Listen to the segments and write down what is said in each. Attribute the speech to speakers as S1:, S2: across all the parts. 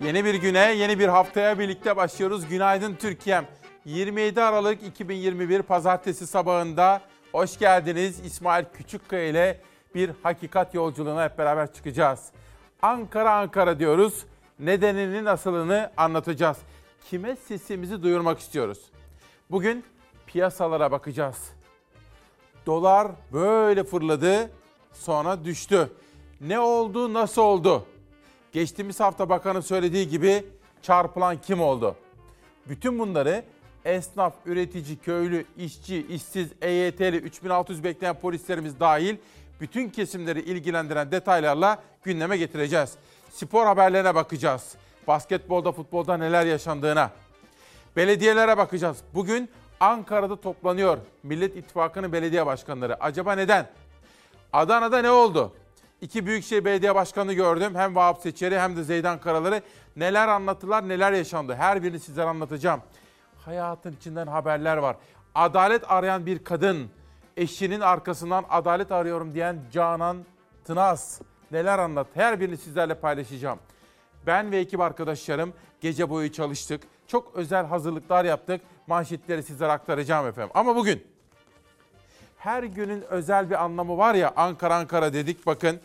S1: Yeni bir güne, yeni bir haftaya birlikte başlıyoruz. Günaydın Türkiye'm. 27 Aralık 2021 Pazartesi sabahında hoş geldiniz. İsmail Küçükkaya ile bir hakikat yolculuğuna hep beraber çıkacağız. Ankara Ankara diyoruz. Nedeninin asılını anlatacağız. Kime sesimizi duyurmak istiyoruz? Bugün piyasalara bakacağız. Dolar böyle fırladı, sonra düştü. Ne oldu, nasıl oldu? Geçtiğimiz hafta bakanın söylediği gibi çarpılan kim oldu? Bütün bunları esnaf, üretici, köylü, işçi, işsiz, EYT'li, 3600 bekleyen polislerimiz dahil bütün kesimleri ilgilendiren detaylarla gündeme getireceğiz. Spor haberlerine bakacağız. Basketbolda, futbolda neler yaşandığına. Belediyelere bakacağız. Bugün Ankara'da toplanıyor Millet İttifakı'nın belediye başkanları. Acaba neden? Adana'da ne oldu? İki Büyükşehir Belediye Başkanı gördüm. Hem Vahap Seçeri hem de Zeydan Karaları. Neler anlattılar, neler yaşandı. Her birini sizlere anlatacağım. Hayatın içinden haberler var. Adalet arayan bir kadın. Eşinin arkasından adalet arıyorum diyen Canan Tınaz. Neler anlat. Her birini sizlerle paylaşacağım. Ben ve ekip arkadaşlarım gece boyu çalıştık. Çok özel hazırlıklar yaptık. Manşetleri sizlere aktaracağım efendim. Ama bugün her günün özel bir anlamı var ya Ankara Ankara dedik bakın.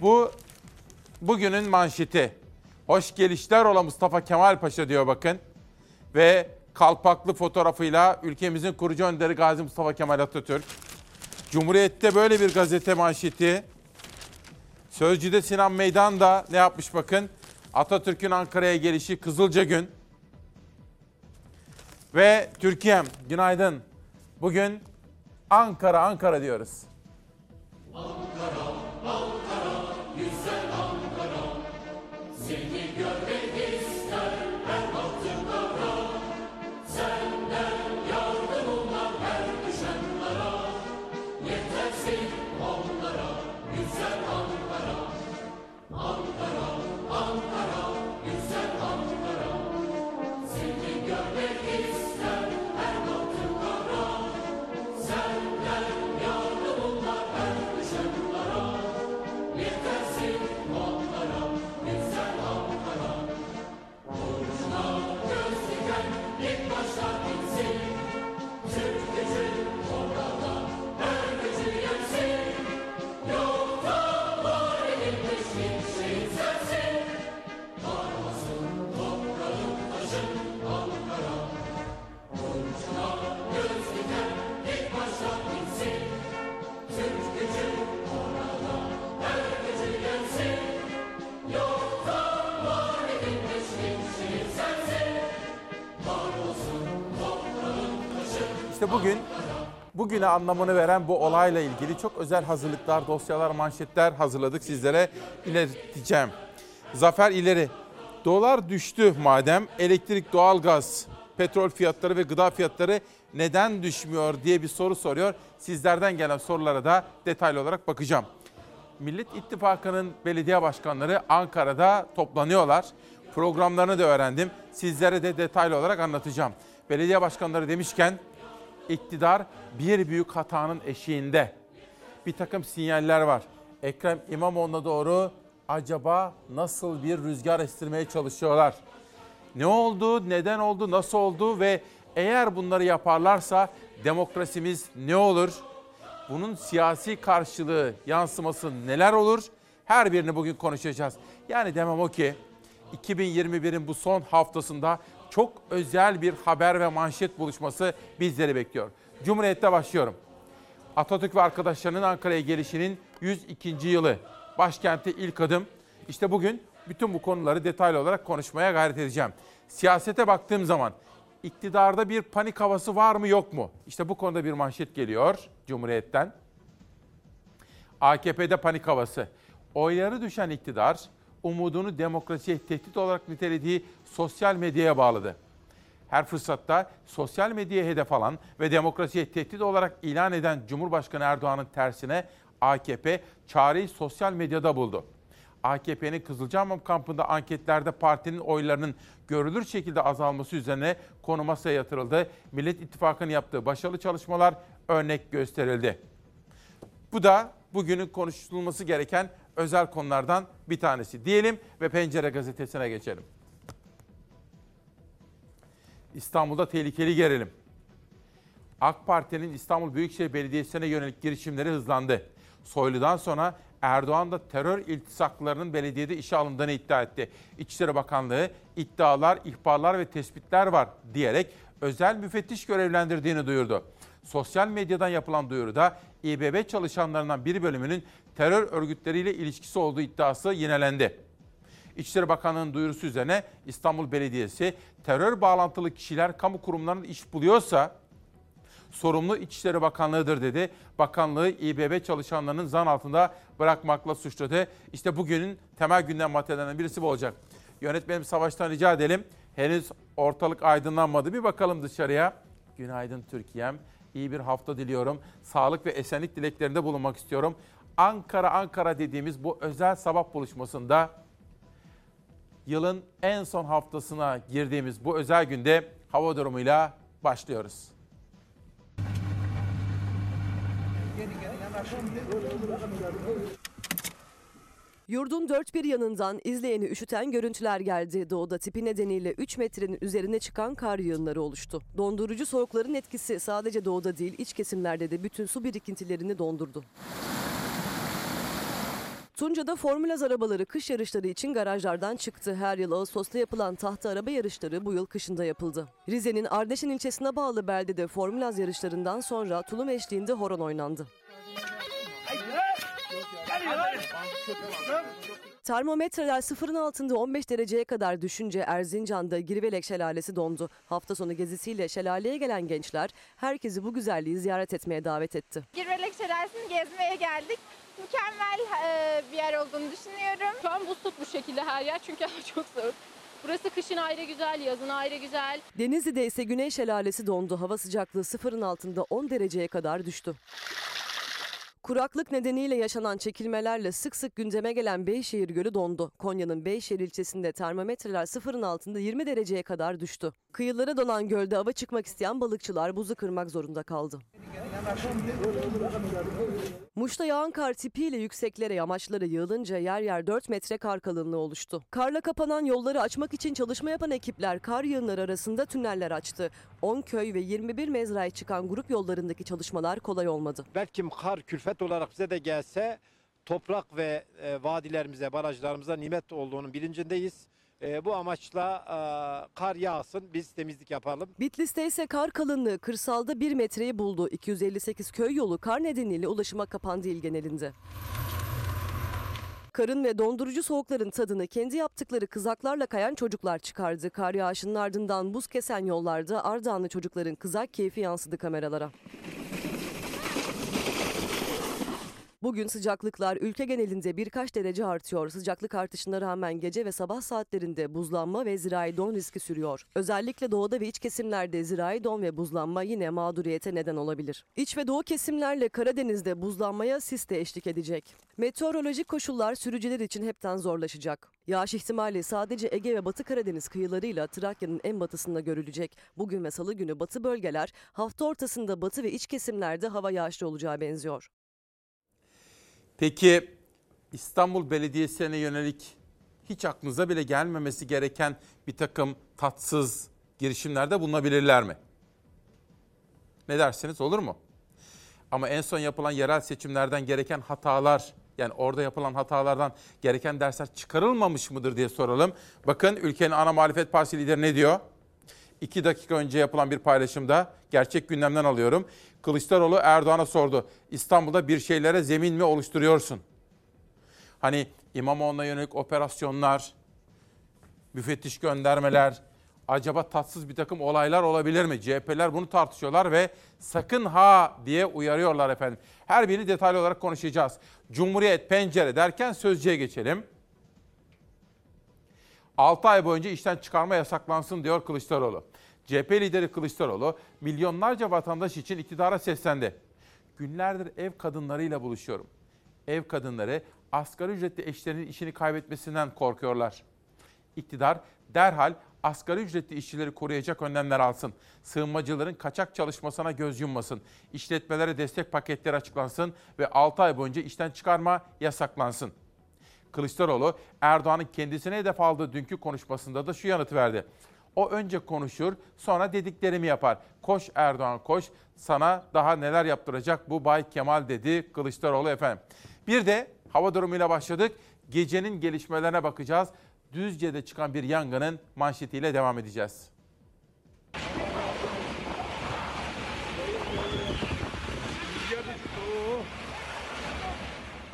S1: Bu bugünün manşeti. Hoş gelişler ola Mustafa Kemal Paşa diyor bakın. Ve kalpaklı fotoğrafıyla ülkemizin kurucu önderi Gazi Mustafa Kemal Atatürk. Cumhuriyet'te böyle bir gazete manşeti. Sözcü'de Sinan Meydan da ne yapmış bakın. Atatürk'ün Ankara'ya gelişi Kızılca Gün. Ve Türkiye'm günaydın. Bugün Ankara Ankara diyoruz. Ankara, İşte bugün bugüne anlamını veren bu olayla ilgili çok özel hazırlıklar, dosyalar, manşetler hazırladık sizlere ileteceğim. Zafer ileri. Dolar düştü madem elektrik, doğalgaz, petrol fiyatları ve gıda fiyatları neden düşmüyor diye bir soru soruyor. Sizlerden gelen sorulara da detaylı olarak bakacağım. Millet İttifakı'nın belediye başkanları Ankara'da toplanıyorlar. Programlarını da öğrendim. Sizlere de detaylı olarak anlatacağım. Belediye başkanları demişken iktidar bir büyük hatanın eşiğinde. Bir takım sinyaller var. Ekrem İmamoğlu'na doğru acaba nasıl bir rüzgar estirmeye çalışıyorlar? Ne oldu, neden oldu, nasıl oldu ve eğer bunları yaparlarsa demokrasimiz ne olur? Bunun siyasi karşılığı, yansıması neler olur? Her birini bugün konuşacağız. Yani demem o ki 2021'in bu son haftasında çok özel bir haber ve manşet buluşması bizleri bekliyor. Cumhuriyet'te başlıyorum. Atatürk ve arkadaşlarının Ankara'ya gelişinin 102. yılı. Başkente ilk adım. İşte bugün bütün bu konuları detaylı olarak konuşmaya gayret edeceğim. Siyasete baktığım zaman iktidarda bir panik havası var mı yok mu? İşte bu konuda bir manşet geliyor Cumhuriyet'ten. AKP'de panik havası. Oyları düşen iktidar umudunu demokrasiye tehdit olarak nitelediği sosyal medyaya bağladı. Her fırsatta sosyal medyaya hedef alan ve demokrasiye tehdit olarak ilan eden Cumhurbaşkanı Erdoğan'ın tersine AKP çareyi sosyal medyada buldu. AKP'nin Kızılcahamam kampında anketlerde partinin oylarının görülür şekilde azalması üzerine konu masaya yatırıldı. Millet İttifakı'nın yaptığı başarılı çalışmalar örnek gösterildi. Bu da bugünün konuşulması gereken özel konulardan bir tanesi diyelim ve Pencere gazetesine geçelim. İstanbul'da tehlikeli gerilim. AK Parti'nin İstanbul Büyükşehir Belediyesi'ne yönelik girişimleri hızlandı. Soylu'dan sonra Erdoğan da terör iltisaklarının belediyede işe alındığını iddia etti. İçişleri Bakanlığı iddialar, ihbarlar ve tespitler var diyerek özel müfettiş görevlendirdiğini duyurdu. Sosyal medyadan yapılan duyuruda İBB çalışanlarından bir bölümünün terör örgütleriyle ilişkisi olduğu iddiası yinelendi. İçişleri Bakanlığı'nın duyurusu üzerine İstanbul Belediyesi terör bağlantılı kişiler kamu kurumlarının iş buluyorsa sorumlu İçişleri Bakanlığı'dır dedi. Bakanlığı İBB çalışanlarının zan altında bırakmakla suçladı. İşte bugünün temel gündem maddelerinden birisi bu olacak. Yönetmenim Savaş'tan rica edelim. Henüz ortalık aydınlanmadı. Bir bakalım dışarıya. Günaydın Türkiye'm. İyi bir hafta diliyorum. Sağlık ve esenlik dileklerinde bulunmak istiyorum. Ankara Ankara dediğimiz bu özel sabah buluşmasında yılın en son haftasına girdiğimiz bu özel günde hava durumuyla başlıyoruz.
S2: Yurdun dört bir yanından izleyeni üşüten görüntüler geldi. Doğuda tipi nedeniyle 3 metrenin üzerine çıkan kar yığınları oluştu. Dondurucu soğukların etkisi sadece doğuda değil iç kesimlerde de bütün su birikintilerini dondurdu. Tunca'da Formülaz arabaları kış yarışları için garajlardan çıktı. Her yıl Ağustos'ta yapılan tahta araba yarışları bu yıl kışında yapıldı. Rize'nin Ardeşen ilçesine bağlı beldede Formülaz yarışlarından sonra tulum eşliğinde horon oynandı. Termometreler sıfırın altında 15 dereceye kadar düşünce Erzincan'da Girvelek Şelalesi dondu. Hafta sonu gezisiyle şelaleye gelen gençler herkesi bu güzelliği ziyaret etmeye davet etti.
S3: Girvelek Şelalesi'ni gezmeye geldik. Mükemmel e, bir yer olduğunu düşünüyorum.
S4: Şu an buz tutmuş şekilde her yer çünkü hava çok soğuk. Burası kışın ayrı güzel, yazın ayrı güzel.
S2: Denizli'de ise Güney Şelalesi dondu. Hava sıcaklığı sıfırın altında 10 dereceye kadar düştü. Kuraklık nedeniyle yaşanan çekilmelerle sık sık gündeme gelen Beyşehir Gölü dondu. Konya'nın Beyşehir ilçesinde termometreler sıfırın altında 20 dereceye kadar düştü. Kıyılara donan gölde ava çıkmak isteyen balıkçılar buzu kırmak zorunda kaldı. Muş'ta yağan kar tipiyle yükseklere yamaçlara yığılınca yer yer 4 metre kar kalınlığı oluştu. Karla kapanan yolları açmak için çalışma yapan ekipler kar yığınları arasında tüneller açtı. 10 köy ve 21 mezraya çıkan grup yollarındaki çalışmalar kolay olmadı.
S5: belki kar külfet olarak bize de gelse toprak ve e, vadilerimize, barajlarımıza nimet olduğunun bilincindeyiz. E, bu amaçla e, kar yağsın, biz temizlik yapalım.
S2: Bitlis'te ise kar kalınlığı kırsalda 1 metreyi buldu. 258 köy yolu kar nedeniyle ulaşıma kapandı il genelinde. Karın ve dondurucu soğukların tadını kendi yaptıkları kızaklarla kayan çocuklar çıkardı. Kar yağışının ardından buz kesen yollarda Ardahanlı çocukların kızak keyfi yansıdı kameralara. Bugün sıcaklıklar ülke genelinde birkaç derece artıyor. Sıcaklık artışına rağmen gece ve sabah saatlerinde buzlanma ve zirai don riski sürüyor. Özellikle doğuda ve iç kesimlerde zirai don ve buzlanma yine mağduriyete neden olabilir. İç ve doğu kesimlerle Karadeniz'de buzlanmaya sis de eşlik edecek. Meteorolojik koşullar sürücüler için hepten zorlaşacak. Yağış ihtimali sadece Ege ve Batı Karadeniz kıyılarıyla Trakya'nın en batısında görülecek. Bugün ve salı günü batı bölgeler, hafta ortasında batı ve iç kesimlerde hava yağışlı olacağı benziyor.
S1: Peki İstanbul Belediyesi'ne yönelik hiç aklınıza bile gelmemesi gereken bir takım tatsız girişimlerde bulunabilirler mi? Ne dersiniz olur mu? Ama en son yapılan yerel seçimlerden gereken hatalar yani orada yapılan hatalardan gereken dersler çıkarılmamış mıdır diye soralım. Bakın ülkenin ana muhalefet partisi lideri ne diyor? İki dakika önce yapılan bir paylaşımda gerçek gündemden alıyorum. Kılıçdaroğlu Erdoğan'a sordu. İstanbul'da bir şeylere zemin mi oluşturuyorsun? Hani İmamoğlu'na yönelik operasyonlar, müfettiş göndermeler, acaba tatsız bir takım olaylar olabilir mi? CHP'ler bunu tartışıyorlar ve sakın ha diye uyarıyorlar efendim. Her birini detaylı olarak konuşacağız. Cumhuriyet pencere derken sözcüye geçelim. 6 ay boyunca işten çıkarma yasaklansın diyor Kılıçdaroğlu. CHP lideri Kılıçdaroğlu milyonlarca vatandaş için iktidara seslendi. Günlerdir ev kadınlarıyla buluşuyorum. Ev kadınları asgari ücretli eşlerinin işini kaybetmesinden korkuyorlar. İktidar derhal asgari ücretli işçileri koruyacak önlemler alsın. Sığınmacıların kaçak çalışmasına göz yummasın. İşletmelere destek paketleri açıklansın ve 6 ay boyunca işten çıkarma yasaklansın. Kılıçdaroğlu Erdoğan'ın kendisine hedef aldığı dünkü konuşmasında da şu yanıtı verdi. O önce konuşur, sonra dediklerimi yapar. Koş Erdoğan koş, sana daha neler yaptıracak bu Bay Kemal dedi Kılıçdaroğlu efendim. Bir de hava durumuyla başladık. Gecenin gelişmelerine bakacağız. Düzce'de çıkan bir yangının manşetiyle devam edeceğiz.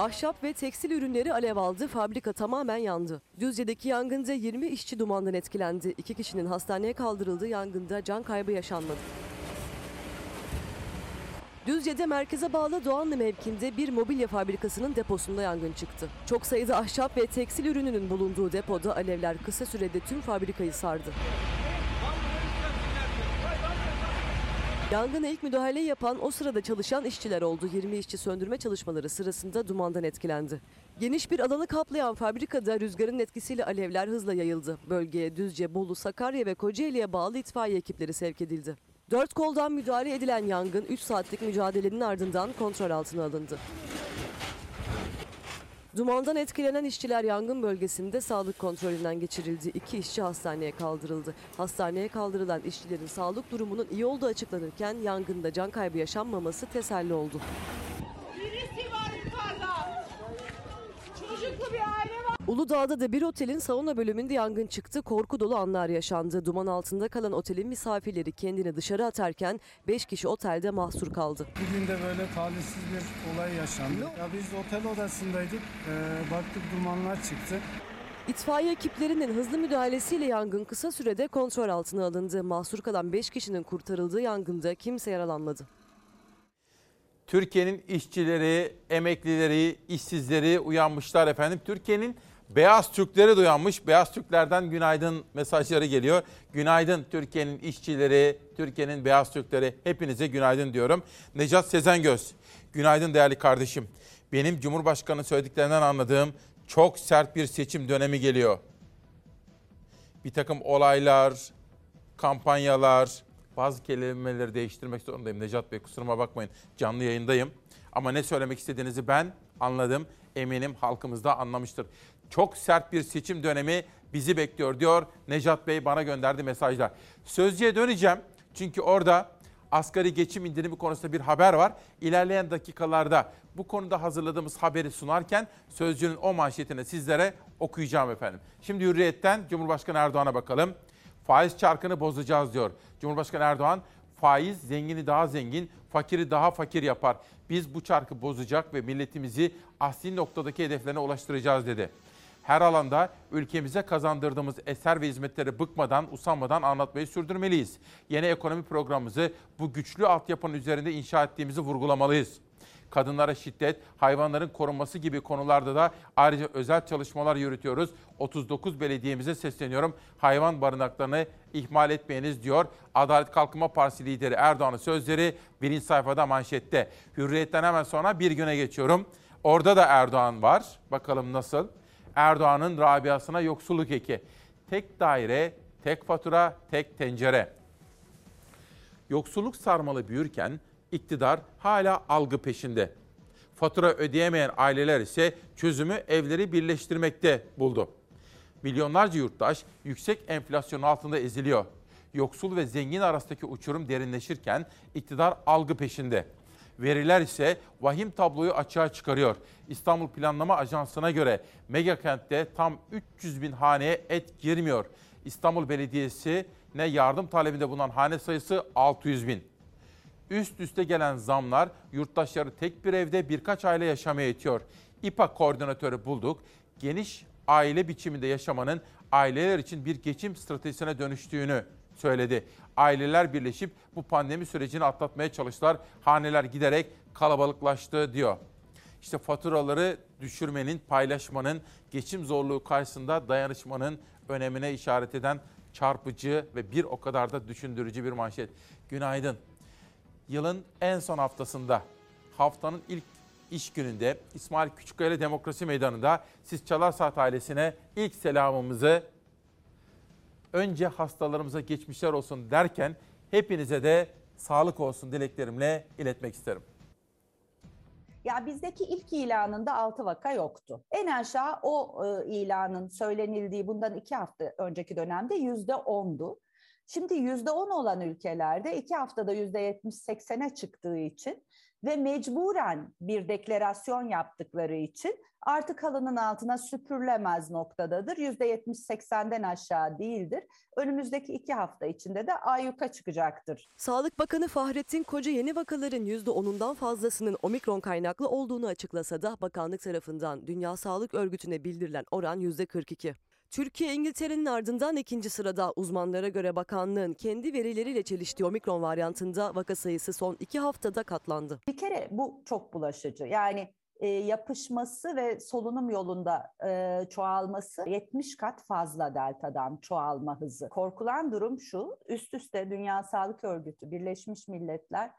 S2: Ahşap ve tekstil ürünleri alev aldı, fabrika tamamen yandı. Düzce'deki yangında 20 işçi dumandan etkilendi. İki kişinin hastaneye kaldırıldığı yangında can kaybı yaşanmadı. Düzce'de merkeze bağlı Doğanlı mevkinde bir mobilya fabrikasının deposunda yangın çıktı. Çok sayıda ahşap ve tekstil ürününün bulunduğu depoda alevler kısa sürede tüm fabrikayı sardı. Yangına ilk müdahaleyi yapan o sırada çalışan işçiler oldu. 20 işçi söndürme çalışmaları sırasında dumandan etkilendi. Geniş bir alanı kaplayan fabrikada rüzgarın etkisiyle alevler hızla yayıldı. Bölgeye Düzce, Bolu, Sakarya ve Kocaeli'ye bağlı itfaiye ekipleri sevk edildi. Dört koldan müdahale edilen yangın 3 saatlik mücadelenin ardından kontrol altına alındı. Dumandan etkilenen işçiler yangın bölgesinde sağlık kontrolünden geçirildi. İki işçi hastaneye kaldırıldı. Hastaneye kaldırılan işçilerin sağlık durumunun iyi olduğu açıklanırken yangında can kaybı yaşanmaması teselli oldu.
S6: Birisi var yukarıda. Çocuklu bir aile var.
S2: Uludağ'da da bir otelin sauna bölümünde yangın çıktı. Korku dolu anlar yaşandı. Duman altında kalan otelin misafirleri kendini dışarı atarken 5 kişi otelde mahsur kaldı.
S7: Bugün de böyle talihsiz bir olay yaşandı. Ya biz otel odasındaydık. Ee, baktık dumanlar çıktı.
S2: İtfaiye ekiplerinin hızlı müdahalesiyle yangın kısa sürede kontrol altına alındı. Mahsur kalan 5 kişinin kurtarıldığı yangında kimse yaralanmadı.
S1: Türkiye'nin işçileri, emeklileri, işsizleri uyanmışlar efendim. Türkiye'nin beyaz Türkleri de uyanmış. Beyaz Türklerden günaydın mesajları geliyor. Günaydın Türkiye'nin işçileri, Türkiye'nin beyaz Türkleri. Hepinize günaydın diyorum. Necat Sezengöz, günaydın değerli kardeşim. Benim Cumhurbaşkanı söylediklerinden anladığım çok sert bir seçim dönemi geliyor. Bir takım olaylar, kampanyalar, bazı kelimeleri değiştirmek zorundayım. Necat Bey kusuruma bakmayın. Canlı yayındayım. Ama ne söylemek istediğinizi ben anladım. Eminim halkımız da anlamıştır. Çok sert bir seçim dönemi bizi bekliyor diyor Necat Bey bana gönderdi mesajlar. Sözcüye döneceğim. Çünkü orada asgari geçim indirimi konusunda bir haber var. İlerleyen dakikalarda bu konuda hazırladığımız haberi sunarken Sözcü'nün o manşetini sizlere okuyacağım efendim. Şimdi Hürriyet'ten Cumhurbaşkanı Erdoğan'a bakalım. Faiz çarkını bozacağız diyor. Cumhurbaşkanı Erdoğan faiz zengini daha zengin, fakiri daha fakir yapar. Biz bu çarkı bozacak ve milletimizi asli noktadaki hedeflerine ulaştıracağız dedi. Her alanda ülkemize kazandırdığımız eser ve hizmetleri bıkmadan, usanmadan anlatmayı sürdürmeliyiz. Yeni ekonomi programımızı bu güçlü altyapının üzerinde inşa ettiğimizi vurgulamalıyız kadınlara şiddet, hayvanların korunması gibi konularda da ayrıca özel çalışmalar yürütüyoruz. 39 belediyemize sesleniyorum. Hayvan barınaklarını ihmal etmeyiniz diyor. Adalet Kalkınma Partisi lideri Erdoğan'ın sözleri birinci sayfada manşette. Hürriyetten hemen sonra bir güne geçiyorum. Orada da Erdoğan var. Bakalım nasıl? Erdoğan'ın Rabia'sına yoksulluk eki. Tek daire, tek fatura, tek tencere. Yoksulluk sarmalı büyürken iktidar hala algı peşinde. Fatura ödeyemeyen aileler ise çözümü evleri birleştirmekte buldu. Milyonlarca yurttaş yüksek enflasyonun altında eziliyor. Yoksul ve zengin arasındaki uçurum derinleşirken iktidar algı peşinde. Veriler ise vahim tabloyu açığa çıkarıyor. İstanbul Planlama Ajansı'na göre mega kentte tam 300 bin haneye et girmiyor. İstanbul Belediyesi ne yardım talebinde bulunan hane sayısı 600 bin. Üst üste gelen zamlar yurttaşları tek bir evde birkaç aile yaşamaya itiyor. İPA koordinatörü bulduk. Geniş aile biçiminde yaşamanın aileler için bir geçim stratejisine dönüştüğünü söyledi. Aileler birleşip bu pandemi sürecini atlatmaya çalıştılar. Haneler giderek kalabalıklaştı diyor. İşte faturaları düşürmenin, paylaşmanın, geçim zorluğu karşısında dayanışmanın önemine işaret eden çarpıcı ve bir o kadar da düşündürücü bir manşet. Günaydın. Yılın en son haftasında, haftanın ilk iş gününde İsmail Küçükkaya Demokrasi Meydanı'nda siz Çalar Saat ailesine ilk selamımızı önce hastalarımıza geçmişler olsun derken hepinize de sağlık olsun dileklerimle iletmek isterim.
S8: Ya bizdeki ilk ilanında 6 vaka yoktu. En aşağı o e, ilanın söylenildiği bundan iki hafta önceki dönemde yüzde ondu. Şimdi yüzde on olan ülkelerde iki haftada yüzde yetmiş seksene çıktığı için ve mecburen bir deklarasyon yaptıkları için artık halının altına süpürülemez noktadadır. Yüzde yetmiş seksenden aşağı değildir. Önümüzdeki iki hafta içinde de ayyuka çıkacaktır.
S2: Sağlık Bakanı Fahrettin Koca yeni vakaların %10'undan fazlasının omikron kaynaklı olduğunu açıklasa da bakanlık tarafından Dünya Sağlık Örgütü'ne bildirilen oran %42. Türkiye İngiltere'nin ardından ikinci sırada uzmanlara göre bakanlığın kendi verileriyle çeliştiği omikron varyantında vaka sayısı son iki haftada katlandı.
S8: Bir kere bu çok bulaşıcı. Yani e, yapışması ve solunum yolunda e, çoğalması 70 kat fazla deltadan çoğalma hızı. Korkulan durum şu, üst üste Dünya Sağlık Örgütü, Birleşmiş Milletler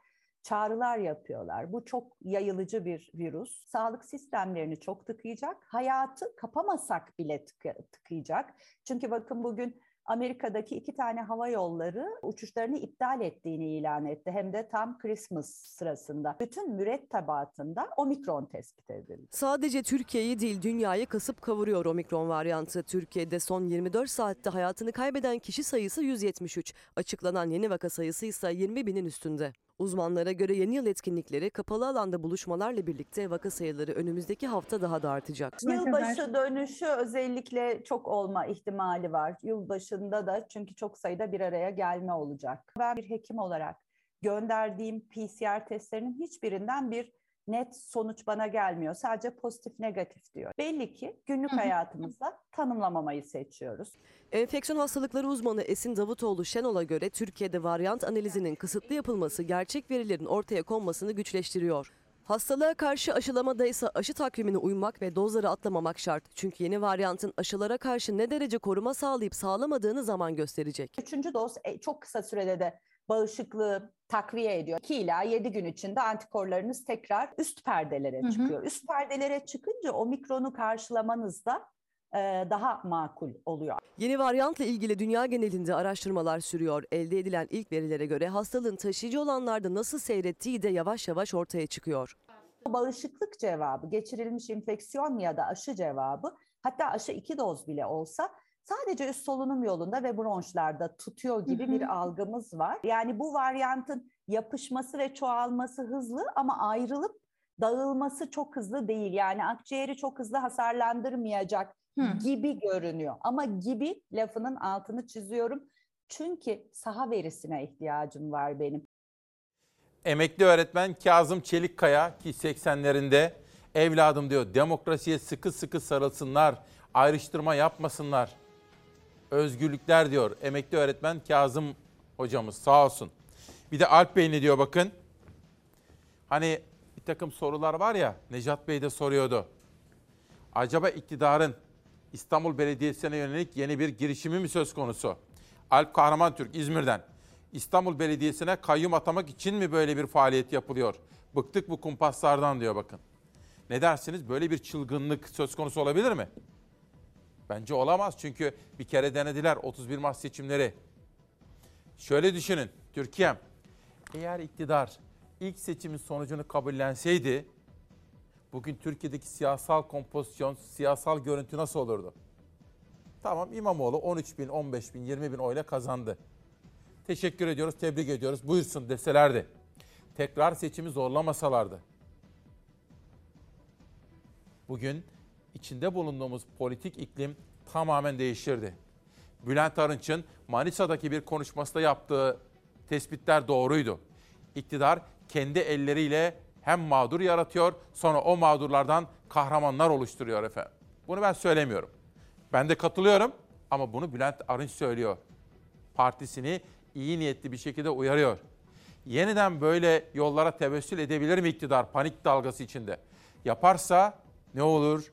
S8: çağrılar yapıyorlar. Bu çok yayılıcı bir virüs. Sağlık sistemlerini çok tıkayacak. Hayatı kapamasak bile tıka- tıkayacak. Çünkü bakın bugün Amerika'daki iki tane hava yolları uçuşlarını iptal ettiğini ilan etti. Hem de tam Christmas sırasında. Bütün mürettebatında omikron tespit edildi.
S2: Sadece Türkiye'yi değil dünyayı kasıp kavuruyor omikron varyantı. Türkiye'de son 24 saatte hayatını kaybeden kişi sayısı 173. Açıklanan yeni vaka sayısı ise 20 binin üstünde. Uzmanlara göre yeni yıl etkinlikleri kapalı alanda buluşmalarla birlikte vaka sayıları önümüzdeki hafta daha da artacak.
S8: Yılbaşı dönüşü özellikle çok olma ihtimali var. Yılbaşında da çünkü çok sayıda bir araya gelme olacak. Ben bir hekim olarak gönderdiğim PCR testlerinin hiçbirinden bir net sonuç bana gelmiyor. Sadece pozitif negatif diyor. Belli ki günlük hayatımızda tanımlamamayı seçiyoruz.
S2: Enfeksiyon hastalıkları uzmanı Esin Davutoğlu Şenol'a göre Türkiye'de varyant analizinin kısıtlı yapılması gerçek verilerin ortaya konmasını güçleştiriyor. Hastalığa karşı aşılamada ise aşı takvimine uymak ve dozları atlamamak şart. Çünkü yeni varyantın aşılara karşı ne derece koruma sağlayıp sağlamadığını zaman gösterecek.
S8: Üçüncü doz e, çok kısa sürede de bağışıklığı takviye ediyor. 2 ila 7 gün içinde antikorlarınız tekrar üst perdelere
S9: Hı hı.
S8: çıkıyor. Üst perdelere çıkınca omikronu karşılamanız da e, daha makul oluyor.
S2: Yeni varyantla ilgili dünya genelinde araştırmalar sürüyor. Elde edilen ilk verilere göre hastalığın taşıyıcı olanlarda nasıl seyrettiği de yavaş yavaş ortaya çıkıyor.
S8: Bağışıklık cevabı, geçirilmiş enfeksiyon ya da aşı cevabı, hatta aşı iki doz bile olsa sadece üst solunum yolunda ve bronşlarda tutuyor gibi
S9: Hı hı.
S8: bir algımız var. Yani bu varyantın yapışması ve çoğalması hızlı ama ayrılıp dağılması çok hızlı değil. Yani akciğeri çok hızlı hasarlandırmayacak
S9: Hı.
S8: gibi görünüyor. Ama gibi lafının altını çiziyorum. Çünkü saha verisine ihtiyacım var benim.
S1: Emekli öğretmen Kazım Çelikkaya ki 80'lerinde evladım diyor demokrasiye sıkı sıkı sarılsınlar, ayrıştırma yapmasınlar. Özgürlükler diyor emekli öğretmen Kazım hocamız sağ olsun. Bir de Alp Bey ne diyor bakın. Hani bir takım sorular var ya Necat Bey de soruyordu. Acaba iktidarın İstanbul Belediyesi'ne yönelik yeni bir girişimi mi söz konusu? Alp Kahraman İzmir'den. İstanbul Belediyesi'ne kayyum atamak için mi böyle bir faaliyet yapılıyor? Bıktık bu kumpaslardan diyor bakın. Ne dersiniz? Böyle bir çılgınlık söz konusu olabilir mi? Bence olamaz çünkü bir kere denediler 31 Mart seçimleri. Şöyle düşünün Türkiye'm eğer iktidar ilk seçimin sonucunu kabullenseydi bugün Türkiye'deki siyasal kompozisyon, siyasal görüntü nasıl olurdu? Tamam İmamoğlu 13 bin, 15 bin, 20 bin oyla kazandı. Teşekkür ediyoruz, tebrik ediyoruz. Buyursun deselerdi. Tekrar seçimi zorlamasalardı. Bugün içinde bulunduğumuz politik iklim tamamen değişirdi. Bülent Arınç'ın Manisa'daki bir konuşmasında yaptığı tespitler doğruydu. İktidar kendi elleriyle hem mağdur yaratıyor sonra o mağdurlardan kahramanlar oluşturuyor efendim. Bunu ben söylemiyorum. Ben de katılıyorum ama bunu Bülent Arınç söylüyor. Partisini iyi niyetli bir şekilde uyarıyor. Yeniden böyle yollara tevessül edebilir mi iktidar panik dalgası içinde? Yaparsa ne olur?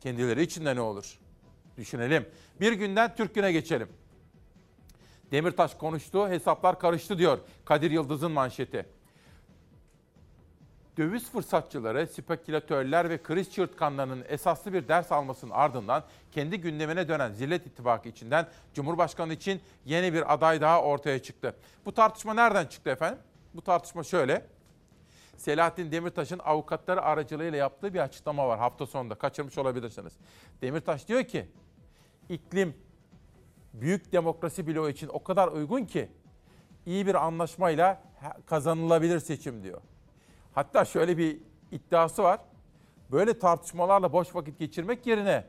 S1: Kendileri için de ne olur? Düşünelim. Bir günden Türk güne geçelim. Demirtaş konuştu, hesaplar karıştı diyor Kadir Yıldız'ın manşeti. döviz fırsatçıları, spekülatörler ve kriz çığırtkanlarının esaslı bir ders almasının ardından kendi gündemine dönen Zillet İttifakı içinden Cumhurbaşkanı için yeni bir aday daha ortaya çıktı. Bu tartışma nereden çıktı efendim? Bu tartışma şöyle. Selahattin Demirtaş'ın avukatları aracılığıyla yaptığı bir açıklama var hafta sonunda. Kaçırmış olabilirsiniz. Demirtaş diyor ki iklim büyük demokrasi bloğu için o kadar uygun ki iyi bir anlaşmayla kazanılabilir seçim diyor. Hatta şöyle bir iddiası var. Böyle tartışmalarla boş vakit geçirmek yerine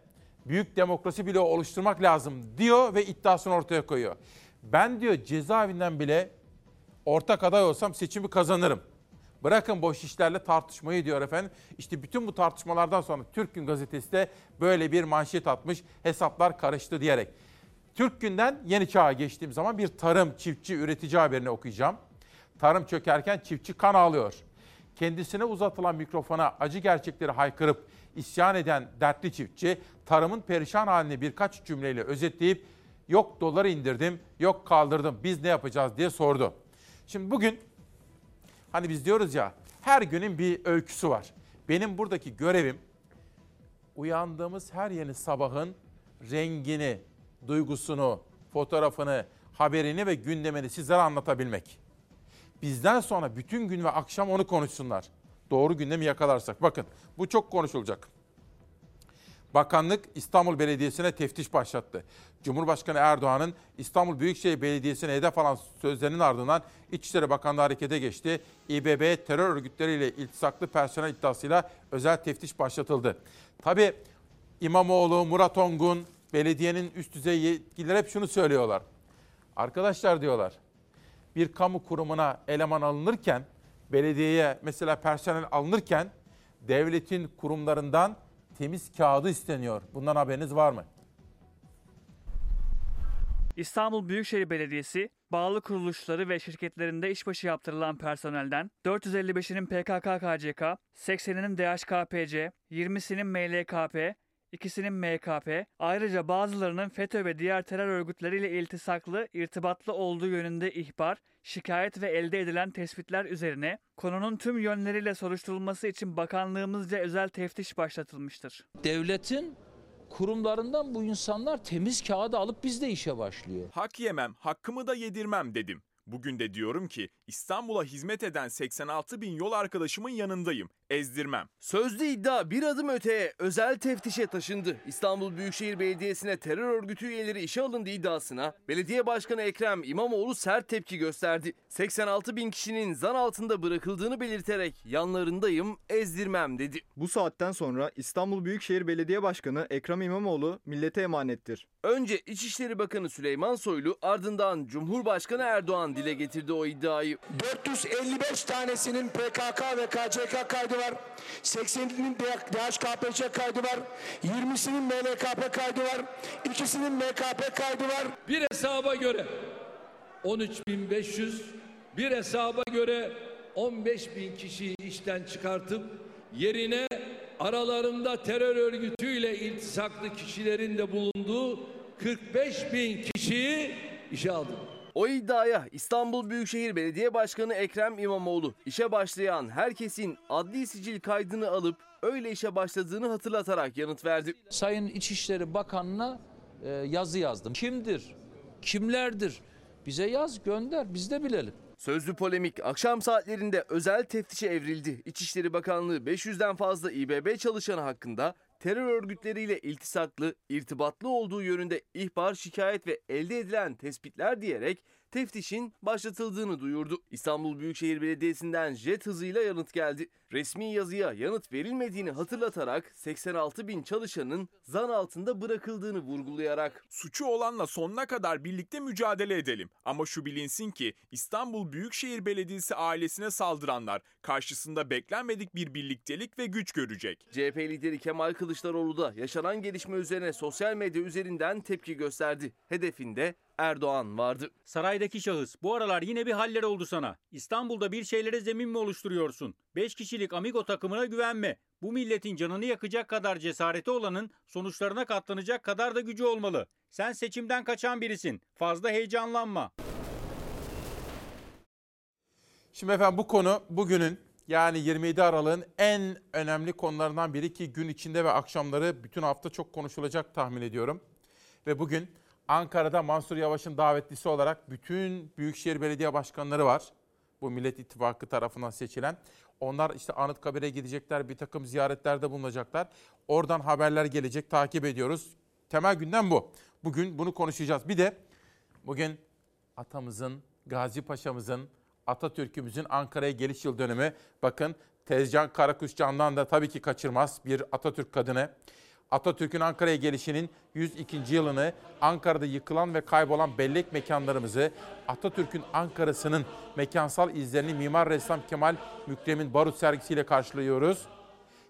S1: büyük demokrasi bloğu oluşturmak lazım diyor ve iddiasını ortaya koyuyor. Ben diyor cezaevinden bile ortak aday olsam seçimi kazanırım. Bırakın boş işlerle tartışmayı diyor efendim. İşte bütün bu tartışmalardan sonra Türk Gün Gazetesi de böyle bir manşet atmış. Hesaplar karıştı diyerek. Türk Gün'den yeni çağa geçtiğim zaman bir tarım, çiftçi, üretici haberini okuyacağım. Tarım çökerken çiftçi kan ağlıyor. Kendisine uzatılan mikrofona acı gerçekleri haykırıp isyan eden dertli çiftçi tarımın perişan halini birkaç cümleyle özetleyip yok doları indirdim, yok kaldırdım biz ne yapacağız diye sordu. Şimdi bugün hani biz diyoruz ya her günün bir öyküsü var. Benim buradaki görevim uyandığımız her yeni sabahın rengini, duygusunu, fotoğrafını, haberini ve gündemini sizlere anlatabilmek. Bizden sonra bütün gün ve akşam onu konuşsunlar. Doğru gündemi yakalarsak. Bakın bu çok konuşulacak. Bakanlık İstanbul Belediyesi'ne teftiş başlattı. Cumhurbaşkanı Erdoğan'ın İstanbul Büyükşehir Belediyesi'ne hedef alan sözlerinin ardından İçişleri Bakanlığı harekete geçti. İBB terör örgütleriyle iltisaklı personel iddiasıyla özel teftiş başlatıldı. Tabi İmamoğlu, Murat Ongun, belediyenin üst düzey yetkilileri hep şunu söylüyorlar. Arkadaşlar diyorlar, bir kamu kurumuna eleman alınırken, belediyeye mesela personel alınırken devletin kurumlarından temiz kağıdı isteniyor. Bundan haberiniz var mı?
S9: İstanbul Büyükşehir Belediyesi bağlı kuruluşları ve şirketlerinde işbaşı yaptırılan personelden 455'inin PKK-KCK, 80'inin DHKPC, 20'sinin MLKP, ikisinin MKP, ayrıca bazılarının FETÖ ve diğer terör örgütleriyle iltisaklı, irtibatlı olduğu yönünde ihbar, şikayet ve elde edilen tespitler üzerine konunun tüm yönleriyle soruşturulması için bakanlığımızca özel teftiş başlatılmıştır.
S10: Devletin kurumlarından bu insanlar temiz kağıdı alıp bizde işe başlıyor.
S11: Hak yemem, hakkımı da yedirmem dedim. Bugün de diyorum ki İstanbul'a hizmet eden 86 bin yol arkadaşımın yanındayım. Ezdirmem.
S12: Sözlü iddia bir adım öteye özel teftişe taşındı. İstanbul Büyükşehir Belediyesi'ne terör örgütü üyeleri işe alındığı iddiasına Belediye Başkanı Ekrem İmamoğlu sert tepki gösterdi. 86 bin kişinin zan altında bırakıldığını belirterek yanlarındayım ezdirmem dedi.
S13: Bu saatten sonra İstanbul Büyükşehir Belediye Başkanı Ekrem İmamoğlu millete emanettir.
S12: Önce İçişleri Bakanı Süleyman Soylu ardından Cumhurbaşkanı Erdoğan dile getirdi o iddiayı.
S14: 455 tanesinin PKK ve KCK kaydı var. 80'inin DHKPC kaydı var. 20'sinin MLKP kaydı var. İkisinin MKP kaydı var.
S15: Bir hesaba göre 13.500 bir hesaba göre 15.000 kişiyi işten çıkartıp yerine aralarında terör örgütüyle iltisaklı kişilerin de bulunduğu 45 bin kişiyi işe aldı.
S12: O iddiaya İstanbul Büyükşehir Belediye Başkanı Ekrem İmamoğlu işe başlayan herkesin adli sicil kaydını alıp öyle işe başladığını hatırlatarak yanıt verdi.
S10: Sayın İçişleri Bakanı'na e, yazı yazdım. Kimdir? Kimlerdir? Bize yaz gönder biz de bilelim.
S12: Sözlü polemik akşam saatlerinde özel teftişe evrildi. İçişleri Bakanlığı 500'den fazla İBB çalışanı hakkında terör örgütleriyle iltisaklı, irtibatlı olduğu yönünde ihbar, şikayet ve elde edilen tespitler diyerek teftişin başlatıldığını duyurdu. İstanbul Büyükşehir Belediyesi'nden jet hızıyla yanıt geldi. Resmi yazıya yanıt verilmediğini hatırlatarak 86 bin çalışanın zan altında bırakıldığını vurgulayarak.
S11: Suçu olanla sonuna kadar birlikte mücadele edelim. Ama şu bilinsin ki İstanbul Büyükşehir Belediyesi ailesine saldıranlar karşısında beklenmedik bir birliktelik ve güç görecek.
S12: CHP lideri Kemal Kılıçdaroğlu da yaşanan gelişme üzerine sosyal medya üzerinden tepki gösterdi. Hedefinde Erdoğan vardı.
S16: Saraydaki şahıs bu aralar yine bir haller oldu sana. İstanbul'da bir şeylere zemin mi oluşturuyorsun? 5 kişilik Amigo takımına güvenme. Bu milletin canını yakacak kadar cesareti olanın sonuçlarına katlanacak kadar da gücü olmalı. Sen seçimden kaçan birisin. Fazla heyecanlanma.
S1: Şimdi efendim bu konu bugünün Yani 27 Aralık'ın en önemli konularından biri ki gün içinde ve akşamları bütün hafta çok konuşulacak tahmin ediyorum. Ve bugün Ankara'da Mansur Yavaş'ın davetlisi olarak bütün Büyükşehir Belediye Başkanları var. Bu Millet İttifakı tarafından seçilen. Onlar işte Anıtkabir'e gidecekler, bir takım ziyaretlerde bulunacaklar. Oradan haberler gelecek, takip ediyoruz. Temel gündem bu. Bugün bunu konuşacağız. Bir de bugün atamızın, Gazi Paşa'mızın, Atatürk'ümüzün Ankara'ya geliş yıl dönümü. Bakın Tezcan Karakuşcan'dan da tabii ki kaçırmaz bir Atatürk kadını. Atatürk'ün Ankara'ya gelişinin 102. yılını Ankara'da yıkılan ve kaybolan bellek mekanlarımızı Atatürk'ün Ankara'sının mekansal izlerini Mimar Ressam Kemal Mükrem'in barut sergisiyle karşılıyoruz.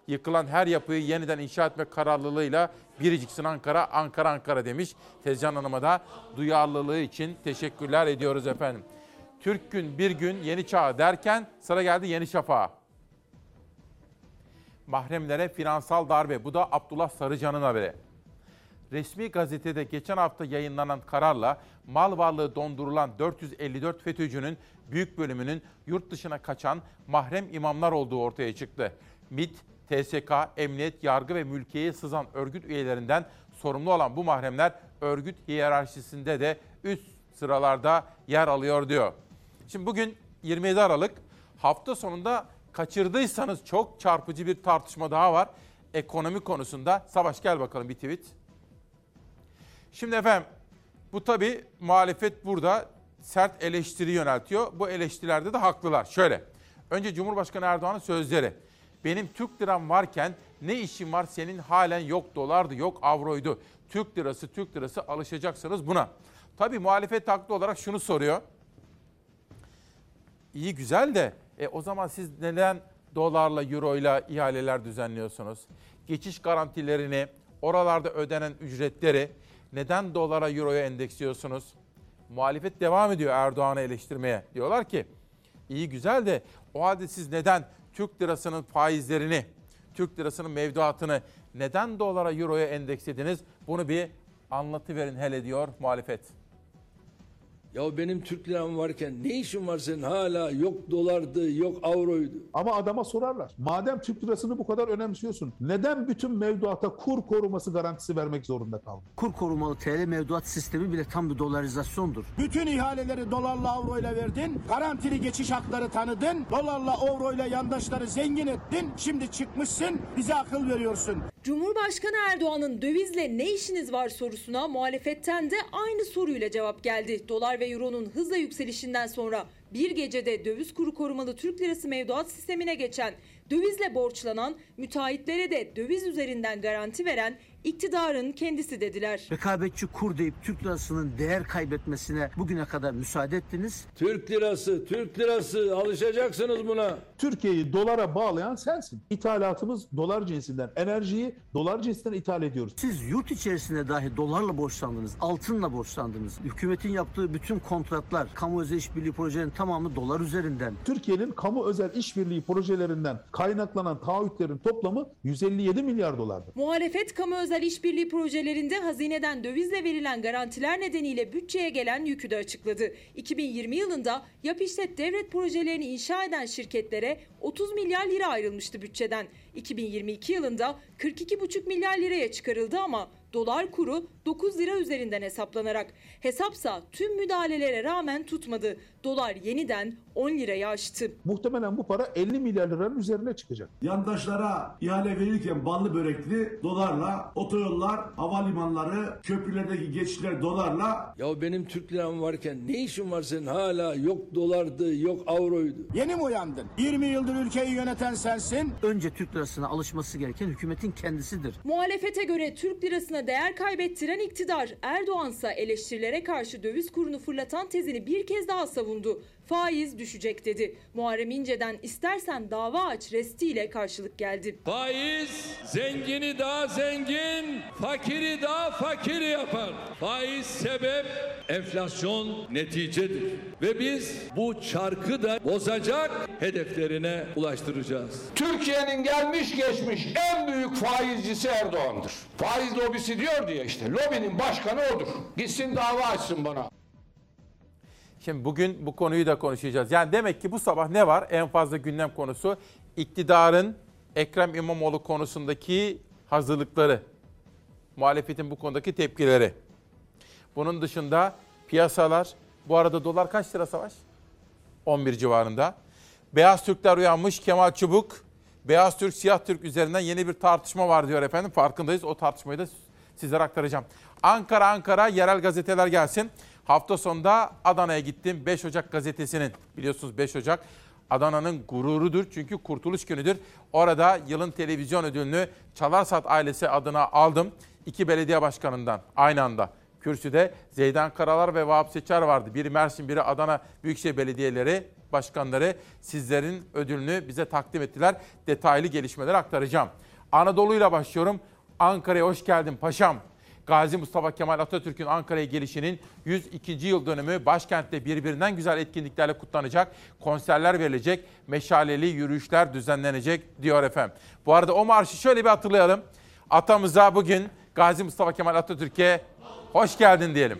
S1: Yıkılan her yapıyı yeniden inşa etme kararlılığıyla biriciksin Ankara, Ankara Ankara demiş. Tezcan Hanım'a da duyarlılığı için teşekkürler ediyoruz efendim. Türk gün bir gün yeni çağ derken sıra geldi yeni şafağa mahremlere finansal darbe. Bu da Abdullah Sarıcan'ın haberi. Resmi gazetede geçen hafta yayınlanan kararla mal varlığı dondurulan 454 FETÖ'cünün büyük bölümünün yurt dışına kaçan mahrem imamlar olduğu ortaya çıktı. MİT, TSK, Emniyet, Yargı ve Mülkiye'ye sızan örgüt üyelerinden sorumlu olan bu mahremler örgüt hiyerarşisinde de üst sıralarda yer alıyor diyor. Şimdi bugün 27 Aralık hafta sonunda kaçırdıysanız çok çarpıcı bir tartışma daha var. Ekonomi konusunda. Savaş gel bakalım bir tweet. Şimdi efendim bu tabi muhalefet burada sert eleştiri yöneltiyor. Bu eleştirilerde de haklılar. Şöyle. Önce Cumhurbaşkanı Erdoğan'ın sözleri. Benim Türk liram varken ne işim var senin halen yok dolardı yok avroydu. Türk lirası Türk lirası alışacaksınız buna. Tabi muhalefet haklı olarak şunu soruyor. İyi güzel de e, o zaman siz neden dolarla, euroyla ihaleler düzenliyorsunuz? Geçiş garantilerini, oralarda ödenen ücretleri neden dolara, euroya endeksliyorsunuz? Muhalefet devam ediyor Erdoğan'ı eleştirmeye. Diyorlar ki iyi güzel de o halde siz neden Türk lirasının faizlerini, Türk lirasının mevduatını neden dolara, euroya endekslediniz? Bunu bir anlatıverin hele diyor muhalefet.
S15: Ya benim Türk liram varken ne işin var senin hala yok dolardı yok avroydu.
S17: Ama adama sorarlar. Madem Türk lirasını bu kadar önemsiyorsun neden bütün mevduata kur koruması garantisi vermek zorunda kaldın?
S18: Kur korumalı TL mevduat sistemi bile tam bir dolarizasyondur.
S19: Bütün ihaleleri dolarla avroyla verdin. Garantili geçiş hakları tanıdın. Dolarla avroyla yandaşları zengin ettin. Şimdi çıkmışsın bize akıl veriyorsun.
S20: Cumhurbaşkanı Erdoğan'ın dövizle ne işiniz var sorusuna muhalefetten de aynı soruyla cevap geldi. Dolar ve euronun hızla yükselişinden sonra bir gecede döviz kuru korumalı Türk lirası mevduat sistemine geçen, dövizle borçlanan, müteahhitlere de döviz üzerinden garanti veren iktidarın kendisi dediler.
S18: Rekabetçi kur deyip Türk lirasının değer kaybetmesine bugüne kadar müsaade ettiniz.
S15: Türk lirası, Türk lirası alışacaksınız buna.
S17: Türkiye'yi dolara bağlayan sensin. İthalatımız dolar cinsinden. Enerjiyi dolar cinsinden ithal ediyoruz.
S18: Siz yurt içerisinde dahi dolarla borçlandınız, altınla borçlandınız. Hükümetin yaptığı bütün kontratlar, kamu özel işbirliği projelerinin tamamı dolar üzerinden.
S17: Türkiye'nin kamu özel işbirliği projelerinden kaynaklanan taahhütlerin toplamı 157 milyar dolardır.
S20: Muhalefet kamu özel işbirliği projelerinde hazineden dövizle verilen garantiler nedeniyle bütçeye gelen yükü de açıkladı. 2020 yılında yap işlet devlet projelerini inşa eden şirketlere 30 milyar lira ayrılmıştı bütçeden. 2022 yılında 42,5 milyar liraya çıkarıldı ama dolar kuru 9 lira üzerinden hesaplanarak. Hesapsa tüm müdahalelere rağmen tutmadı. Dolar yeniden 10 liraya aştı.
S17: Muhtemelen bu para 50 milyar liranın üzerine çıkacak.
S21: Yandaşlara ihale verirken ballı börekli dolarla, otoyollar, havalimanları, köprülerdeki geçişler dolarla.
S15: Ya benim Türk liram varken ne işin var senin hala yok dolardı yok avroydu.
S19: Yeni mi uyandın? 20 yıldır ülkeyi yöneten sensin.
S18: Önce Türk lirasına alışması gereken hükümetin kendisidir.
S20: Muhalefete göre Türk lirasına değer kaybettiren iktidar Erdoğansa eleştirilere karşı döviz kurunu fırlatan tezini bir kez daha savundu. Faiz düşecek dedi. Muharrem İnce'den istersen dava aç restiyle karşılık geldi.
S15: Faiz zengini daha zengin, fakiri daha fakir yapar. Faiz sebep, enflasyon neticedir. Ve biz bu çarkı da bozacak hedeflerine ulaştıracağız.
S22: Türkiye'nin gelmiş geçmiş en büyük faizcisi Erdoğan'dır. Faiz lobisi diyor diye işte lobinin başkanı odur. Gitsin dava açsın bana.
S1: Şimdi bugün bu konuyu da konuşacağız. Yani demek ki bu sabah ne var? En fazla gündem konusu iktidarın Ekrem İmamoğlu konusundaki hazırlıkları. Muhalefetin bu konudaki tepkileri. Bunun dışında piyasalar, bu arada dolar kaç lira savaş? 11 civarında. Beyaz Türkler uyanmış Kemal Çubuk. Beyaz Türk, Siyah Türk üzerinden yeni bir tartışma var diyor efendim. Farkındayız. O tartışmayı da sizlere aktaracağım. Ankara Ankara yerel gazeteler gelsin. Hafta sonunda Adana'ya gittim. 5 Ocak gazetesinin biliyorsunuz 5 Ocak Adana'nın gururudur çünkü kurtuluş günüdür. Orada yılın televizyon ödülünü Çalarsat ailesi adına aldım. İki belediye başkanından aynı anda. Kürsüde Zeydan Karalar ve Vahap Seçer vardı. Biri Mersin, biri Adana Büyükşehir Belediyeleri başkanları sizlerin ödülünü bize takdim ettiler. Detaylı gelişmeleri aktaracağım. Anadolu'yla başlıyorum. Ankara'ya hoş geldin paşam. Gazi Mustafa Kemal Atatürk'ün Ankara'ya gelişinin 102. yıl dönümü başkentte birbirinden güzel etkinliklerle kutlanacak. Konserler verilecek, meşaleli yürüyüşler düzenlenecek diyor efendim. Bu arada o marşı şöyle bir hatırlayalım. Atamıza bugün Gazi Mustafa Kemal Atatürk'e hoş geldin diyelim.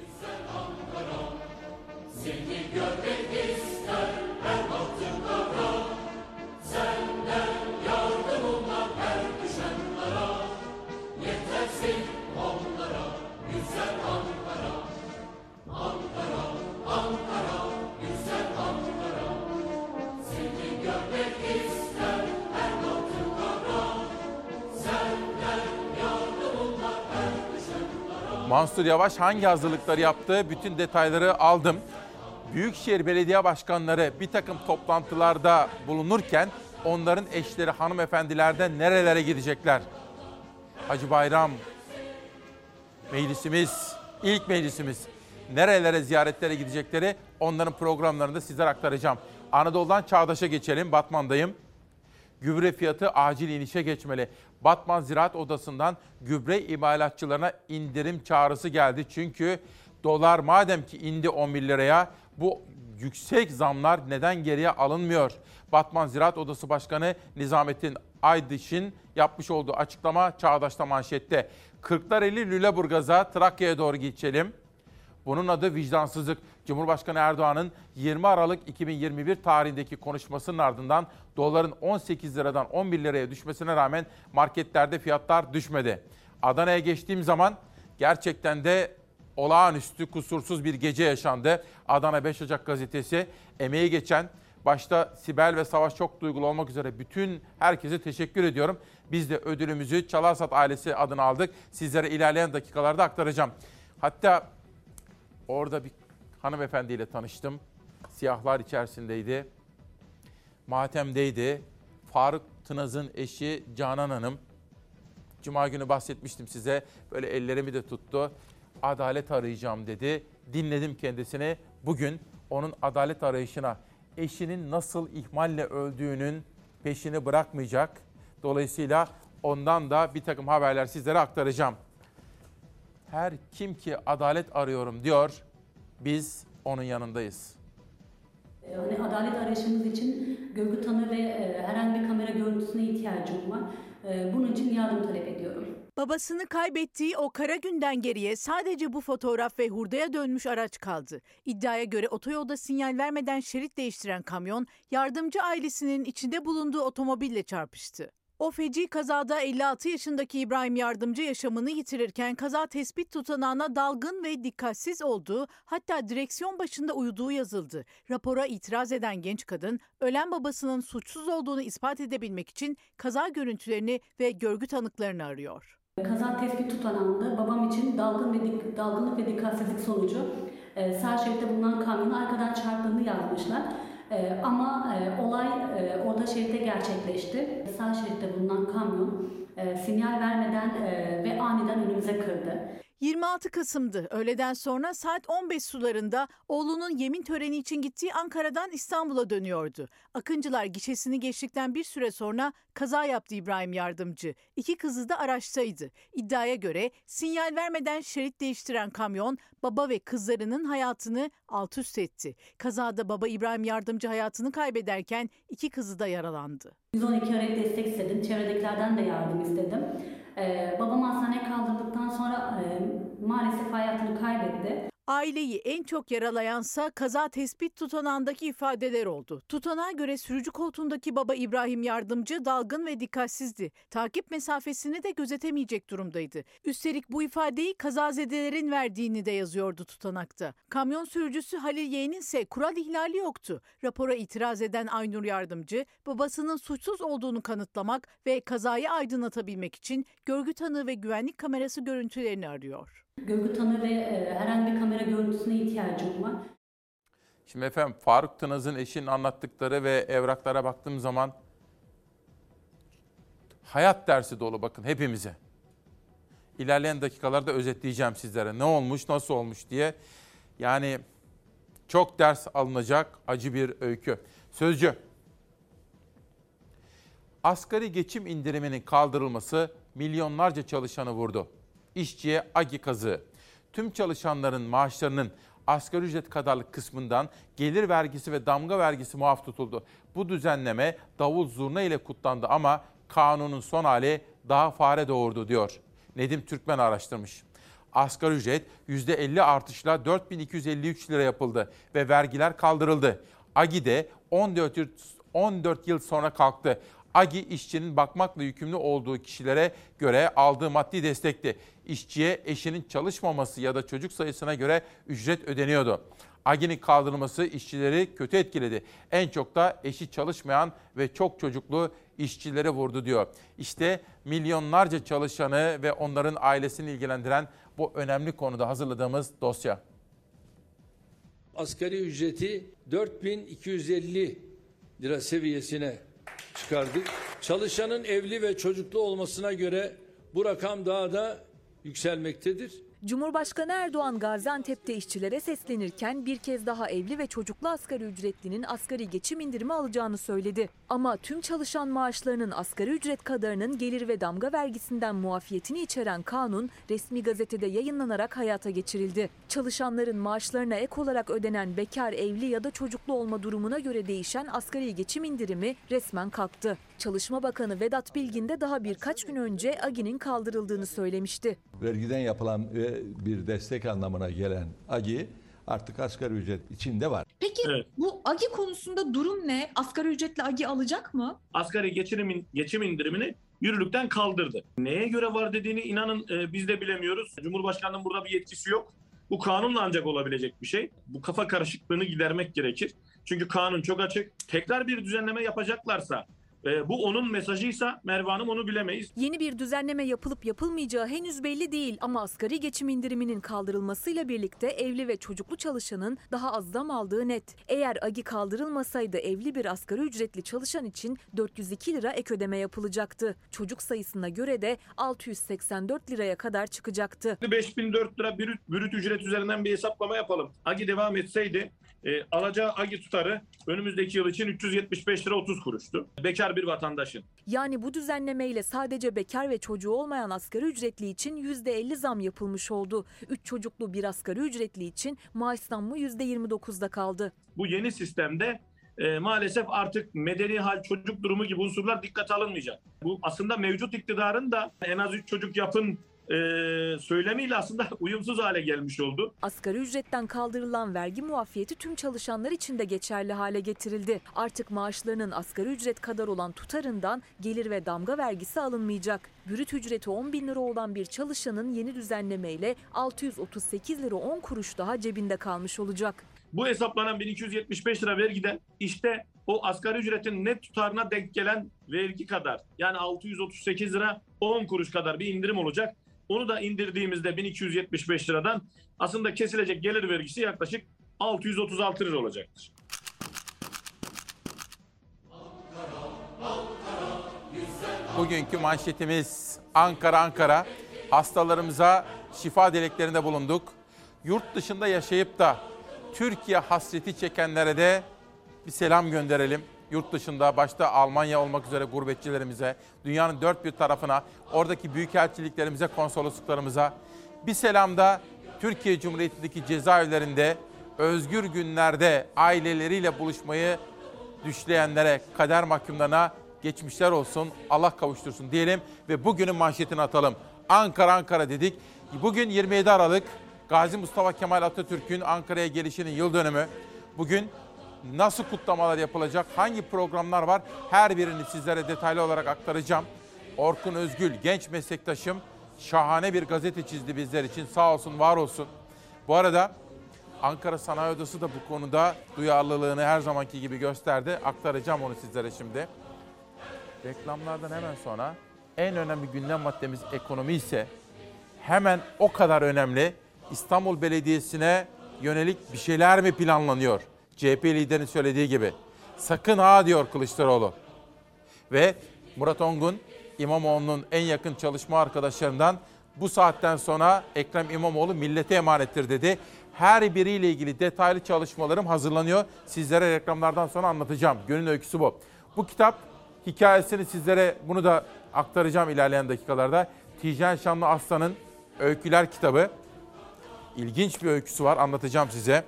S1: Mansur Yavaş hangi hazırlıkları yaptı? Bütün detayları aldım. Büyükşehir Belediye Başkanları bir takım toplantılarda bulunurken onların eşleri hanımefendilerden nerelere gidecekler? Hacı Bayram meclisimiz, ilk meclisimiz nerelere ziyaretlere gidecekleri onların programlarında sizlere aktaracağım. Anadolu'dan Çağdaş'a geçelim. Batman'dayım. Gübre fiyatı acil inişe geçmeli. Batman Ziraat Odası'ndan gübre imalatçılarına indirim çağrısı geldi. Çünkü dolar madem ki indi 11 liraya bu yüksek zamlar neden geriye alınmıyor? Batman Ziraat Odası Başkanı Nizamettin Aydış'ın yapmış olduğu açıklama Çağdaş'ta manşette. Kırklareli Lüleburgaz'a Trakya'ya doğru geçelim. Bunun adı vicdansızlık. Cumhurbaşkanı Erdoğan'ın 20 Aralık 2021 tarihindeki konuşmasının ardından doların 18 liradan 11 liraya düşmesine rağmen marketlerde fiyatlar düşmedi. Adana'ya geçtiğim zaman gerçekten de olağanüstü kusursuz bir gece yaşandı. Adana 5 Ocak gazetesi emeği geçen başta Sibel ve Savaş çok duygulu olmak üzere bütün herkese teşekkür ediyorum. Biz de ödülümüzü Çalarsat ailesi adına aldık. Sizlere ilerleyen dakikalarda aktaracağım. Hatta orada bir hanımefendiyle tanıştım. Siyahlar içerisindeydi. Matem'deydi. Faruk Tınaz'ın eşi Canan Hanım. Cuma günü bahsetmiştim size. Böyle ellerimi de tuttu adalet arayacağım dedi. Dinledim kendisini. Bugün onun adalet arayışına eşinin nasıl ihmalle öldüğünün peşini bırakmayacak. Dolayısıyla ondan da bir takım haberler sizlere aktaracağım. Her kim ki adalet arıyorum diyor, biz onun yanındayız.
S23: Hani adalet arayışımız için görgü tanığı ve e, herhangi bir kamera görüntüsüne ihtiyacım var. E, bunun için yardım talep ediyorum.
S24: Babasını kaybettiği o kara günden geriye sadece bu fotoğraf ve hurdaya dönmüş araç kaldı. İddiaya göre otoyolda sinyal vermeden şerit değiştiren kamyon yardımcı ailesinin içinde bulunduğu otomobille çarpıştı. O feci kazada 56 yaşındaki İbrahim Yardımcı yaşamını yitirirken kaza tespit tutanağına dalgın ve dikkatsiz olduğu hatta direksiyon başında uyuduğu yazıldı. Rapora itiraz eden genç kadın ölen babasının suçsuz olduğunu ispat edebilmek için kaza görüntülerini ve görgü tanıklarını arıyor.
S23: Kaza tespit tutanağında babam için dalgın ve dik, dalgınlık ve dikkatsizlik sonucu e, sağ şeritte bulunan kamyonu arkadan çarptığını yazmışlar. E, ama e, olay e, orta şeritte gerçekleşti. Sağ şeritte bulunan kamyon e, sinyal vermeden e, ve aniden önümüze kırdı.
S24: 26 Kasım'dı. Öğleden sonra saat 15 sularında oğlunun yemin töreni için gittiği Ankara'dan İstanbul'a dönüyordu. Akıncılar gişesini geçtikten bir süre sonra kaza yaptı İbrahim Yardımcı. İki kızı da araçtaydı. İddiaya göre sinyal vermeden şerit değiştiren kamyon baba ve kızlarının hayatını alt üst etti. Kazada baba İbrahim Yardımcı hayatını kaybederken iki kızı da yaralandı.
S23: 112 arayıp destek istedim. Çevredekilerden de yardım istedim. Ee, babam hastaneye kaldırdıktan sonra e, maalesef hayatını kaybetti.
S24: Aileyi en çok yaralayansa kaza tespit tutanağındaki ifadeler oldu. Tutanağa göre sürücü koltuğundaki baba İbrahim Yardımcı dalgın ve dikkatsizdi. Takip mesafesini de gözetemeyecek durumdaydı. Üstelik bu ifadeyi kazazedelerin verdiğini de yazıyordu tutanakta. Kamyon sürücüsü Halil Yeğen'in ise kural ihlali yoktu. Rapora itiraz eden Aynur Yardımcı, babasının suçsuz olduğunu kanıtlamak ve kazayı aydınlatabilmek için görgü tanığı ve güvenlik kamerası görüntülerini arıyor.
S23: Görgü tanığı ve e, herhangi bir kamera görüntüsüne ihtiyacım var.
S1: Şimdi efendim Faruk Tınaz'ın eşinin anlattıkları ve evraklara baktığım zaman hayat dersi dolu bakın hepimize. İlerleyen dakikalarda özetleyeceğim sizlere ne olmuş, nasıl olmuş diye. Yani çok ders alınacak acı bir öykü. Sözcü. Asgari geçim indiriminin kaldırılması milyonlarca çalışanı vurdu. İşçiye agi kazığı. Tüm çalışanların maaşlarının asgari ücret kadarlık kısmından gelir vergisi ve damga vergisi muaf tutuldu. Bu düzenleme davul zurna ile kutlandı ama kanunun son hali daha fare doğurdu diyor. Nedim Türkmen araştırmış. Asgari ücret %50 artışla 4253 lira yapıldı ve vergiler kaldırıldı. AGİ'de 14 yıl, 14 yıl sonra kalktı. AGİ işçinin bakmakla yükümlü olduğu kişilere göre aldığı maddi destekti. İşçiye eşinin çalışmaması ya da çocuk sayısına göre ücret ödeniyordu. AGİ'nin kaldırılması işçileri kötü etkiledi. En çok da eşi çalışmayan ve çok çocuklu işçileri vurdu diyor. İşte milyonlarca çalışanı ve onların ailesini ilgilendiren bu önemli konuda hazırladığımız dosya.
S15: Asgari ücreti 4250 lira seviyesine çıkardık. Çalışanın evli ve çocuklu olmasına göre bu rakam daha da yükselmektedir.
S25: Cumhurbaşkanı Erdoğan Gaziantep'te işçilere seslenirken bir kez daha evli ve çocuklu asgari ücretlinin asgari geçim indirimi alacağını söyledi. Ama tüm çalışan maaşlarının asgari ücret kadarının gelir ve damga vergisinden muafiyetini içeren kanun resmi gazetede yayınlanarak hayata geçirildi. Çalışanların maaşlarına ek olarak ödenen bekar, evli ya da çocuklu olma durumuna göre değişen asgari geçim indirimi resmen kalktı. Çalışma Bakanı Vedat Bilgin de daha birkaç gün önce AGİ'nin kaldırıldığını söylemişti.
S26: Vergiden yapılan bir destek anlamına gelen AGİ artık asgari ücret içinde var.
S27: Peki bu AGİ konusunda durum ne? Asgari ücretli AGİ alacak mı?
S28: asgari geçim, geçim indirimini yürürlükten kaldırdı. Neye göre var dediğini inanın e, biz de bilemiyoruz. Cumhurbaşkanının burada bir yetkisi yok. Bu kanunla ancak olabilecek bir şey. Bu kafa karışıklığını gidermek gerekir. Çünkü kanun çok açık. Tekrar bir düzenleme yapacaklarsa e, bu onun mesajıysa Merve Hanım onu bilemeyiz.
S25: Yeni bir düzenleme yapılıp yapılmayacağı henüz belli değil ama asgari geçim indiriminin kaldırılmasıyla birlikte evli ve çocuklu çalışanın daha az zam aldığı net. Eğer AGİ kaldırılmasaydı evli bir asgari ücretli çalışan için 402 lira ek ödeme yapılacaktı. Çocuk sayısına göre de 684 liraya kadar çıkacaktı.
S28: 5004 lira brüt, brüt ücret üzerinden bir hesaplama yapalım. AGİ devam etseydi e, alacağı AGİ tutarı önümüzdeki yıl için 375 lira 30 kuruştu. Bekar bir vatandaşın.
S25: Yani bu düzenlemeyle sadece bekar ve çocuğu olmayan asgari ücretli için %50 zam yapılmış oldu. 3 çocuklu bir asgari ücretli için maaş zammı %29'da kaldı.
S28: Bu yeni sistemde e, maalesef artık medeni hal çocuk durumu gibi unsurlar dikkate alınmayacak. Bu aslında mevcut iktidarın da en az 3 çocuk yapın e, söylemiyle aslında uyumsuz hale gelmiş oldu.
S25: Asgari ücretten kaldırılan vergi muafiyeti tüm çalışanlar için de geçerli hale getirildi. Artık maaşlarının asgari ücret kadar olan tutarından gelir ve damga vergisi alınmayacak. Brüt ücreti 10 bin lira olan bir çalışanın yeni düzenlemeyle 638 lira 10 kuruş daha cebinde kalmış olacak.
S28: Bu hesaplanan 1275 lira vergiden işte o asgari ücretin net tutarına denk gelen vergi kadar yani 638 lira 10 kuruş kadar bir indirim olacak. Onu da indirdiğimizde 1275 liradan aslında kesilecek gelir vergisi yaklaşık 636 lira olacaktır.
S1: Bugünkü manşetimiz Ankara Ankara. Hastalarımıza şifa dileklerinde bulunduk. Yurt dışında yaşayıp da Türkiye hasreti çekenlere de bir selam gönderelim. Yurt dışında başta Almanya olmak üzere gurbetçilerimize, dünyanın dört bir tarafına, oradaki büyükelçiliklerimize, konsolosluklarımıza bir selam da Türkiye Cumhuriyeti'ndeki cezaevlerinde özgür günlerde aileleriyle buluşmayı düşleyenlere, kader mahkumlarına geçmişler olsun, Allah kavuştursun diyelim ve bugünün manşetini atalım. Ankara Ankara dedik. Bugün 27 Aralık Gazi Mustafa Kemal Atatürk'ün Ankara'ya gelişinin yıl dönümü. Bugün nasıl kutlamalar yapılacak, hangi programlar var her birini sizlere detaylı olarak aktaracağım. Orkun Özgül, genç meslektaşım, şahane bir gazete çizdi bizler için. Sağ olsun, var olsun. Bu arada Ankara Sanayi Odası da bu konuda duyarlılığını her zamanki gibi gösterdi. Aktaracağım onu sizlere şimdi. Reklamlardan hemen sonra en önemli gündem maddemiz ekonomi ise hemen o kadar önemli İstanbul Belediyesi'ne yönelik bir şeyler mi planlanıyor? CHP liderinin söylediği gibi. Sakın ha diyor Kılıçdaroğlu. Ve Murat Ongun İmamoğlu'nun en yakın çalışma arkadaşlarından bu saatten sonra Ekrem İmamoğlu millete emanettir dedi. Her biriyle ilgili detaylı çalışmalarım hazırlanıyor. Sizlere reklamlardan sonra anlatacağım. Gönül öyküsü bu. Bu kitap hikayesini sizlere bunu da aktaracağım ilerleyen dakikalarda. Tijen Şanlı Aslan'ın Öyküler kitabı. İlginç bir öyküsü var anlatacağım size.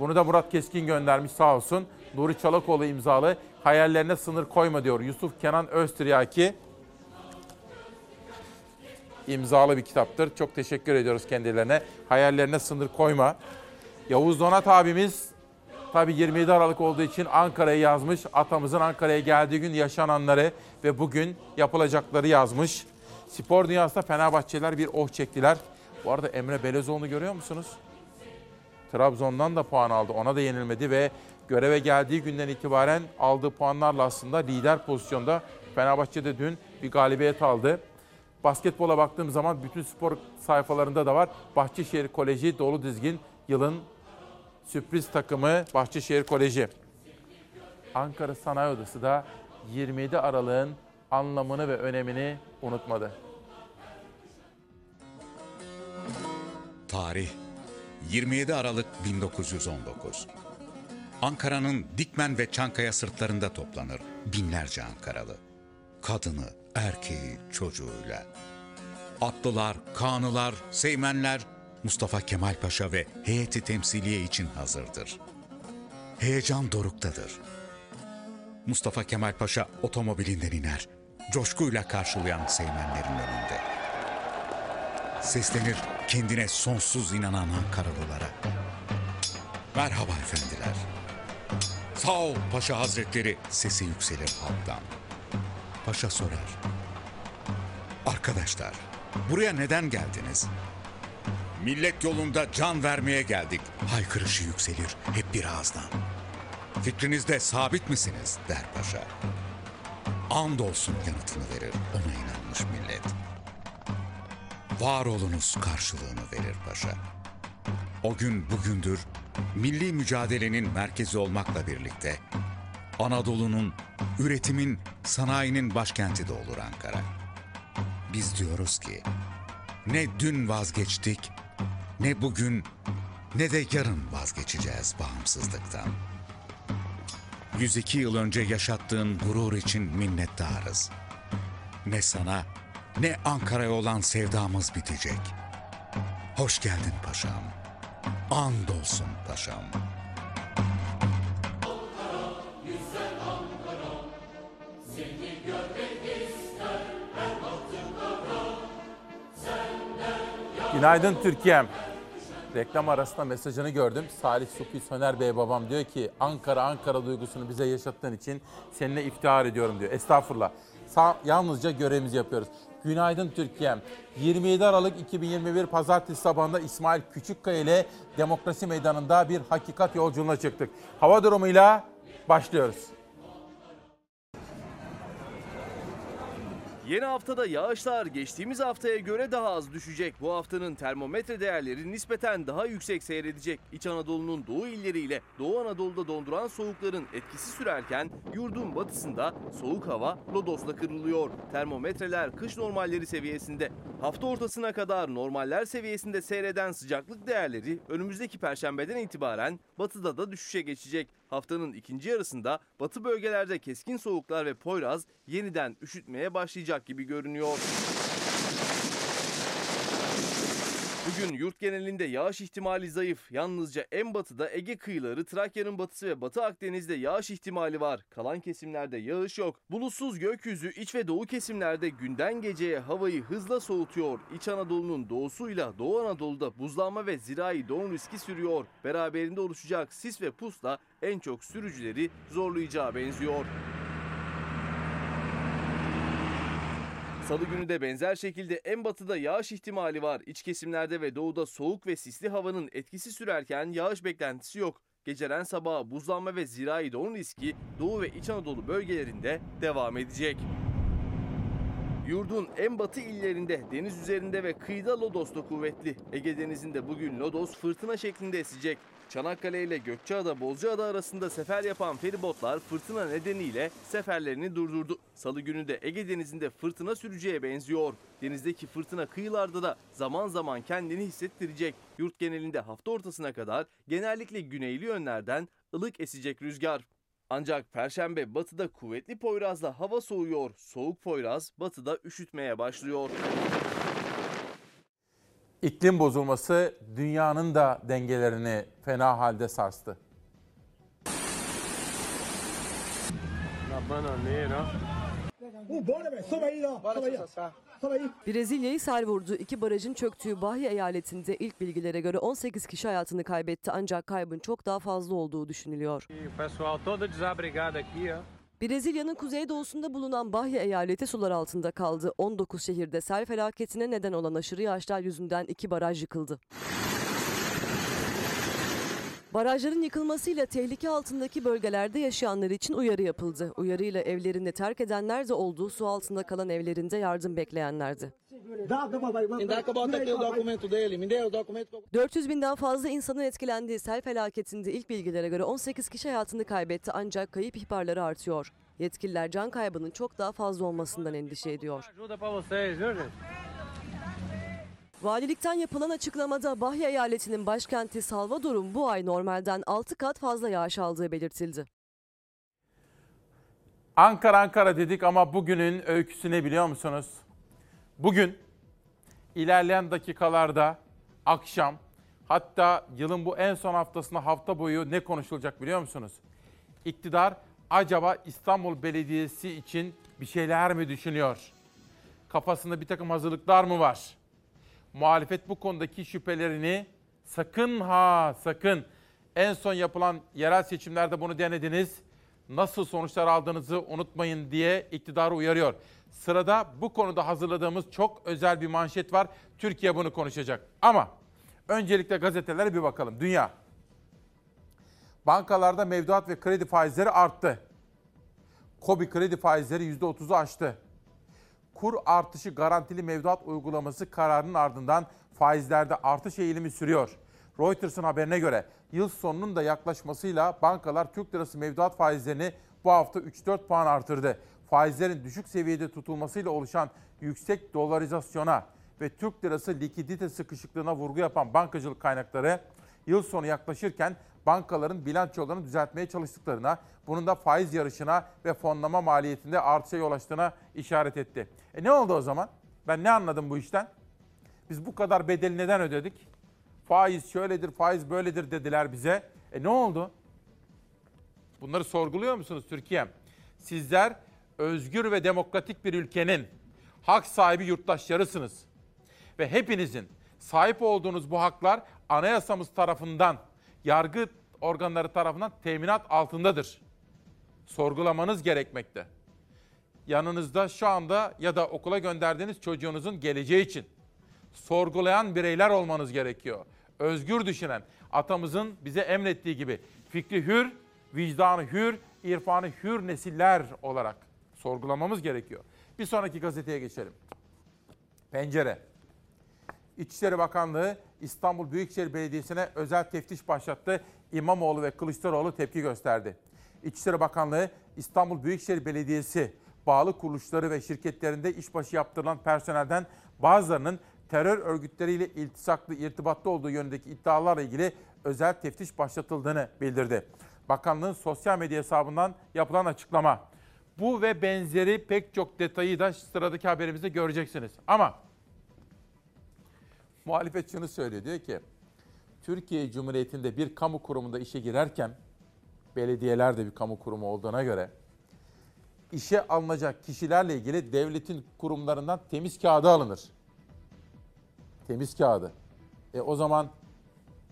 S1: Bunu da Murat Keskin göndermiş sağ olsun. Nuri Çalakoğlu imzalı hayallerine sınır koyma diyor. Yusuf Kenan Öztiryaki imzalı bir kitaptır. Çok teşekkür ediyoruz kendilerine. Hayallerine sınır koyma. Yavuz Donat abimiz tabii 27 Aralık olduğu için Ankara'yı yazmış. Atamızın Ankara'ya geldiği gün yaşananları ve bugün yapılacakları yazmış. Spor dünyasında Fenerbahçeliler bir oh çektiler. Bu arada Emre Belezoğlu'nu görüyor musunuz? Trabzon'dan da puan aldı. Ona da yenilmedi ve göreve geldiği günden itibaren aldığı puanlarla aslında lider pozisyonda. Fenerbahçe'de dün bir galibiyet aldı. Basketbola baktığım zaman bütün spor sayfalarında da var. Bahçeşehir Koleji dolu dizgin yılın sürpriz takımı Bahçeşehir Koleji. Ankara Sanayi Odası da 27 Aralık'ın anlamını ve önemini unutmadı.
S29: Tarih 27 Aralık 1919. Ankara'nın Dikmen ve Çankaya sırtlarında toplanır binlerce Ankaralı. Kadını, erkeği, çocuğuyla. Atlılar, kanılar, seymenler Mustafa Kemal Paşa ve heyeti temsiliye için hazırdır. Heyecan doruktadır. Mustafa Kemal Paşa otomobilinden iner, coşkuyla karşılayan seymenlerin önünde. Seslenir kendine sonsuz inanan Ankaralılara. Merhaba efendiler. Sağ ol Paşa Hazretleri sesi yükselir halktan. Paşa sorar. Arkadaşlar buraya neden geldiniz? Millet yolunda can vermeye geldik. Haykırışı yükselir hep bir ağızdan. Fikrinizde sabit misiniz der paşa. Andolsun yanıtını verir ona inanmış millet. Var olunuz karşılığını verir paşa. O gün bugündür milli mücadelenin merkezi olmakla birlikte Anadolu'nun, üretimin, sanayinin başkenti de olur Ankara. Biz diyoruz ki ne dün vazgeçtik, ne bugün, ne de yarın vazgeçeceğiz bağımsızlıktan. 102 yıl önce yaşattığın gurur için minnettarız. Ne sana, ne Ankara'ya olan sevdamız bitecek. Hoş geldin paşam. Andolsun paşam.
S1: Günaydın Türkiye'm. Reklam arasında mesajını gördüm. Salih Supi Söner Bey babam diyor ki Ankara Ankara duygusunu bize yaşattığın için seninle iftihar ediyorum diyor. Estağfurullah. Sa- yalnızca görevimizi yapıyoruz. Günaydın Türkiye'm. 27 Aralık 2021 Pazartesi sabahında İsmail Küçükkaya ile Demokrasi Meydanı'nda bir hakikat yolculuğuna çıktık. Hava durumuyla başlıyoruz.
S12: Yeni haftada yağışlar geçtiğimiz haftaya göre daha az düşecek. Bu haftanın termometre değerleri nispeten daha yüksek seyredecek. İç Anadolu'nun doğu illeriyle Doğu Anadolu'da donduran soğukların etkisi sürerken yurdun batısında soğuk hava lodosla kırılıyor. Termometreler kış normalleri seviyesinde. Hafta ortasına kadar normaller seviyesinde seyreden sıcaklık değerleri önümüzdeki perşembeden itibaren batıda da düşüşe geçecek. Haftanın ikinci yarısında batı bölgelerde keskin soğuklar ve Poyraz yeniden üşütmeye başlayacak gibi görünüyor. Bugün yurt genelinde yağış ihtimali zayıf. Yalnızca en batıda Ege kıyıları, Trakya'nın batısı ve Batı Akdeniz'de yağış ihtimali var. Kalan kesimlerde yağış yok. Bulutsuz gökyüzü iç ve doğu kesimlerde günden geceye havayı hızla soğutuyor. İç Anadolu'nun doğusuyla Doğu Anadolu'da buzlanma ve zirai don riski sürüyor. Beraberinde oluşacak sis ve pusla en çok sürücüleri zorlayacağı benziyor. Salı günü de benzer şekilde en batıda yağış ihtimali var. İç kesimlerde ve doğuda soğuk ve sisli havanın etkisi sürerken yağış beklentisi yok. Geceden sabaha buzlanma ve zirai don riski Doğu ve İç Anadolu bölgelerinde devam edecek. Yurdun en batı illerinde deniz üzerinde ve kıyıda lodos da kuvvetli. Ege Denizi'nde bugün lodos fırtına şeklinde esecek. Çanakkale ile Gökçeada Bozcaada arasında sefer yapan feribotlar fırtına nedeniyle seferlerini durdurdu. Salı günü de Ege Denizi'nde fırtına süreceğe benziyor. Denizdeki fırtına kıyılarda da zaman zaman kendini hissettirecek. Yurt genelinde hafta ortasına kadar genellikle güneyli yönlerden ılık esecek rüzgar. Ancak perşembe batıda kuvvetli Poyraz'la hava soğuyor. Soğuk Poyraz batıda üşütmeye başlıyor.
S1: İklim bozulması dünyanın da dengelerini fena halde sarstı.
S2: Brezilya'yı sel vurdu. İki barajın çöktüğü Bahia eyaletinde ilk bilgilere göre 18 kişi hayatını kaybetti ancak kaybın çok daha fazla olduğu düşünülüyor. Brezilya'nın kuzeydoğusunda bulunan Bahia eyaleti sular altında kaldı. 19 şehirde sel felaketine neden olan aşırı yağışlar yüzünden iki baraj yıkıldı. Barajların yıkılmasıyla tehlike altındaki bölgelerde yaşayanlar için uyarı yapıldı. Uyarıyla evlerini terk edenler de oldu, su altında kalan evlerinde yardım bekleyenlerdi. 400 binden fazla insanın etkilendiği sel felaketinde ilk bilgilere göre 18 kişi hayatını kaybetti ancak kayıp ihbarları artıyor. Yetkililer can kaybının çok daha fazla olmasından endişe ediyor. Valilikten yapılan açıklamada Bahia eyaletinin başkenti Salvador'un bu ay normalden 6 kat fazla yağış aldığı belirtildi.
S1: Ankara Ankara dedik ama bugünün öyküsü ne biliyor musunuz? Bugün ilerleyen dakikalarda akşam hatta yılın bu en son haftasında hafta boyu ne konuşulacak biliyor musunuz? İktidar acaba İstanbul Belediyesi için bir şeyler mi düşünüyor? Kafasında bir takım hazırlıklar mı var? Muhalefet bu konudaki şüphelerini sakın ha sakın en son yapılan yerel seçimlerde bunu denediniz. Nasıl sonuçlar aldığınızı unutmayın diye iktidarı uyarıyor. Sırada bu konuda hazırladığımız çok özel bir manşet var. Türkiye bunu konuşacak. Ama öncelikle gazetelere bir bakalım. Dünya. Bankalarda mevduat ve kredi faizleri arttı. Kobi kredi faizleri %30'u aştı. Kur artışı garantili mevduat uygulaması kararının ardından faizlerde artış eğilimi sürüyor. Reuters'ın haberine göre yıl sonunun da yaklaşmasıyla bankalar Türk lirası mevduat faizlerini bu hafta 3-4 puan artırdı. Faizlerin düşük seviyede tutulmasıyla oluşan yüksek dolarizasyona ve Türk lirası likidite sıkışıklığına vurgu yapan bankacılık kaynakları yıl sonu yaklaşırken bankaların bilançolarını düzeltmeye çalıştıklarına, bunun da faiz yarışına ve fonlama maliyetinde artışa yol açtığına işaret etti. E ne oldu o zaman? Ben ne anladım bu işten? Biz bu kadar bedeli neden ödedik? Faiz şöyledir, faiz böyledir dediler bize. E ne oldu? Bunları sorguluyor musunuz Türkiye? Sizler özgür ve demokratik bir ülkenin hak sahibi yurttaşlarısınız. Ve hepinizin sahip olduğunuz bu haklar anayasamız tarafından, yargı organları tarafından teminat altındadır. Sorgulamanız gerekmekte. Yanınızda şu anda ya da okula gönderdiğiniz çocuğunuzun geleceği için sorgulayan bireyler olmanız gerekiyor. Özgür düşünen, atamızın bize emrettiği gibi fikri hür, vicdanı hür, irfanı hür nesiller olarak sorgulamamız gerekiyor. Bir sonraki gazeteye geçelim. Pencere. İçişleri Bakanlığı İstanbul Büyükşehir Belediyesi'ne özel teftiş başlattı. İmamoğlu ve Kılıçdaroğlu tepki gösterdi. İçişleri Bakanlığı İstanbul Büyükşehir Belediyesi bağlı kuruluşları ve şirketlerinde işbaşı yaptırılan personelden bazılarının terör örgütleriyle iltisaklı, irtibatlı olduğu yönündeki iddialarla ilgili özel teftiş başlatıldığını bildirdi. Bakanlığın sosyal medya hesabından yapılan açıklama. Bu ve benzeri pek çok detayı da sıradaki haberimizde göreceksiniz. Ama Muhalefet şunu söylüyor. Diyor ki Türkiye Cumhuriyeti'nde bir kamu kurumunda işe girerken belediyeler de bir kamu kurumu olduğuna göre işe alınacak kişilerle ilgili devletin kurumlarından temiz kağıdı alınır. Temiz kağıdı. E o zaman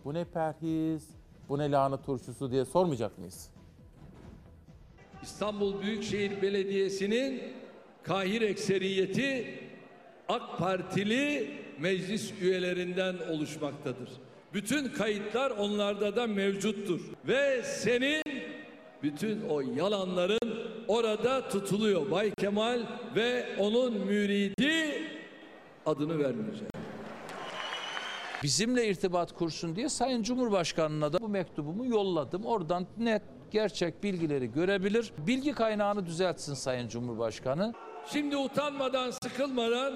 S1: bu ne perhiz, bu ne lahana turşusu diye sormayacak mıyız?
S15: İstanbul Büyükşehir Belediyesi'nin kahir ekseriyeti AK Partili meclis üyelerinden oluşmaktadır. Bütün kayıtlar onlarda da mevcuttur. Ve senin bütün o yalanların orada tutuluyor. Bay Kemal ve onun müridi adını vermeyeceğim. Bizimle irtibat kursun diye Sayın Cumhurbaşkanı'na da bu mektubumu yolladım. Oradan net gerçek bilgileri görebilir. Bilgi kaynağını düzeltsin Sayın Cumhurbaşkanı. Şimdi utanmadan, sıkılmadan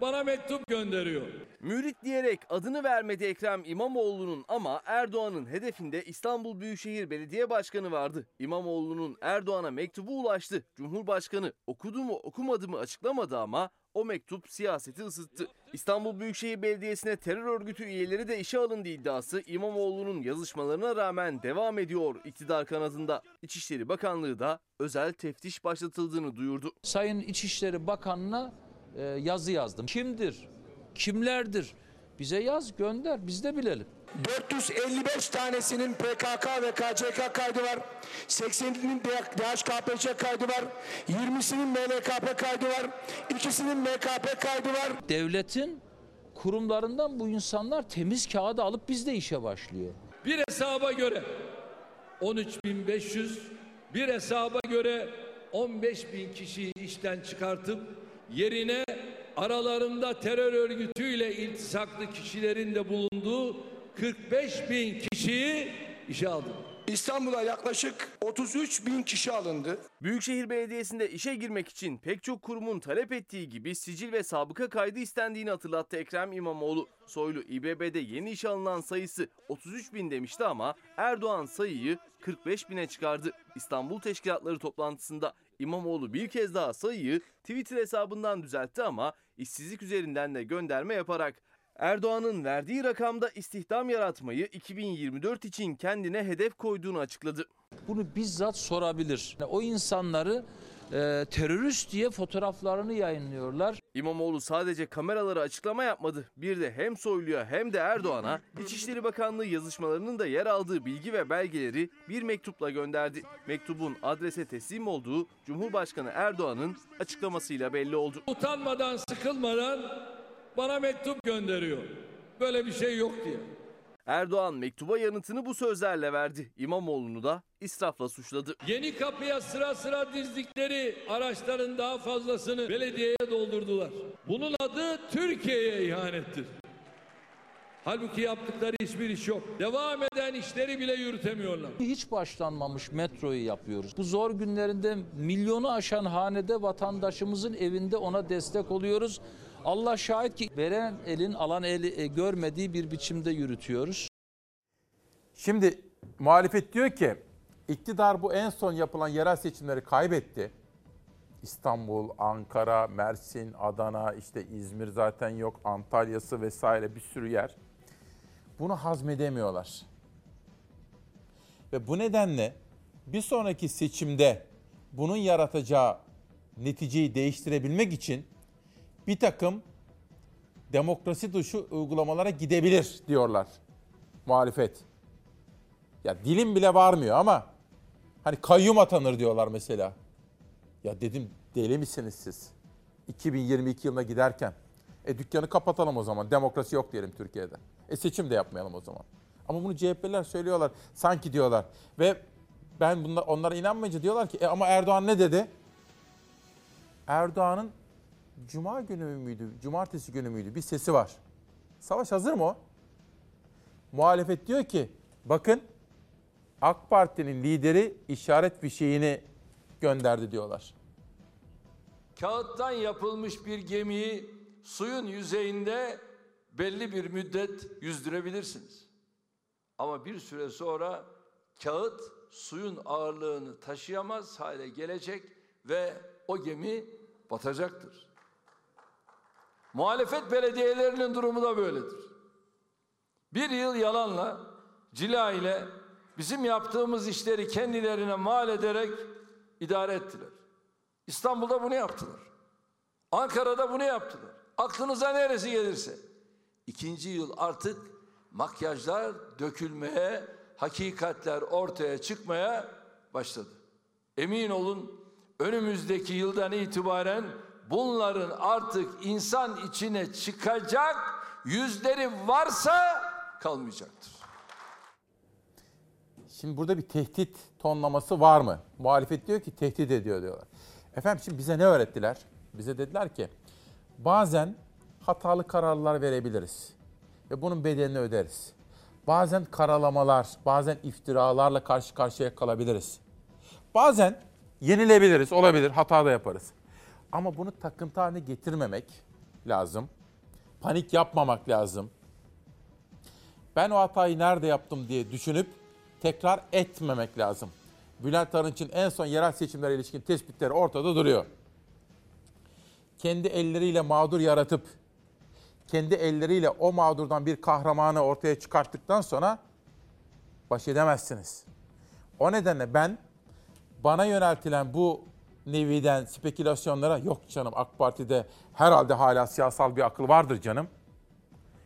S15: bana mektup gönderiyor.
S12: Mürit diyerek adını vermedi Ekrem İmamoğlu'nun ama Erdoğan'ın hedefinde İstanbul Büyükşehir Belediye Başkanı vardı. İmamoğlu'nun Erdoğan'a mektubu ulaştı. Cumhurbaşkanı okudu mu okumadı mı açıklamadı ama o mektup siyaseti ısıttı. İstanbul Büyükşehir Belediyesi'ne terör örgütü üyeleri de işe alındı iddiası İmamoğlu'nun yazışmalarına rağmen devam ediyor iktidar kanadında. İçişleri Bakanlığı da özel teftiş başlatıldığını duyurdu.
S10: Sayın İçişleri Bakanı'na e, yazı yazdım. Kimdir? Kimlerdir? Bize yaz gönder biz de bilelim.
S14: 455 tanesinin PKK ve KCK kaydı var. 80'inin DHKPC kaydı var. 20'sinin MLKP kaydı var. İkisinin MKP kaydı var.
S10: Devletin kurumlarından bu insanlar temiz kağıdı alıp bizde işe başlıyor.
S15: Bir hesaba göre 13.500, bir hesaba göre 15.000 kişiyi işten çıkartıp yerine aralarında terör örgütüyle iltisaklı kişilerin de bulunduğu 45 bin kişiyi işe aldı.
S14: İstanbul'a yaklaşık 33 bin kişi alındı.
S12: Büyükşehir Belediyesi'nde işe girmek için pek çok kurumun talep ettiği gibi sicil ve sabıka kaydı istendiğini hatırlattı Ekrem İmamoğlu. Soylu İBB'de yeni işe alınan sayısı 33 bin demişti ama Erdoğan sayıyı 45 bine çıkardı. İstanbul Teşkilatları toplantısında İmamoğlu bir kez daha sayıyı Twitter hesabından düzeltti ama işsizlik üzerinden de gönderme yaparak Erdoğan'ın verdiği rakamda istihdam yaratmayı 2024 için kendine hedef koyduğunu açıkladı.
S10: Bunu bizzat sorabilir. O insanları e, terörist diye fotoğraflarını yayınlıyorlar.
S12: İmamoğlu sadece kameralara açıklama yapmadı. Bir de hem Soylu'ya hem de Erdoğan'a İçişleri Bakanlığı yazışmalarının da yer aldığı bilgi ve belgeleri bir mektupla gönderdi. Mektubun adrese teslim olduğu Cumhurbaşkanı Erdoğan'ın açıklamasıyla belli oldu.
S15: Utanmadan, sıkılmadan bana mektup gönderiyor. Böyle bir şey yok diye.
S12: Erdoğan mektuba yanıtını bu sözlerle verdi. İmamoğlu'nu da israfla suçladı.
S15: Yeni kapıya sıra sıra dizdikleri araçların daha fazlasını belediyeye doldurdular. Bunun adı Türkiye'ye ihanettir. Halbuki yaptıkları hiçbir iş yok. Devam eden işleri bile yürütemiyorlar.
S10: Hiç başlanmamış metroyu yapıyoruz. Bu zor günlerinde milyonu aşan hanede vatandaşımızın evinde ona destek oluyoruz. Allah şahit ki veren elin alan eli e, görmediği bir biçimde yürütüyoruz.
S1: Şimdi muhalefet diyor ki iktidar bu en son yapılan yerel seçimleri kaybetti. İstanbul, Ankara, Mersin, Adana, işte İzmir zaten yok, Antalya'sı vesaire bir sürü yer. Bunu hazmedemiyorlar. Ve bu nedenle bir sonraki seçimde bunun yaratacağı neticeyi değiştirebilmek için bir takım demokrasi dışı uygulamalara gidebilir diyorlar muhalefet. Ya dilim bile varmıyor ama hani kayyum atanır diyorlar mesela. Ya dedim deli misiniz siz? 2022 yılına giderken. E dükkanı kapatalım o zaman. Demokrasi yok diyelim Türkiye'de. E seçim de yapmayalım o zaman. Ama bunu CHP'ler söylüyorlar. Sanki diyorlar. Ve ben bunlar, onlara inanmayınca diyorlar ki e ama Erdoğan ne dedi? Erdoğan'ın Cuma günü müydü, cumartesi günü müydü bir sesi var. Savaş hazır mı o? Muhalefet diyor ki bakın AK Parti'nin lideri işaret fişeğini gönderdi diyorlar.
S15: Kağıttan yapılmış bir gemiyi suyun yüzeyinde belli bir müddet yüzdürebilirsiniz. Ama bir süre sonra kağıt suyun ağırlığını taşıyamaz hale gelecek ve o gemi batacaktır. Muhalefet belediyelerinin durumu da böyledir. Bir yıl yalanla, cila ile bizim yaptığımız işleri kendilerine mal ederek idare ettiler. İstanbul'da bunu yaptılar. Ankara'da bunu yaptılar. Aklınıza neresi gelirse. İkinci yıl artık makyajlar dökülmeye, hakikatler ortaya çıkmaya başladı. Emin olun önümüzdeki yıldan itibaren bunların artık insan içine çıkacak yüzleri varsa kalmayacaktır.
S1: Şimdi burada bir tehdit tonlaması var mı? Muhalefet diyor ki tehdit ediyor diyorlar. Efendim şimdi bize ne öğrettiler? Bize dediler ki bazen hatalı kararlar verebiliriz ve bunun bedelini öderiz. Bazen karalamalar, bazen iftiralarla karşı karşıya kalabiliriz. Bazen yenilebiliriz, olabilir, hata da yaparız. Ama bunu takıntı haline getirmemek lazım. Panik yapmamak lazım. Ben o hatayı nerede yaptım diye düşünüp tekrar etmemek lazım. Bülent Arınç'ın en son yerel seçimlere ilişkin tespitleri ortada duruyor. Kendi elleriyle mağdur yaratıp kendi elleriyle o mağdurdan bir kahramanı ortaya çıkarttıktan sonra baş edemezsiniz. O nedenle ben bana yöneltilen bu neviden spekülasyonlara yok canım AK Parti'de herhalde hala siyasal bir akıl vardır canım.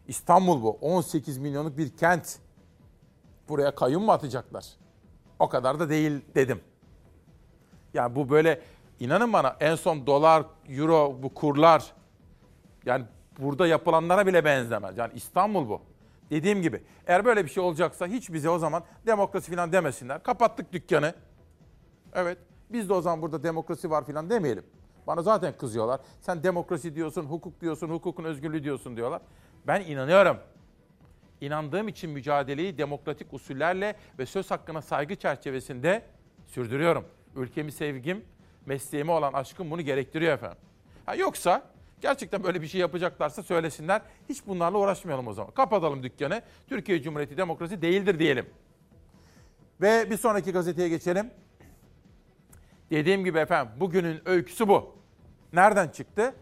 S1: İstanbul bu 18 milyonluk bir kent. Buraya kayyum mu atacaklar? O kadar da değil dedim. Yani bu böyle inanın bana en son dolar, euro bu kurlar yani burada yapılanlara bile benzemez. Yani İstanbul bu. Dediğim gibi eğer böyle bir şey olacaksa hiç bize o zaman demokrasi falan demesinler. Kapattık dükkanı. Evet biz de o zaman burada demokrasi var falan demeyelim. Bana zaten kızıyorlar. Sen demokrasi diyorsun, hukuk diyorsun, hukukun özgürlüğü diyorsun diyorlar. Ben inanıyorum. İnandığım için mücadeleyi demokratik usullerle ve söz hakkına saygı çerçevesinde sürdürüyorum. Ülkemi sevgim, mesleğime olan aşkım bunu gerektiriyor efendim. Ha yoksa gerçekten böyle bir şey yapacaklarsa söylesinler. Hiç bunlarla uğraşmayalım o zaman. Kapatalım dükkanı. Türkiye Cumhuriyeti demokrasi değildir diyelim. Ve bir sonraki gazeteye geçelim. Dediğim gibi efendim bugünün öyküsü bu. Nereden çıktı?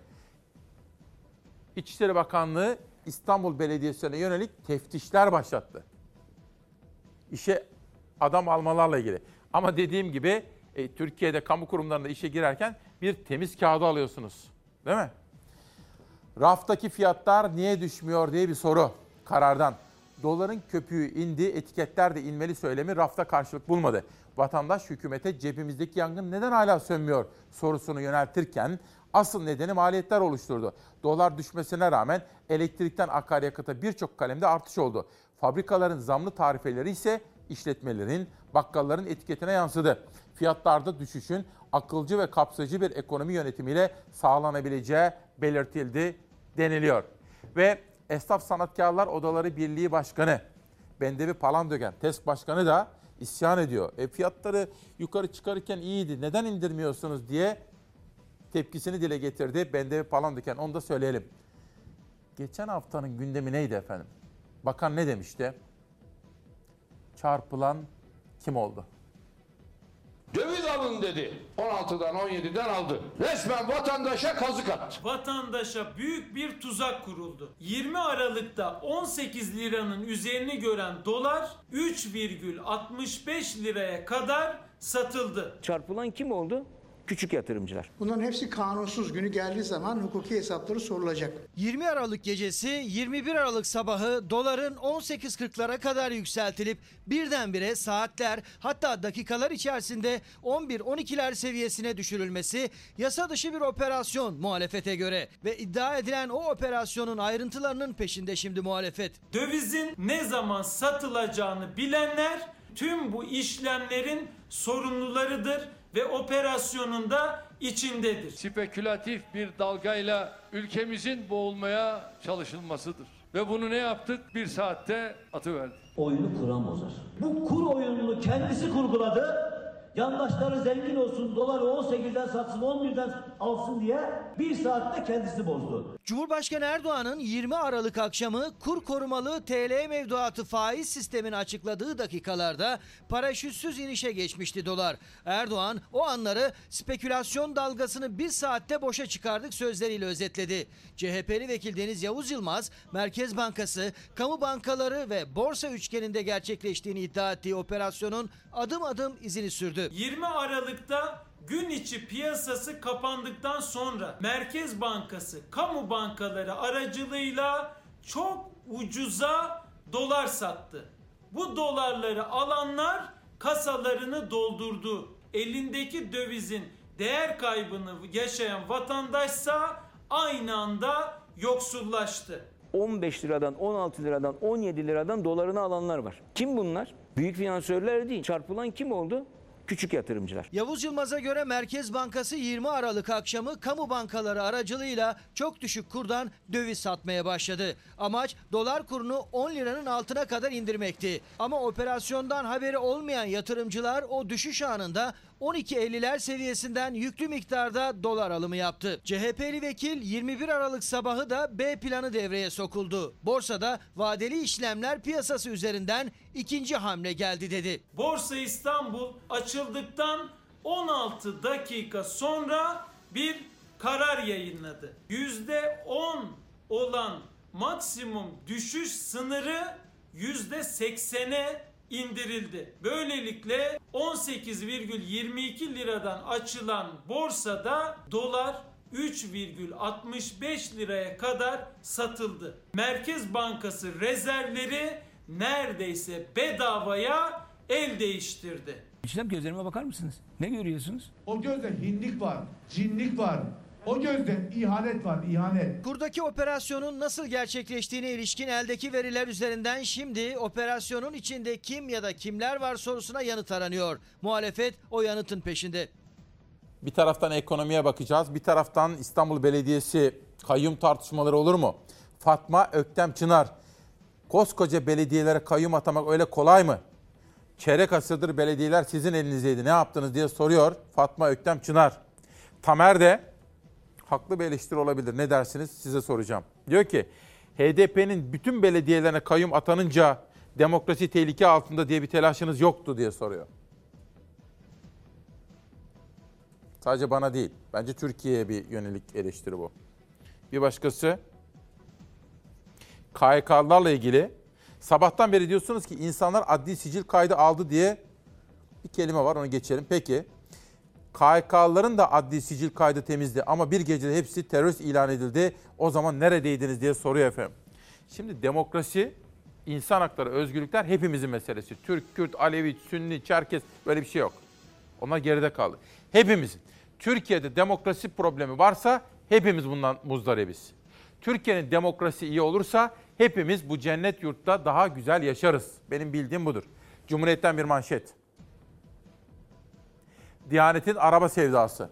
S1: İçişleri Bakanlığı İstanbul Belediyesi'ne yönelik teftişler başlattı. İşe adam almalarla ilgili. Ama dediğim gibi e, Türkiye'de kamu kurumlarında işe girerken bir temiz kağıdı alıyorsunuz. Değil mi? Raftaki fiyatlar niye düşmüyor diye bir soru karardan. Doların köpüğü indi, etiketler de inmeli söylemi rafta karşılık bulmadı. Vatandaş hükümete cebimizdeki yangın neden hala sönmüyor sorusunu yöneltirken asıl nedeni maliyetler oluşturdu. Dolar düşmesine rağmen elektrikten akaryakıta birçok kalemde artış oldu. Fabrikaların zamlı tarifeleri ise işletmelerin, bakkalların etiketine yansıdı. Fiyatlarda düşüşün akılcı ve kapsayıcı bir ekonomi yönetimiyle sağlanabileceği belirtildi deniliyor. Ve Esnaf Sanatkarlar Odaları Birliği Başkanı Bendevi Palandögen, TESK Başkanı da isyan ediyor. E fiyatları yukarı çıkarırken iyiydi. Neden indirmiyorsunuz diye tepkisini dile getirdi. Bendevi Palandögen onu da söyleyelim. Geçen haftanın gündemi neydi efendim? Bakan ne demişti? Çarpılan kim oldu?
S15: Döviz alın dedi. 16'dan 17'den aldı. Resmen vatandaşa kazık attı.
S30: Vatandaşa büyük bir tuzak kuruldu. 20 Aralık'ta 18 liranın üzerini gören dolar 3,65 liraya kadar satıldı.
S31: Çarpılan kim oldu? Küçük yatırımcılar.
S14: Bunların hepsi kanunsuz. Günü geldiği zaman hukuki hesapları sorulacak.
S32: 20 Aralık gecesi 21 Aralık sabahı doların 18.40'lara kadar yükseltilip birdenbire saatler hatta dakikalar içerisinde 11-12'ler seviyesine düşürülmesi yasa dışı bir operasyon muhalefete göre ve iddia edilen o operasyonun ayrıntılarının peşinde şimdi muhalefet.
S30: Dövizin ne zaman satılacağını bilenler tüm bu işlemlerin sorumlularıdır ve operasyonun da içindedir.
S15: Spekülatif bir dalgayla ülkemizin boğulmaya çalışılmasıdır. Ve bunu ne yaptık? Bir saatte atıverdik.
S18: Oyunu kuran bozar. Bu kur oyununu kendisi kurguladı yandaşları zengin olsun, doları 18'den satsın, 11'den alsın diye bir saatte kendisi bozdu.
S32: Cumhurbaşkanı Erdoğan'ın 20 Aralık akşamı kur korumalı TL mevduatı faiz sistemini açıkladığı dakikalarda paraşütsüz inişe geçmişti dolar. Erdoğan o anları spekülasyon dalgasını bir saatte boşa çıkardık sözleriyle özetledi. CHP'li vekil Deniz Yavuz Yılmaz, Merkez Bankası, kamu bankaları ve borsa üçgeninde gerçekleştiğini iddia ettiği operasyonun adım adım izini sürdü.
S30: 20 Aralık'ta gün içi piyasası kapandıktan sonra Merkez Bankası kamu bankaları aracılığıyla çok ucuza dolar sattı. Bu dolarları alanlar kasalarını doldurdu. Elindeki dövizin değer kaybını yaşayan vatandaşsa aynı anda yoksullaştı.
S31: 15 liradan, 16 liradan, 17 liradan dolarını alanlar var. Kim bunlar? Büyük finansörler değil. Çarpılan kim oldu? Küçük yatırımcılar.
S32: Yavuz Yılmaz'a göre Merkez Bankası 20 Aralık akşamı kamu bankaları aracılığıyla çok düşük kurdan döviz satmaya başladı. Amaç dolar kurunu 10 liranın altına kadar indirmekti. Ama operasyondan haberi olmayan yatırımcılar o düşüş anında 12.50'ler seviyesinden yüklü miktarda dolar alımı yaptı. CHP'li vekil 21 Aralık sabahı da B planı devreye sokuldu. Borsada vadeli işlemler piyasası üzerinden ikinci hamle geldi dedi.
S30: Borsa İstanbul açıldıktan 16 dakika sonra bir karar yayınladı. %10 olan maksimum düşüş sınırı %80'e indirildi. Böylelikle 18,22 liradan açılan borsada dolar 3,65 liraya kadar satıldı. Merkez Bankası rezervleri neredeyse bedavaya el değiştirdi.
S31: İçinem gözlerime bakar mısınız? Ne görüyorsunuz?
S33: O gözde hinlik var, cinlik var. O gözde ihanet var, ihanet.
S32: Kurdaki operasyonun nasıl gerçekleştiğine ilişkin eldeki veriler üzerinden şimdi operasyonun içinde kim ya da kimler var sorusuna yanıt aranıyor. Muhalefet o yanıtın peşinde.
S1: Bir taraftan ekonomiye bakacağız. Bir taraftan İstanbul Belediyesi kayyum tartışmaları olur mu? Fatma Öktem Çınar. Koskoca belediyelere kayyum atamak öyle kolay mı? Çeyrek asırdır belediyeler sizin elinizdeydi. Ne yaptınız diye soruyor Fatma Öktem Çınar. Tamer de haklı bir eleştiri olabilir. Ne dersiniz? Size soracağım. Diyor ki HDP'nin bütün belediyelerine kayyum atanınca demokrasi tehlike altında diye bir telaşınız yoktu diye soruyor. Sadece bana değil. Bence Türkiye'ye bir yönelik eleştiri bu. Bir başkası KYK'larla ilgili sabahtan beri diyorsunuz ki insanlar adli sicil kaydı aldı diye bir kelime var onu geçelim. Peki KHK'ların da adli sicil kaydı temizdi ama bir gecede hepsi terörist ilan edildi. O zaman neredeydiniz diye soruyor efendim. Şimdi demokrasi, insan hakları, özgürlükler hepimizin meselesi. Türk, Kürt, Alevi, Sünni, Çerkes böyle bir şey yok. Onlar geride kaldı. Hepimizin. Türkiye'de demokrasi problemi varsa hepimiz bundan muzdaribiz. Türkiye'nin demokrasi iyi olursa hepimiz bu cennet yurtta daha güzel yaşarız. Benim bildiğim budur. Cumhuriyet'ten bir manşet. Diyanet'in araba sevdası.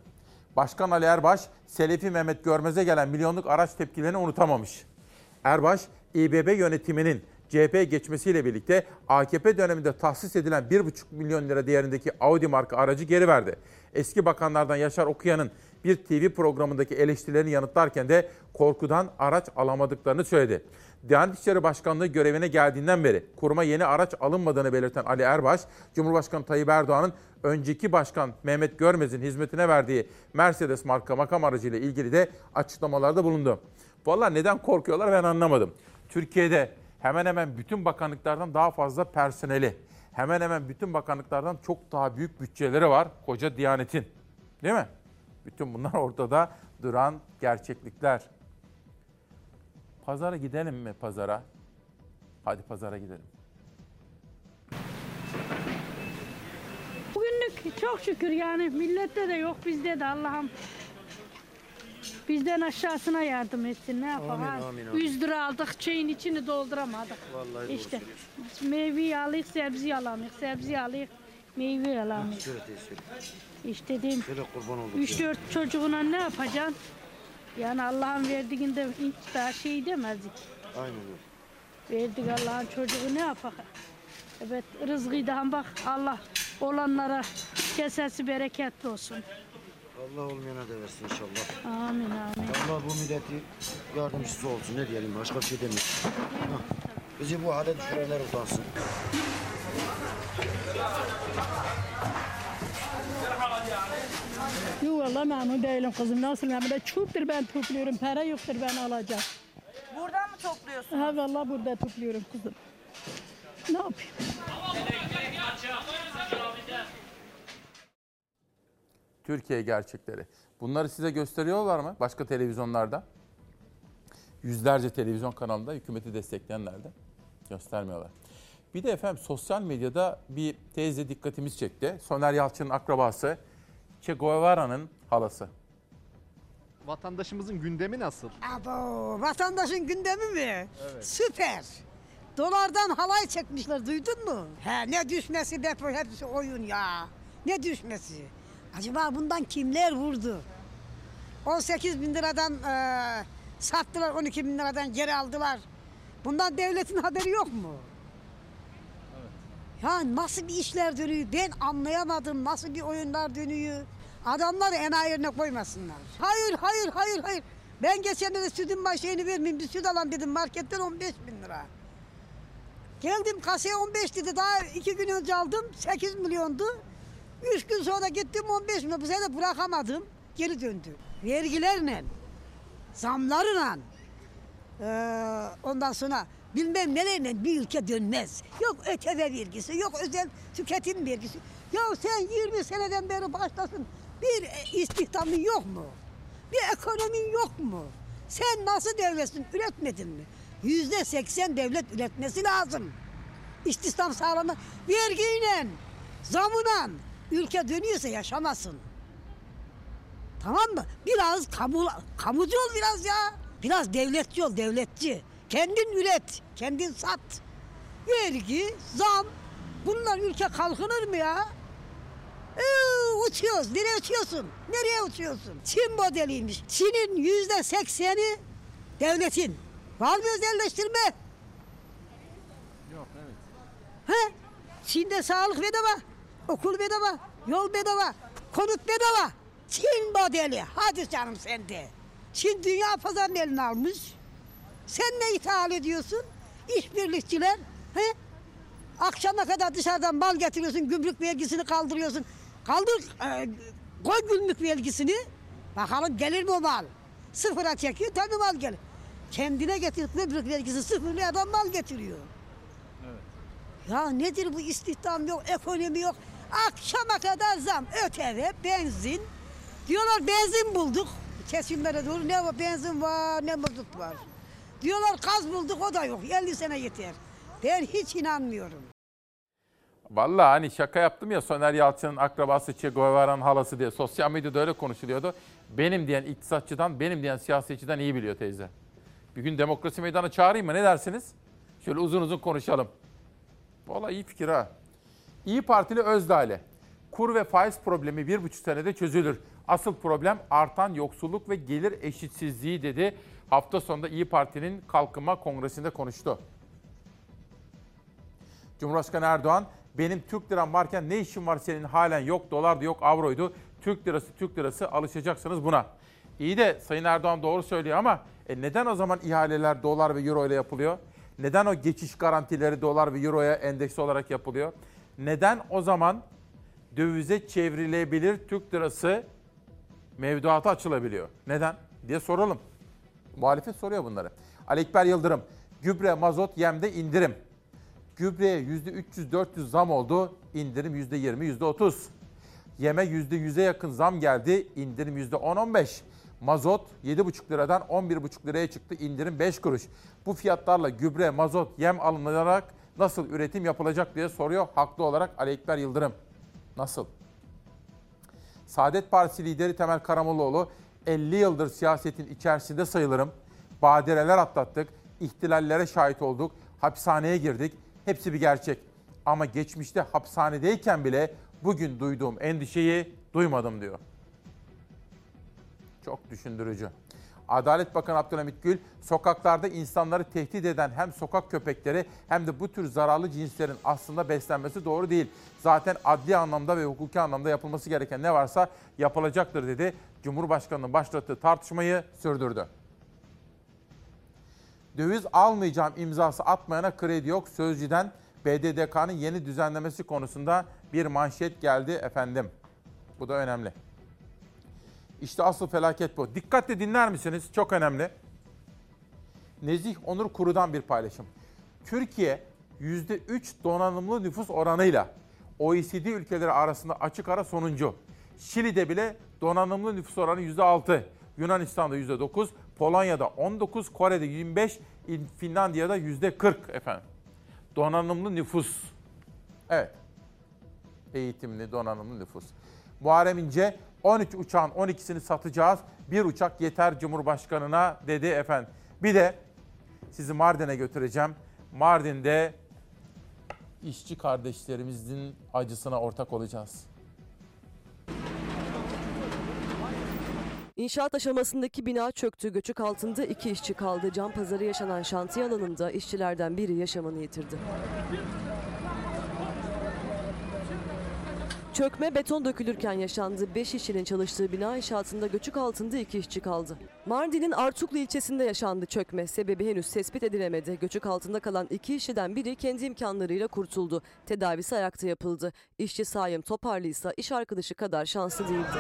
S1: Başkan Ali Erbaş, Selefi Mehmet Görmez'e gelen milyonluk araç tepkilerini unutamamış. Erbaş, İBB yönetiminin CHP'ye geçmesiyle birlikte AKP döneminde tahsis edilen 1,5 milyon lira değerindeki Audi marka aracı geri verdi. Eski bakanlardan Yaşar Okuyan'ın bir TV programındaki eleştirilerini yanıtlarken de korkudan araç alamadıklarını söyledi. Diyanet İşleri Başkanlığı görevine geldiğinden beri kuruma yeni araç alınmadığını belirten Ali Erbaş, Cumhurbaşkanı Tayyip Erdoğan'ın önceki başkan Mehmet Görmez'in hizmetine verdiği Mercedes marka makam aracıyla ilgili de açıklamalarda bulundu. Vallahi neden korkuyorlar ben anlamadım. Türkiye'de hemen hemen bütün bakanlıklardan daha fazla personeli, hemen hemen bütün bakanlıklardan çok daha büyük bütçeleri var koca Diyanet'in. Değil mi? Bütün bunlar ortada duran gerçeklikler. Pazara gidelim mi pazara? Hadi pazara gidelim.
S34: Bugünlük çok şükür yani millette de yok bizde de Allah'ım. Bizden aşağısına yardım etsin ne yapalım.
S35: Amin, amin, amin.
S34: 100 lira aldık çayın içini dolduramadık.
S35: Vallahi
S34: işte meyve alayım sebze alamıyoruz. Sebze alayım meyve
S35: teyze.
S34: İşte
S35: olduk.
S34: 3-4 çocuğuna ne yapacaksın? Yani Allah'ın verdiğinde hiç daha şey demezdik.
S35: Aynen öyle.
S34: Verdik Allah'ın çocuğu ne yapak? Evet rızkıydan bak Allah olanlara Kesesi bereketli olsun.
S35: Allah olmayana da versin inşallah.
S34: Amin amin.
S35: Allah bu milleti yardımcısı olsun. Ne diyelim başka bir şey demiyorum. Hah. Bizi bu hale düşürenler utansın.
S34: Yok valla memnun değilim kızım. Nasıl memnun değilim? Çöptür ben topluyorum. Para yoktur ben alacağım.
S36: Buradan mı topluyorsun?
S34: Ha valla burada topluyorum kızım. Ne yapayım?
S1: Türkiye gerçekleri. Bunları size gösteriyorlar mı başka televizyonlarda? Yüzlerce televizyon kanalında hükümeti destekleyenlerde göstermiyorlar. Bir de efendim sosyal medyada bir teyze dikkatimiz çekti. Soner Yalçın'ın akrabası Che Guevara'nın halası.
S37: Vatandaşımızın gündemi nasıl?
S38: Abo, vatandaşın gündemi mi?
S37: Evet.
S38: Süper. Dolardan halay çekmişler duydun mu? He ne düşmesi depo hepsi oyun ya. Ne düşmesi? Acaba bundan kimler vurdu? 18 bin liradan eee, sattılar 12 bin liradan geri aldılar. Bundan devletin haberi yok mu? Ya nasıl bir işler dönüyor ben anlayamadım nasıl bir oyunlar dönüyor. Adamları enayi yerine koymasınlar. Hayır hayır hayır hayır. Ben geçen de sütün başını vermeyeyim bir süt alan dedim marketten 15 bin lira. Geldim kasaya 15 dedi daha iki gün önce aldım 8 milyondu. Üç gün sonra gittim 15 milyon bu sefer bırakamadım geri döndü. Vergilerle zamlarla eee, ondan sonra bilmem nelerle bir ülke dönmez. Yok ÖTV vergisi, yok özel tüketim vergisi. Ya sen 20 seneden beri başlasın bir e, istihdamın yok mu? Bir ekonomin yok mu? Sen nasıl devletsin? Üretmedin mi? Yüzde seksen devlet üretmesi lazım. İstihdam sağlamak. Vergiyle, zamına ülke dönüyorsa yaşamasın. Tamam mı? Biraz kamu, kamucu ol biraz ya. Biraz devletçi ol, devletçi. Kendin üret, kendin sat. Vergi, zam. Bunlar ülke kalkınır mı ya? Ee, uçuyoruz. Nereye uçuyorsun? Nereye uçuyorsun? Çin modeliymiş. Çin'in yüzde sekseni devletin. Var mı özelleştirme?
S37: Yok evet.
S38: He? Çin'de sağlık bedava, okul bedava, yol bedava, konut bedava. Çin modeli. Hadi canım sen de. Çin dünya pazarını eline almış. Sen ne ithal ediyorsun? İşbirlikçiler. He? Akşama kadar dışarıdan mal getiriyorsun, gümrük vergisini kaldırıyorsun. Kaldır, e, koy gümrük vergisini. Bakalım gelir mi o mal? Sıfıra çekiyor, tabii mal gelir. Kendine getir gümrük vergisi sıfırlı adam mal getiriyor. Ya nedir bu istihdam yok, ekonomi yok. Akşama kadar zam, ÖTV, benzin. Diyorlar benzin bulduk. Kesimlere doğru ne var benzin var ne mazot var. Diyorlar gaz bulduk o da yok. 50 sene yeter. Ben hiç inanmıyorum.
S1: Vallahi hani şaka yaptım ya Soner Yalçın'ın akrabası Che Guevara'nın halası diye. Sosyal medyada öyle konuşuluyordu. Benim diyen iktisatçıdan, benim diyen siyasetçiden iyi biliyor teyze. Bir gün demokrasi meydanı çağırayım mı? Ne dersiniz? Şöyle uzun uzun konuşalım. Vallahi iyi fikir ha. İyi Partili Özdağ'le. Kur ve faiz problemi bir buçuk senede çözülür. Asıl problem artan yoksulluk ve gelir eşitsizliği dedi. Hafta sonunda İyi Parti'nin Kalkınma Kongresi'nde konuştu. Cumhurbaşkanı Erdoğan benim Türk liram varken ne işin var senin halen yok dolardı yok avroydu. Türk lirası Türk lirası alışacaksınız buna. İyi de Sayın Erdoğan doğru söylüyor ama e neden o zaman ihaleler dolar ve euro ile yapılıyor? Neden o geçiş garantileri dolar ve euroya endeksi olarak yapılıyor? Neden o zaman dövize çevrilebilir Türk lirası mevduatı açılabiliyor? Neden? diye soralım. Muhalefet soruyor bunları. Ali Ekber Yıldırım, gübre, mazot, yemde indirim. Gübreye %300-400 zam oldu, indirim %20, %30. Yeme %100'e yakın zam geldi, indirim %10-15. Mazot 7,5 liradan 11,5 liraya çıktı, indirim 5 kuruş. Bu fiyatlarla gübre, mazot, yem alınarak nasıl üretim yapılacak diye soruyor haklı olarak Ali Ekber Yıldırım. Nasıl? Saadet Partisi lideri Temel Karamollaoğlu 50 yıldır siyasetin içerisinde sayılırım. Badireler atlattık, ihtilallere şahit olduk, hapishaneye girdik. Hepsi bir gerçek. Ama geçmişte hapishanedeyken bile bugün duyduğum endişeyi duymadım diyor. Çok düşündürücü. Adalet Bakanı Abdülhamit Gül, sokaklarda insanları tehdit eden hem sokak köpekleri hem de bu tür zararlı cinslerin aslında beslenmesi doğru değil. Zaten adli anlamda ve hukuki anlamda yapılması gereken ne varsa yapılacaktır dedi. Cumhurbaşkanının başlattığı tartışmayı sürdürdü. Döviz almayacağım imzası atmayana kredi yok. Sözcüden BDDK'nın yeni düzenlemesi konusunda bir manşet geldi efendim. Bu da önemli. İşte asıl felaket bu. Dikkatle dinler misiniz? Çok önemli. Nezih Onur Kuru'dan bir paylaşım. Türkiye %3 donanımlı nüfus oranıyla OECD ülkeleri arasında açık ara sonuncu. Şili'de bile donanımlı nüfus oranı %6, Yunanistan'da %9, Polonya'da 19, Kore'de 25, Finlandiya'da %40 efendim. Donanımlı nüfus. Evet. Eğitimli, donanımlı nüfus. Muharrem İnce 13 uçağın 12'sini satacağız. Bir uçak yeter Cumhurbaşkanı'na dedi efendim. Bir de sizi Mardin'e götüreceğim. Mardin'de işçi kardeşlerimizin acısına ortak olacağız.
S2: İnşaat aşamasındaki bina çöktü. Göçük altında iki işçi kaldı. Can pazarı yaşanan şantiye alanında işçilerden biri yaşamını yitirdi. Çökme beton dökülürken yaşandı. 5 işçinin çalıştığı bina inşaatında göçük altında iki işçi kaldı. Mardin'in Artuklu ilçesinde yaşandı çökme. Sebebi henüz tespit edilemedi. Göçük altında kalan iki işçiden biri kendi imkanlarıyla kurtuldu. Tedavisi ayakta yapıldı. İşçi Sayım Toparlı ise iş arkadaşı kadar şanslı değildi.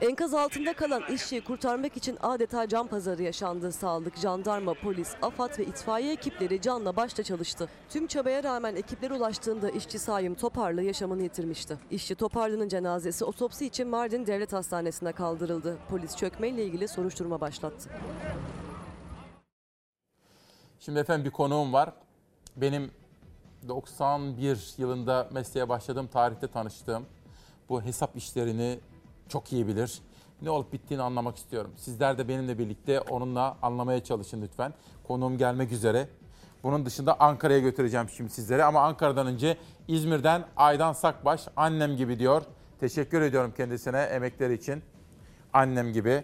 S2: Enkaz altında kalan işçiyi kurtarmak için adeta can pazarı yaşandı. Sağlık, jandarma, polis, AFAD ve itfaiye ekipleri canla başla çalıştı. Tüm çabaya rağmen ekipler ulaştığında işçi Sayım Toparlı yaşamını yitirmişti. İşçi Toparlı'nın cenazesi otopsi için Mardin Devlet Hastanesi'ne kaldırıldı. Polis çökmeyle ilgili soruşturma başlattı.
S1: Şimdi efendim bir konuğum var. Benim 91 yılında mesleğe başladığım tarihte tanıştığım bu hesap işlerini çok iyi bilir. Ne olup bittiğini anlamak istiyorum. Sizler de benimle birlikte onunla anlamaya çalışın lütfen. Konuğum gelmek üzere. Bunun dışında Ankara'ya götüreceğim şimdi sizlere ama Ankara'dan önce İzmir'den Aydan Sakbaş annem gibi diyor. Teşekkür ediyorum kendisine emekleri için. Annem gibi.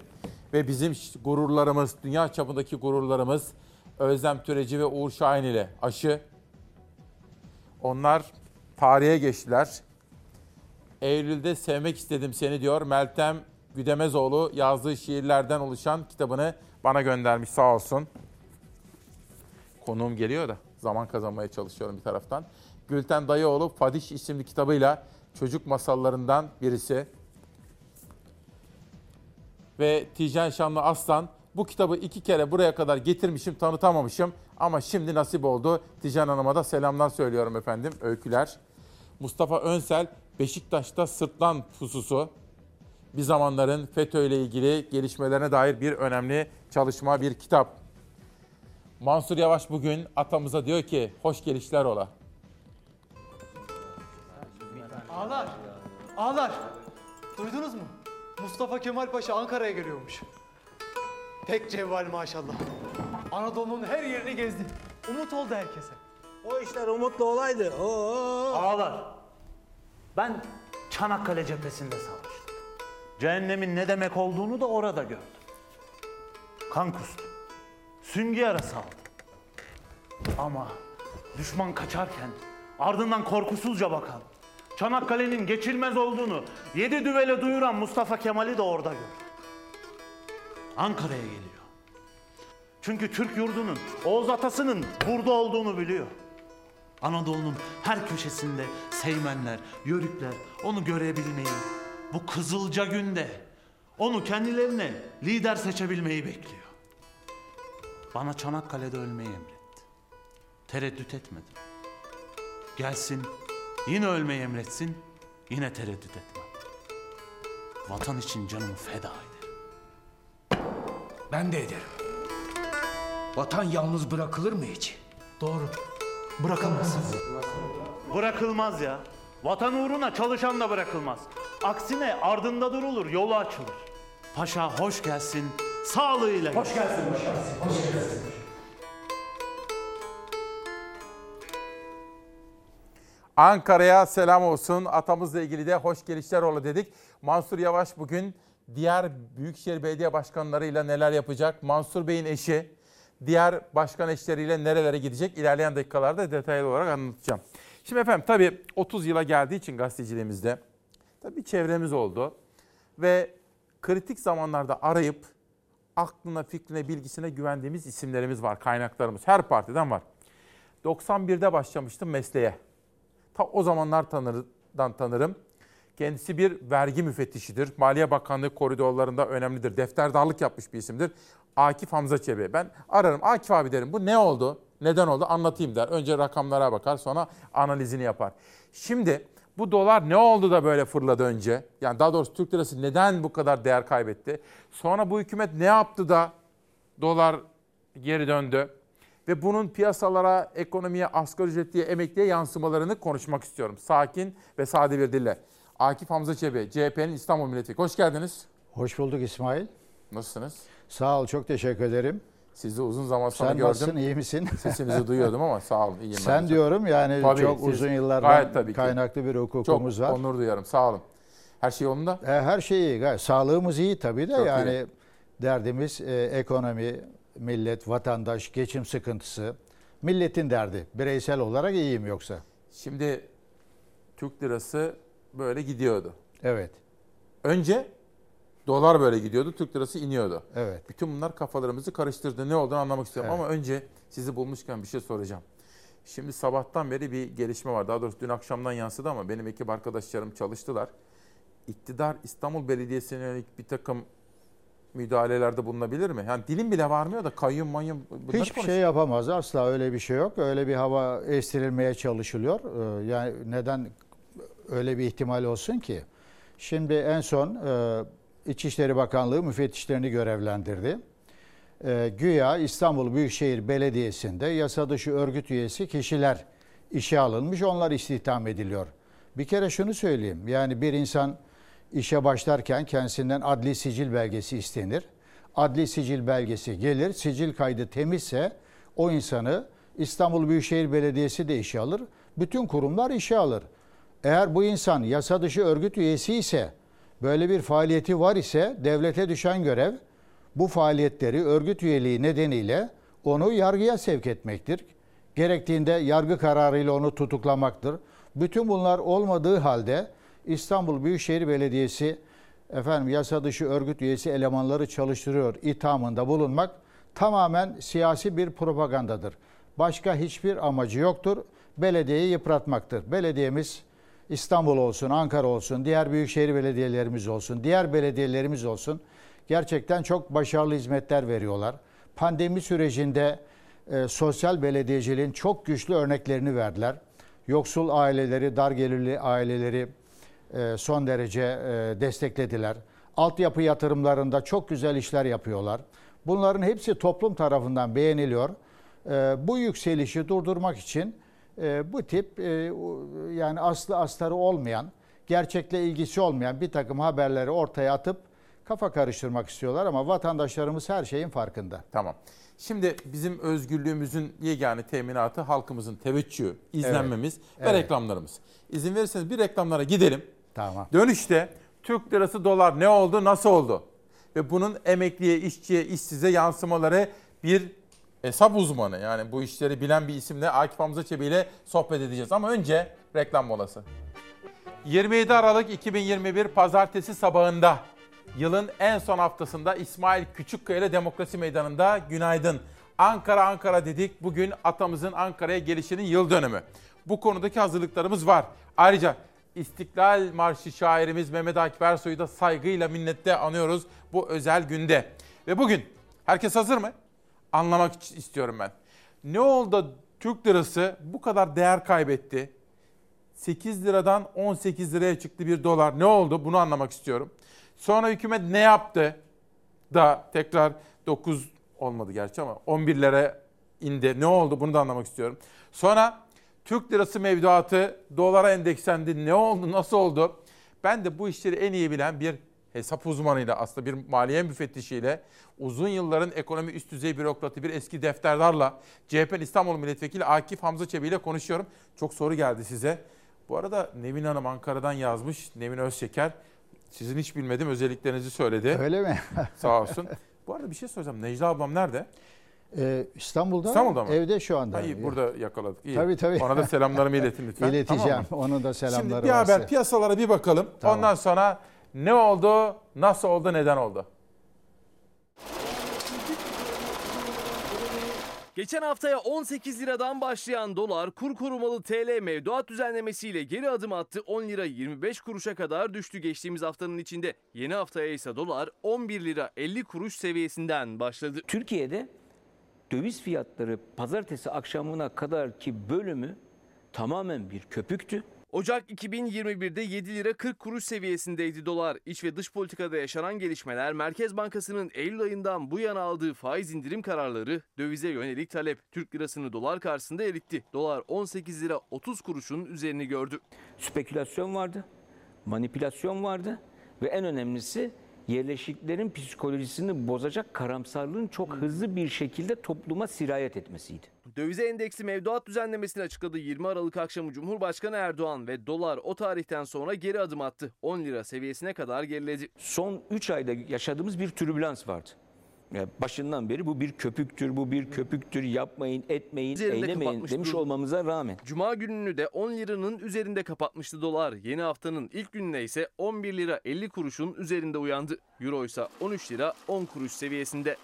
S1: Ve bizim gururlarımız, dünya çapındaki gururlarımız Özlem Türeci ve Uğur Şahin ile aşı. Onlar tarihe geçtiler. Eylül'de sevmek istedim seni diyor. Meltem Güdemezoğlu yazdığı şiirlerden oluşan kitabını bana göndermiş sağ olsun. Konuğum geliyor da zaman kazanmaya çalışıyorum bir taraftan. Gülten Dayıoğlu Fadiş isimli kitabıyla çocuk masallarından birisi. Ve Tijen Şanlı Aslan bu kitabı iki kere buraya kadar getirmişim, tanıtamamışım. Ama şimdi nasip oldu. Tijen Hanım'a da selamlar söylüyorum efendim, öyküler. Mustafa Önsel Beşiktaş'ta sırtlan pususu bir zamanların FETÖ ile ilgili gelişmelerine dair bir önemli çalışma, bir kitap. Mansur Yavaş bugün atamıza diyor ki hoş gelişler ola.
S39: Ağlar. Ağlar. Duydunuz mu? Mustafa Kemal Paşa Ankara'ya geliyormuş. Pek cevval maşallah. Anadolu'nun her yerini gezdi. Umut oldu herkese.
S40: O işler umutlu olaydı. Oo.
S39: Ağlar. Ben Çanakkale cephesinde savaştım. Cehennemin ne demek olduğunu da orada gördüm. Kan kustum. Süngü yarası. Ama düşman kaçarken ardından korkusuzca bakan, Çanakkale'nin geçilmez olduğunu yedi düvele duyuran Mustafa Kemal'i de orada gördüm. Ankara'ya geliyor. Çünkü Türk yurdunun, Oğuz atasının burada olduğunu biliyor. Anadolu'nun her köşesinde seymenler, yörükler onu görebilmeyi, bu kızılca günde onu kendilerine lider seçebilmeyi bekliyor. Bana Çanakkale'de ölmeyi emretti. Tereddüt etmedim. Gelsin, yine ölmeyi emretsin, yine tereddüt etmem. Vatan için canımı feda ederim.
S41: Ben de ederim. Vatan yalnız bırakılır mı hiç?
S39: Doğru. Bırakılmaz. Bırakılmaz ya. Vatan uğruna çalışan da bırakılmaz. Aksine ardında durulur, yolu açılır. Paşa hoş gelsin, sağlığıyla. Hoş gelsin paşa. Hoş gelsin.
S1: Ankara'ya selam olsun. Atamızla ilgili de hoş gelişler ola dedik. Mansur Yavaş bugün diğer Büyükşehir Belediye Başkanlarıyla neler yapacak? Mansur Bey'in eşi diğer başkan eşleriyle nerelere gidecek? İlerleyen dakikalarda detaylı olarak anlatacağım. Şimdi efendim tabii 30 yıla geldiği için gazeteciliğimizde tabii çevremiz oldu. Ve kritik zamanlarda arayıp aklına, fikrine, bilgisine güvendiğimiz isimlerimiz var, kaynaklarımız. Her partiden var. 91'de başlamıştım mesleğe. Ta o zamanlar tanırdan tanırım. Kendisi bir vergi müfettişidir. Maliye Bakanlığı koridorlarında önemlidir. Defterdarlık yapmış bir isimdir. Akif Hamza Çebi. Ben ararım Akif abi derim bu ne oldu? Neden oldu? Anlatayım der. Önce rakamlara bakar sonra analizini yapar. Şimdi bu dolar ne oldu da böyle fırladı önce? Yani daha doğrusu Türk lirası neden bu kadar değer kaybetti? Sonra bu hükümet ne yaptı da dolar geri döndü? Ve bunun piyasalara, ekonomiye, asgari ücretliye, emekliye yansımalarını konuşmak istiyorum. Sakin ve sade bir dille. Akif Hamza Çebi, CHP'nin İstanbul Milletvekili. Hoş geldiniz.
S42: Hoş bulduk İsmail.
S1: Nasılsınız?
S42: Sağ ol, çok teşekkür ederim.
S1: Sizi uzun zaman sonra
S42: Sen
S1: gördüm.
S42: nasılsın, iyi misin?
S1: Sesinizi duyuyordum ama sağ olun, iyiyim.
S42: Sen diyorum yani
S1: Tabii,
S42: çok
S1: siz
S42: uzun yıllardan
S1: tabii ki.
S42: kaynaklı bir hukukumuz
S1: Çok
S42: var.
S1: onur duyarım, sağ olun. Her şey yolunda?
S42: E, her şey iyi, gayet. Sağlığımız iyi tabii de
S1: Çok
S42: yani
S1: iyi.
S42: derdimiz e, ekonomi, millet, vatandaş, geçim sıkıntısı. Milletin derdi. Bireysel olarak iyiyim yoksa.
S1: Şimdi Türk lirası böyle gidiyordu.
S42: Evet.
S1: Önce dolar böyle gidiyordu, Türk lirası iniyordu.
S42: Evet.
S1: Bütün bunlar kafalarımızı karıştırdı. Ne olduğunu anlamak istiyorum.
S42: Evet.
S1: Ama önce sizi bulmuşken bir şey soracağım. Şimdi sabahtan beri bir gelişme var. Daha doğrusu dün akşamdan yansıdı ama benim ekip arkadaşlarım çalıştılar. İktidar İstanbul Belediyesi'ne yönelik bir takım müdahalelerde bulunabilir mi? Yani dilim bile varmıyor da kayyum manyum
S42: Hiçbir şey yapamaz. Asla öyle bir şey yok. Öyle bir hava estirilmeye çalışılıyor. Ee, Yani neden öyle bir ihtimal olsun ki? Şimdi en son e, İçişleri Bakanlığı müfettişlerini görevlendirdi. E, Güya İstanbul Büyükşehir Belediyesi'nde yasa dışı örgüt üyesi kişiler işe alınmış. Onlar istihdam ediliyor. Bir kere şunu söyleyeyim. Yani bir insan işe başlarken kendisinden adli sicil belgesi istenir. Adli sicil belgesi gelir. Sicil kaydı temizse o insanı İstanbul Büyükşehir Belediyesi de işe alır. Bütün kurumlar işe alır. Eğer bu insan yasa dışı örgüt üyesi ise, böyle bir faaliyeti var ise devlete düşen görev bu faaliyetleri örgüt üyeliği nedeniyle onu yargıya sevk etmektir. Gerektiğinde yargı kararıyla onu tutuklamaktır. Bütün bunlar olmadığı halde İstanbul Büyükşehir Belediyesi efendim yasa dışı örgüt üyesi elemanları çalıştırıyor ithamında bulunmak tamamen siyasi bir propagandadır. Başka hiçbir amacı yoktur. Belediyeyi yıpratmaktır. Belediyemiz İstanbul olsun, Ankara olsun, diğer büyükşehir belediyelerimiz olsun, diğer belediyelerimiz olsun gerçekten çok başarılı hizmetler veriyorlar. Pandemi sürecinde e, sosyal belediyeciliğin çok güçlü örneklerini verdiler. Yoksul aileleri, dar gelirli aileleri e, son derece e, desteklediler. Altyapı yatırımlarında çok güzel işler yapıyorlar. Bunların hepsi toplum tarafından beğeniliyor. E, Bu yükselişi durdurmak için e, bu tip e, yani aslı astarı olmayan, gerçekle ilgisi olmayan bir takım haberleri ortaya atıp kafa karıştırmak istiyorlar ama vatandaşlarımız her şeyin farkında.
S1: Tamam. Şimdi bizim özgürlüğümüzün yegane teminatı halkımızın teveccühü, izlenmemiz ve
S42: Evet.
S1: reklamlarımız. İzin verirseniz bir reklamlara gidelim.
S42: Tamam.
S1: Dönüşte Türk lirası dolar ne oldu, nasıl oldu? Ve bunun emekliye, işçiye, işsize yansımaları bir hesap uzmanı yani bu işleri bilen bir isimle Akif Hamza ile sohbet edeceğiz. Ama önce reklam molası. 27 Aralık 2021 Pazartesi sabahında yılın en son haftasında İsmail Küçükkaya ile Demokrasi Meydanı'nda günaydın. Ankara Ankara dedik. Bugün atamızın Ankara'ya gelişinin yıl dönümü. Bu konudaki hazırlıklarımız var. Ayrıca İstiklal Marşı şairimiz Mehmet Akif Ersoy'u da saygıyla minnetle anıyoruz bu özel günde. Ve bugün herkes hazır mı? Anlamak istiyorum ben. Ne oldu Türk lirası bu kadar değer kaybetti? 8 liradan 18 liraya çıktı bir dolar. Ne oldu? Bunu anlamak istiyorum. Sonra hükümet ne yaptı da tekrar 9 olmadı gerçi ama 11 lira indi. Ne oldu? Bunu da anlamak istiyorum. Sonra Türk lirası mevduatı dolara endekslendi. Ne oldu? Nasıl oldu? Ben de bu işleri en iyi bilen bir hesap uzmanıyla aslında bir maliye müfettişiyle uzun yılların ekonomi üst düzey bürokratı bir eski defterdarla CHP İstanbul Milletvekili Akif Hamza Çebi ile konuşuyorum. Çok soru geldi size. Bu arada Nevin Hanım Ankara'dan yazmış. Nevin Özşeker. Sizin hiç bilmediğim özelliklerinizi söyledi.
S42: Öyle mi?
S1: Sağ olsun. Bu arada bir şey soracağım. Necla ablam nerede?
S42: Ee, İstanbul'da,
S1: İstanbul'da mı?
S42: evde şu anda.
S1: Hayır burada yakaladık. İyi.
S42: Tabii tabii.
S1: Ona da selamlarımı iletin lütfen.
S42: İleteceğim.
S1: Tamam mı?
S42: Onun da selamları
S1: Şimdi bir
S42: varsa.
S1: haber piyasalara bir bakalım.
S42: Tamam.
S1: Ondan sonra ne oldu, nasıl oldu, neden oldu?
S12: Geçen haftaya 18 liradan başlayan dolar kur korumalı TL mevduat düzenlemesiyle geri adım attı 10 lira 25 kuruşa kadar düştü geçtiğimiz haftanın içinde. Yeni haftaya ise dolar 11 lira 50 kuruş seviyesinden başladı.
S31: Türkiye'de döviz fiyatları pazartesi akşamına kadar ki bölümü tamamen bir köpüktü.
S12: Ocak 2021'de 7 lira 40 kuruş seviyesindeydi dolar. İç ve dış politikada yaşanan gelişmeler Merkez Bankası'nın Eylül ayından bu yana aldığı faiz indirim kararları dövize yönelik talep Türk lirasını dolar karşısında eritti. Dolar 18 lira 30 kuruşun üzerini gördü.
S31: Spekülasyon vardı, manipülasyon vardı ve en önemlisi yerleşiklerin psikolojisini bozacak karamsarlığın çok hızlı bir şekilde topluma sirayet etmesiydi.
S12: Dövize endeksi mevduat düzenlemesini açıkladı 20 Aralık akşamı Cumhurbaşkanı Erdoğan ve dolar o tarihten sonra geri adım attı. 10 lira seviyesine kadar geriledi.
S31: Son 3 ayda yaşadığımız bir türbülans vardı. Başından beri bu bir köpüktür, bu bir köpüktür, yapmayın, etmeyin,
S12: Üzerinde
S31: eylemeyin
S12: kapatmış
S31: demiş
S12: durumda.
S31: olmamıza rağmen.
S12: Cuma gününü de 10 liranın üzerinde kapatmıştı dolar. Yeni haftanın ilk gününe ise 11 lira 50 kuruşun üzerinde uyandı. Euro ise 13 lira 10 kuruş seviyesinde.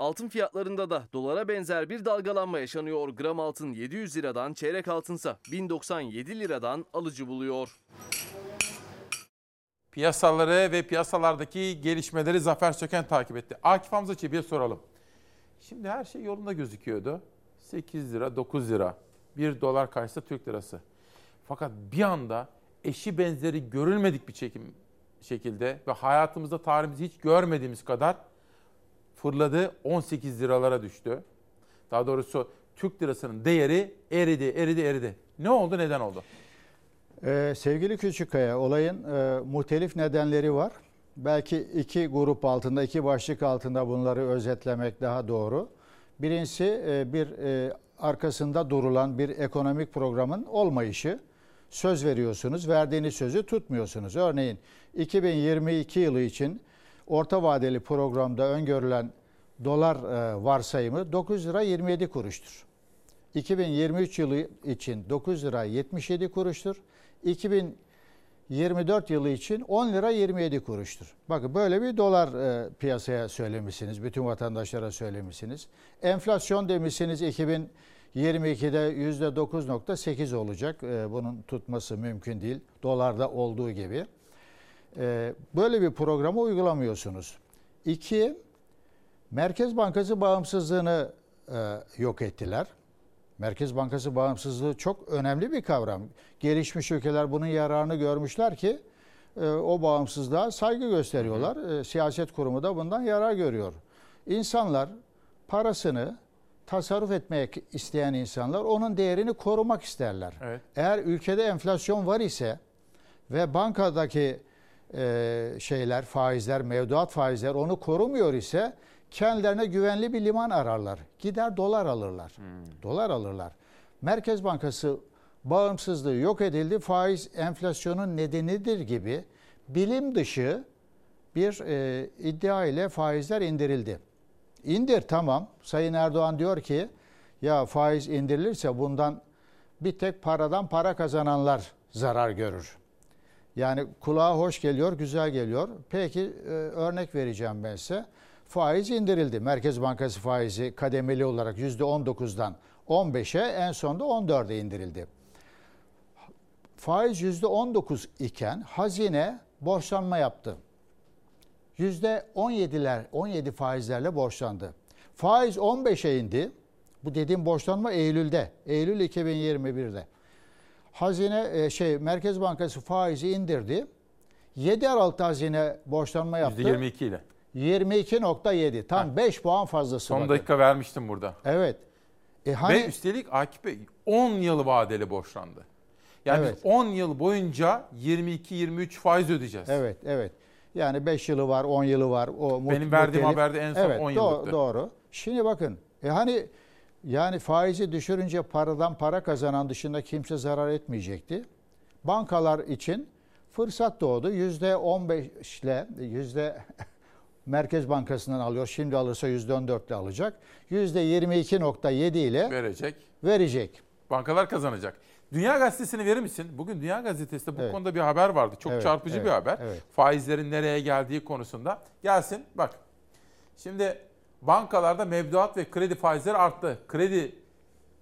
S12: Altın fiyatlarında da dolara benzer bir dalgalanma yaşanıyor. Gram altın 700 liradan, çeyrek altınsa 1097 liradan alıcı buluyor.
S1: Piyasaları ve piyasalardaki gelişmeleri Zafer Söken takip etti. Akif Hamza Çebi'ye soralım. Şimdi her şey yolunda gözüküyordu. 8 lira, 9 lira. 1 dolar karşısında Türk lirası. Fakat bir anda eşi benzeri görülmedik bir çekim şekilde ve hayatımızda tarihimizde hiç görmediğimiz kadar fırladı 18 liralara düştü. Daha doğrusu Türk lirasının değeri eridi, eridi, eridi. Ne oldu, neden oldu?
S42: Ee, sevgili Küçükkaya, olayın e, muhtelif nedenleri var. Belki iki grup altında, iki başlık altında bunları özetlemek daha doğru. Birincisi e, bir e, arkasında durulan bir ekonomik programın olmayışı. Söz veriyorsunuz, verdiğiniz sözü tutmuyorsunuz. Örneğin 2022 yılı için orta vadeli programda öngörülen dolar e, varsayımı 9 lira 27 kuruştur. 2023 yılı için 9 lira 77 kuruştur. 2024 yılı için 10 lira 27 kuruştur. Bakın böyle bir dolar e, piyasaya söylemişsiniz. Bütün vatandaşlara söylemişsiniz. Enflasyon demişsiniz 2022'de %9.8 olacak. E, bunun tutması mümkün değil. Dolarda olduğu gibi. E, böyle bir programı uygulamıyorsunuz. İki, Merkez Bankası bağımsızlığını e, yok ettiler. Merkez Bankası bağımsızlığı çok önemli bir kavram. Gelişmiş ülkeler bunun yararını görmüşler ki e, o bağımsızlığa saygı gösteriyorlar. E, siyaset kurumu da bundan yarar görüyor. İnsanlar parasını tasarruf etmek isteyen insanlar onun değerini korumak isterler.
S1: Evet.
S42: Eğer ülkede enflasyon var ise ve bankadaki e, şeyler, faizler, mevduat faizler onu korumuyor ise kendilerine güvenli bir liman ararlar. Gider dolar alırlar. Dolar alırlar. Merkez Bankası bağımsızlığı yok edildi. Faiz enflasyonun nedenidir gibi bilim dışı bir e, iddia ile faizler indirildi. İndir tamam. Sayın Erdoğan diyor ki ya faiz indirilirse bundan bir tek paradan para kazananlar zarar görür. Yani kulağa hoş geliyor, güzel geliyor. Peki e, örnek vereceğim ben size. Faiz indirildi. Merkez Bankası faizi kademeli olarak %19'dan 15'e en sonunda 14'e indirildi. Faiz %19 iken hazine borçlanma yaptı. %17'ler 17 faizlerle borçlandı. Faiz 15'e indi. Bu dediğim borçlanma Eylül'de. Eylül 2021'de. Hazine e, şey Merkez Bankası faizi indirdi. 7 Aralık'ta hazine borçlanma yaptı.
S1: %22 ile.
S42: 22.7. Tam 5 puan fazlası.
S1: Son
S42: bakın.
S1: dakika vermiştim burada.
S42: Evet. E hani
S1: Ve üstelik Akif Bey 10 yıl vadeli borçlandı. Yani
S42: Evet.
S1: biz 10 yıl boyunca 22-23 faiz ödeyeceğiz.
S42: Evet, evet. Yani 5 yılı var, 10 yılı var. O
S1: Benim verdiğim haberde en son
S42: evet,
S1: 10
S42: do-
S1: yıllıktı.
S42: Doğru. Şimdi bakın. E hani Yani faizi düşürünce paradan para kazanan dışında kimse zarar etmeyecekti. Bankalar için fırsat doğdu. Yüzde 15 ile yüzde Merkez Bankası'ndan alıyor. Şimdi alırsa yüzde 14 ile alacak. Yüzde 22.7 ile
S1: Verecek.
S42: verecek.
S1: Bankalar kazanacak. Dünya Gazetesi'ni verir misin? Bugün Dünya Gazetesi'nde bu
S42: Evet.
S1: konuda bir haber vardı. Çok
S42: Evet,
S1: çarpıcı
S42: evet,
S1: bir haber.
S42: evet.
S1: Faizlerin nereye geldiği konusunda. Gelsin bak. Şimdi bankalarda mevduat ve kredi faizleri arttı. Kredi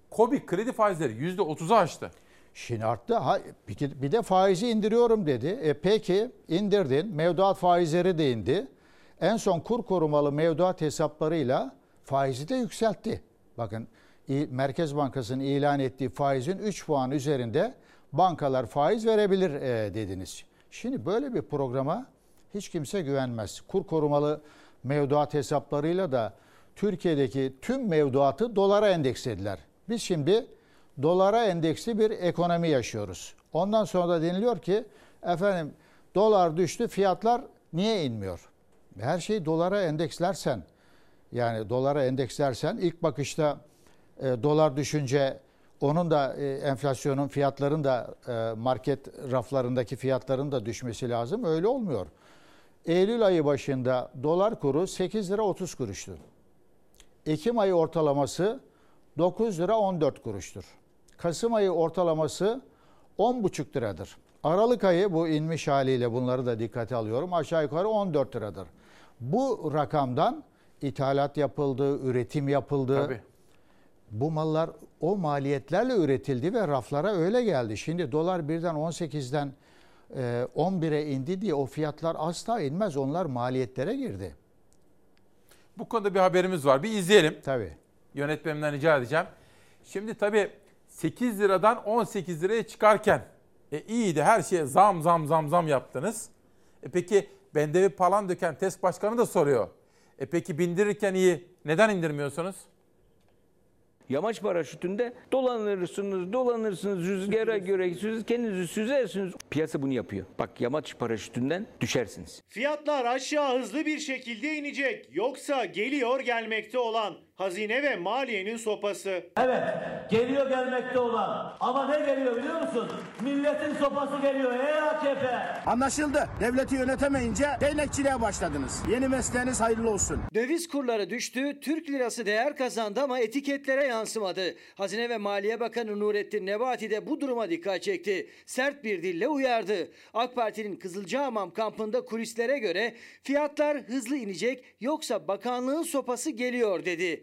S1: Kobi kredi faizleri %30'u aştı.
S42: Şimdi arttı. Ha, bir de faizi indiriyorum dedi. E peki indirdin. Mevduat faizleri de indi. En son kur korumalı mevduat hesaplarıyla faizi de yükseltti. Bakın Merkez Bankası'nın ilan ettiği faizin 3 puan üzerinde bankalar faiz verebilir e, dediniz. Şimdi böyle bir programa hiç kimse güvenmez. Kur korumalı mevduat hesaplarıyla da Türkiye'deki tüm mevduatı dolara endekslediler. Biz şimdi dolara endeksli bir ekonomi yaşıyoruz. Ondan sonra da deniliyor ki efendim dolar düştü fiyatlar niye inmiyor? Her şeyi dolara endekslersen yani dolara endekslersen ilk bakışta e, dolar düşünce onun da e, enflasyonun fiyatların da e, market raflarındaki fiyatların da düşmesi lazım. Öyle olmuyor. Eylül ayı başında dolar kuru 8 lira 30 kuruştu. Ekim ayı ortalaması 9 lira 14 kuruştur. Kasım ayı ortalaması 10,5 liradır. Aralık ayı bu inmiş haliyle bunları da dikkate alıyorum. Aşağı yukarı 14 liradır. Bu rakamdan ithalat yapıldı, üretim yapıldı.
S1: Tabii.
S42: Bu mallar o maliyetlerle üretildi ve raflara öyle geldi. Şimdi dolar birden 18'den e, 11'e indi diye o fiyatlar asla inmez. Onlar maliyetlere girdi.
S1: Bu konuda bir haberimiz var. Bir izleyelim.
S42: Tabii.
S1: Yönetmenimden rica edeceğim. Şimdi tabii 8 liradan 18 liraya çıkarken e iyiydi her şeye zam zam zam zam yaptınız. E peki Bendevi Palandöken TES Başkanı da soruyor. E peki bindirirken iyi neden indirmiyorsunuz?
S31: Yamaç paraşütünde dolanırsınız, dolanırsınız rüzgara göre siz kendinizi süzersiniz. Piyasa bunu yapıyor. Bak yamaç paraşütünden düşersiniz.
S43: Fiyatlar aşağı hızlı bir şekilde inecek. Yoksa geliyor gelmekte olan hazine ve maliyenin sopası.
S18: Evet, geliyor gelmekte olan. Ama ne geliyor biliyor musun? Milletin sopası geliyor ey AKP.
S44: Anlaşıldı. Devleti yönetemeyince değnekçiliğe başladınız. Yeni mesleğiniz hayırlı olsun.
S32: Döviz kurları düştü, Türk lirası değer kazandı ama etiketlere yansımadı. Hazine ve Maliye Bakanı Nurettin Nebati de bu duruma dikkat çekti. Sert bir dille uyardı. AK Parti'nin Kızılcahamam kampında kulislere göre fiyatlar hızlı inecek yoksa bakanlığın sopası geliyor dedi.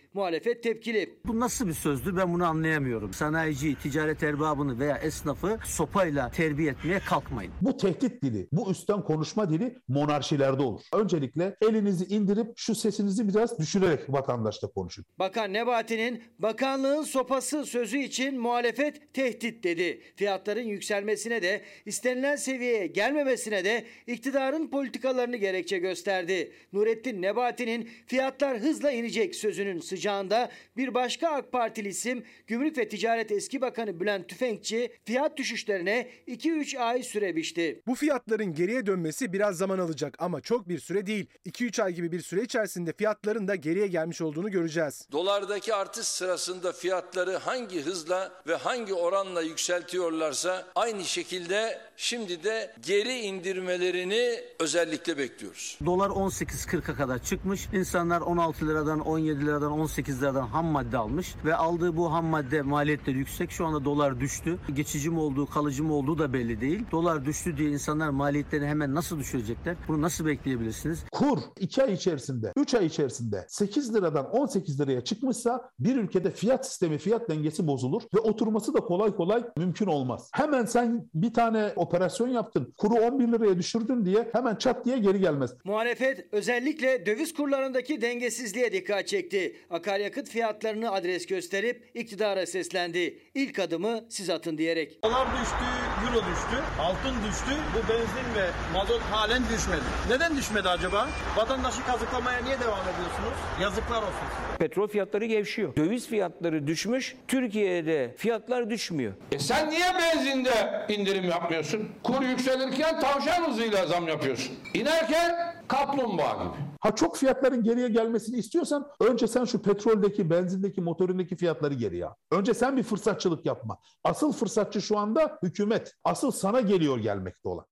S32: Muhalefet tepkili.
S18: Bu nasıl bir sözdür ben bunu anlayamıyorum. Sanayici, ticaret erbabını veya esnafı sopayla terbiye etmeye kalkmayın.
S17: Bu tehdit dili, bu üstten konuşma dili monarşilerde olur. Öncelikle elinizi indirip şu sesinizi biraz düşürerek vatandaşla konuşun.
S32: Bakan Nebati'nin bakanlığın sopası sözü için muhalefet tehdit dedi. Fiyatların yükselmesine de istenilen seviyeye gelmemesine de iktidarın politikalarını gerekçe gösterdi. Nurettin Nebati'nin fiyatlar hızla inecek sözünün sıcağında bir başka AK Partili isim Gümrük ve Ticaret Eski Bakanı Bülent Tüfekçi fiyat düşüşlerine 2-3 ay süre biçti.
S45: Bu fiyatların geriye dönmesi biraz zaman alacak ama çok bir süre değil. 2-3 ay gibi bir süre içerisinde fiyatların da geriye gelmiş olduğunu göreceğiz.
S15: Dolardaki artış sırasında fiyatları hangi hızla ve hangi oranla yükseltiyorlarsa aynı şekilde şimdi de geri indirmelerini özellikle bekliyoruz.
S18: Dolar 18.40'a kadar çıkmış. İnsanlar 16 liradan, 17 liradan, 18 liradan ham madde almış ve aldığı bu ham madde maliyetleri yüksek. Şu anda dolar düştü. Geçici mi olduğu, kalıcı mı olduğu da belli değil. Dolar düştü diye insanlar maliyetlerini hemen nasıl düşürecekler? Bunu nasıl bekleyebilirsiniz?
S17: Kur 2 ay içerisinde, 3 ay içerisinde 8 liradan 18 liraya çıkmışsa bir ülkede fiyat sistemi, fiyat dengesi bozulur ve oturması da kolay kolay mümkün olmaz. Hemen sen bir tane operasyon yaptın, kuru 11 liraya düşürdün diye hemen çat diye geri gelmez.
S32: Muhalefet özellikle döviz kurlarındaki dengesizliğe dikkat çekti. Akaryakıt fiyatlarını adres gösterip iktidara seslendi. İlk adımı siz atın diyerek.
S19: Dolar düştü, euro düştü, altın düştü. Bu benzin ve mazot halen düşmedi. Neden düşmedi acaba? Vatandaşı kazıklamaya niye devam ediyorsunuz? Yazıklar olsun size.
S31: Petrol fiyatları gevşiyor. Döviz fiyatları düşmüş. Türkiye'de fiyatlar düşmüyor.
S46: E sen niye benzinde indirim yapmıyorsun? Kur yükselirken tavşan hızıyla zam yapıyorsun. İnerken kaplumbağa gibi.
S17: Ha çok fiyatların geriye gelmesini istiyorsan önce sen şu petroldeki, benzindeki, motorundaki fiyatları geriye al. Önce sen bir fırsatçılık yapma. Asıl fırsatçı şu anda hükümet. Asıl sana geliyor gelmekte olan.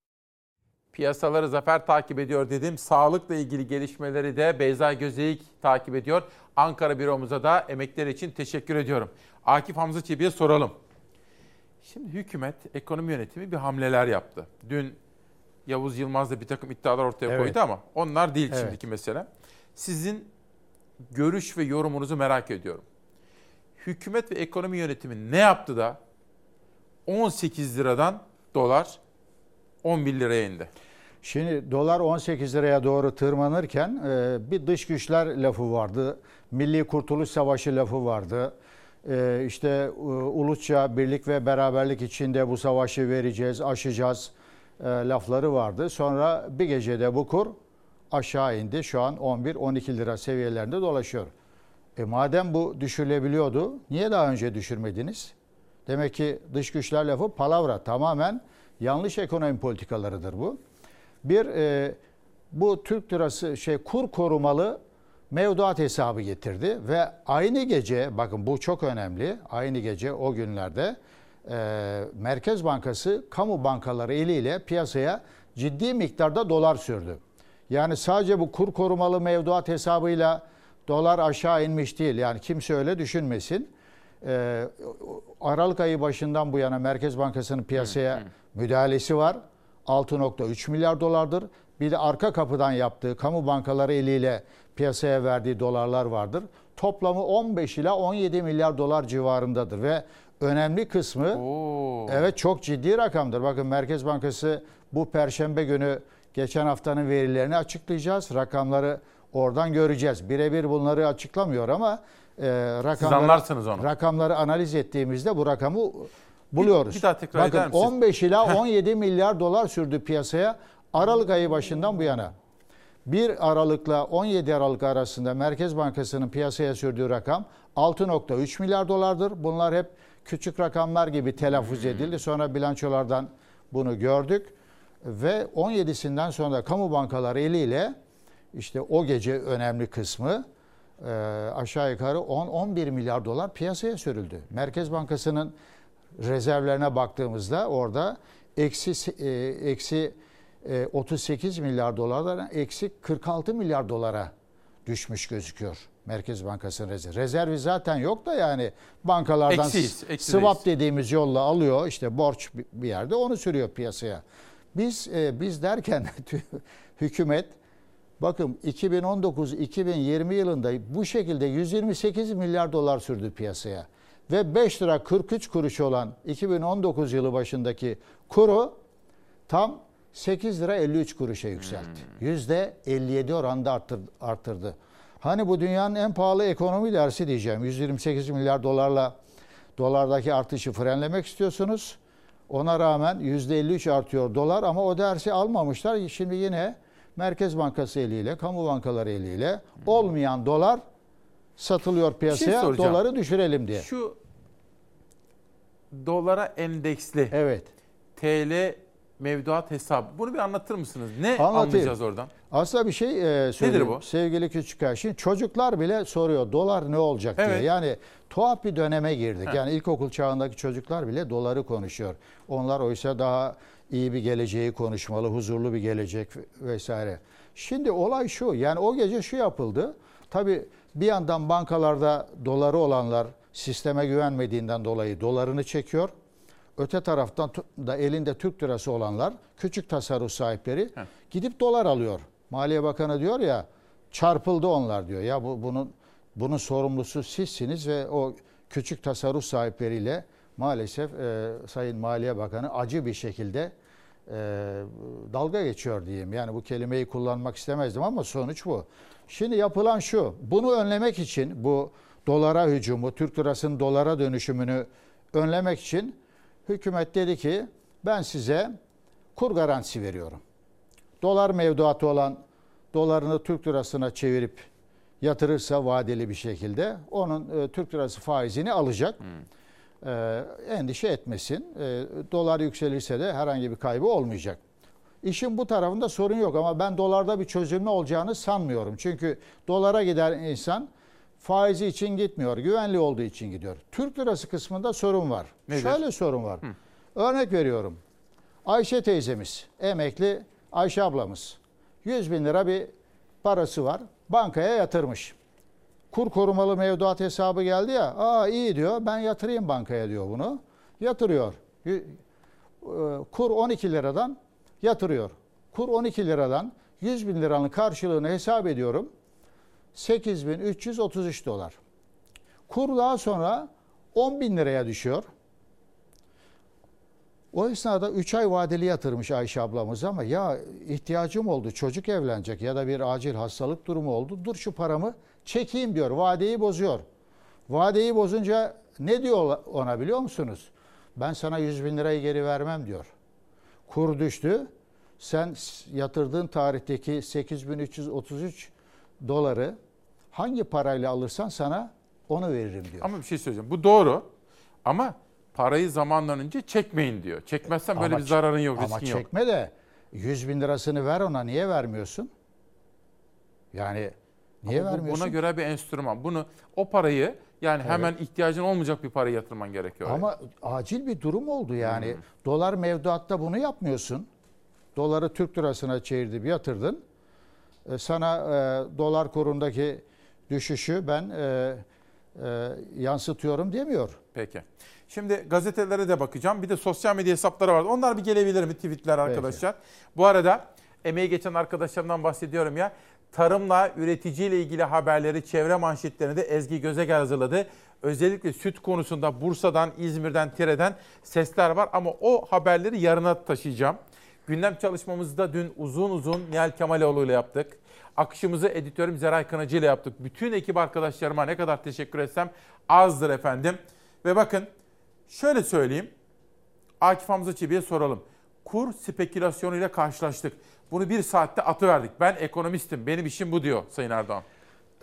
S1: Piyasaları Zafer takip ediyor dedim. Sağlıkla ilgili gelişmeleri de Beyza Gözeyik takip ediyor. Ankara büromuza da emekler için teşekkür ediyorum. Akif Hamza Çebi'ye soralım. Şimdi hükümet, ekonomi yönetimi bir hamleler yaptı. Dün Yavuz Yılmaz da bir takım iddialar ortaya
S42: Evet.
S1: koydu ama onlar değil
S42: Evet.
S1: şimdiki mesele. Sizin görüş ve yorumunuzu merak ediyorum. Hükümet ve ekonomi yönetimi ne yaptı da 18 liradan dolar 11 liraya indi?
S42: Şimdi dolar 18 liraya doğru tırmanırken e, bir dış güçler lafı vardı. Milli Kurtuluş Savaşı lafı vardı. E, işte e, ulusça birlik ve beraberlik içinde bu savaşı vereceğiz, aşacağız e, lafları vardı. Sonra bir gecede bu kur aşağı indi. Şu an 11-12 lira seviyelerinde dolaşıyor. E madem bu düşürülebiliyordu, niye daha önce düşürmediniz? Demek ki dış güçler lafı palavra. Tamamen yanlış ekonomi politikalarıdır bu. Bir e, bu Türk lirası şey kur korumalı mevduat hesabı getirdi ve aynı gece bakın bu çok önemli. Aynı gece o günlerde e, Merkez Bankası kamu bankaları eliyle piyasaya ciddi miktarda dolar sürdü. Yani sadece bu kur korumalı mevduat hesabıyla dolar aşağı inmiş değil. Yani kimse öyle düşünmesin. Ee, Aralık ayı başından bu yana Merkez Bankası'nın piyasaya müdahalesi var. 6.3 milyar dolardır. Bir de arka kapıdan yaptığı kamu bankaları eliyle piyasaya verdiği dolarlar vardır. Toplamı 15 ila 17 milyar dolar civarındadır ve önemli kısmı evet çok ciddi rakamdır. Bakın Merkez Bankası bu perşembe günü geçen haftanın verilerini açıklayacağız. Rakamları oradan göreceğiz. Birebir bunları açıklamıyor ama e, rakamları,
S1: onu.
S42: rakamları analiz ettiğimizde bu rakamı buluyoruz.
S1: bir daha tekrar eder
S42: Bakın
S1: misiniz?
S42: 15 ila 17 milyar dolar sürdü piyasaya Aralık ayı başından bu yana. 1 Aralık'la 17 Aralık arasında Merkez Bankası'nın piyasaya sürdüğü rakam 6.3 milyar dolardır. Bunlar hep küçük rakamlar gibi telaffuz edildi. Sonra bilançolardan bunu gördük. Ve 17'sinden sonra kamu bankaları eliyle işte o gece önemli kısmı e, aşağı yukarı 10-11 milyar dolar piyasaya sürüldü. Merkez Bankası'nın rezervlerine baktığımızda orada eksi e, eksi e, 38 milyar dolardan eksi 46 milyar dolara düşmüş gözüküyor. Merkez Bankası'nın rezervi. Rezervi zaten yok da yani bankalardan
S1: Eksiyiz, eksideyiz.
S42: swap dediğimiz yolla alıyor işte borç bir- yerde onu sürüyor piyasaya. Biz e, biz derken hükümet bakın 2019-2020 yılında bu şekilde 128 milyar dolar sürdü piyasaya ve 5 lira 43 kuruş olan 2019 yılı başındaki kuru tam 8 lira 53 kuruşa yükseltti. Yüzde 57 oranda arttır- arttırdı. Hani bu dünyanın en pahalı ekonomi dersi diyeceğim. 128 milyar dolarla dolardaki artışı frenlemek istiyorsunuz. Ona rağmen yüzde 53 artıyor dolar ama o dersi almamışlar. Şimdi yine Merkez Bankası eliyle, kamu bankaları eliyle olmayan dolar satılıyor piyasaya.
S1: soracağım.
S42: doları düşürelim diye.
S1: Şu dolara endeksli
S42: Evet.
S1: TL mevduat hesabı. Bunu bir anlatır mısınız? Ne
S42: Anlatayım.
S1: anlayacağız oradan?
S42: Aslında bir şey e, söyleyeyim.
S1: bu?
S42: Sevgili Küçükkaya. Şimdi çocuklar bile soruyor dolar ne olacak diye.
S1: Evet.
S42: Yani tuhaf bir döneme girdik.
S1: Heh.
S42: Yani ilkokul çağındaki çocuklar bile doları konuşuyor. Onlar oysa daha iyi bir geleceği konuşmalı, huzurlu bir gelecek vesaire. Şimdi olay şu. Yani o gece şu yapıldı. Tabii bir yandan bankalarda doları olanlar sisteme güvenmediğinden dolayı dolarını çekiyor. Öte taraftan da elinde Türk lirası olanlar, küçük tasarruf sahipleri gidip dolar alıyor. Maliye Bakanı diyor ya çarpıldı onlar diyor. Ya bu bunun bunun sorumlusu sizsiniz ve o küçük tasarruf sahipleriyle maalesef e, Sayın Maliye Bakanı acı bir şekilde e, dalga geçiyor diyeyim. Yani bu kelimeyi kullanmak istemezdim ama sonuç bu. Şimdi yapılan şu. Bunu önlemek için bu dolara hücumu, Türk lirasının dolara dönüşümünü önlemek için hükümet dedi ki ben size kur garantisi veriyorum. Dolar mevduatı olan dolarını Türk lirasına çevirip yatırırsa vadeli bir şekilde onun e, Türk lirası faizini alacak. E, endişe etmesin. E, dolar yükselirse de herhangi bir kaybı olmayacak. İşin bu tarafında sorun yok ama ben dolarda bir çözülme olacağını sanmıyorum. Çünkü dolara giden insan faizi için gitmiyor, güvenli olduğu için gidiyor. Türk lirası kısmında sorun var.
S1: Nedir?
S42: Şöyle sorun var. Örnek veriyorum. Ayşe teyzemiz, emekli Ayşe ablamız 100 bin lira bir parası var. Bankaya yatırmış. Kur korumalı mevduat hesabı geldi ya. Aa iyi diyor. Ben yatırayım bankaya diyor bunu. Yatırıyor. E, Kur 12 liradan yatırıyor. Kur 12 liradan 100 bin liranın karşılığını hesap ediyorum. 8333 dolar. Kur daha sonra 10 bin liraya düşüyor. O esnada 3 ay vadeli yatırmış Ayşe ablamız ama ya ihtiyacım oldu çocuk evlenecek ya da bir acil hastalık durumu oldu. Dur şu paramı çekeyim diyor. Vadeyi bozuyor. Vadeyi bozunca ne diyor ona biliyor musunuz? Ben sana 100 bin lirayı geri vermem diyor. Kur düştü. Sen yatırdığın tarihteki 8333 doları hangi parayla alırsan sana onu veririm diyor.
S1: Ama bir şey söyleyeceğim. Bu doğru. Ama parayı zamandan önce çekmeyin diyor. Çekmezsen böyle
S42: Ama
S1: bir
S42: ç-
S1: zararın yok,
S42: Ama
S1: riskin yok.
S42: çekme de 100 bin lirasını ver ona niye vermiyorsun? Yani niye
S1: Ama
S42: vermiyorsun?
S1: Buna göre bir enstrüman. Bunu o parayı yani hemen ihtiyacın olmayacak bir paraya yatırman gerekiyor.
S42: Ama acil bir durum oldu yani.
S1: Hmm.
S42: Dolar mevduatta bunu yapmıyorsun. Doları Türk lirasına çevirdi, yatırdın. E, Sana e, dolar kurundaki düşüşü ben e, e, yansıtıyorum demiyor.
S1: Peki. Şimdi gazetelere de bakacağım. Bir de sosyal medya hesapları var. Onlar bir gelebilir mi tweetler arkadaşlar? Bu arada emeği geçen arkadaşlarımdan bahsediyorum ya. Tarımla üreticiyle ilgili haberleri çevre manşetlerinde Ezgi Gözegel hazırladı. Özellikle süt konusunda Bursa'dan, İzmir'den, Tire'den sesler var ama o haberleri yarına taşıyacağım. Gündem çalışmamızda dün uzun uzun Nihal Kemaloğlu ile yaptık. Akışımızı editörüm Zeray Kınacı ile yaptık. Bütün ekip arkadaşlarıma ne kadar teşekkür etsem azdır efendim. Ve bakın şöyle söyleyeyim. Akif Hamza Çebi'ye soralım. Kur spekülasyonuyla karşılaştık. Bunu bir saatte atıverdik. Ben ekonomistim, benim işim bu diyor Sayın Erdoğan.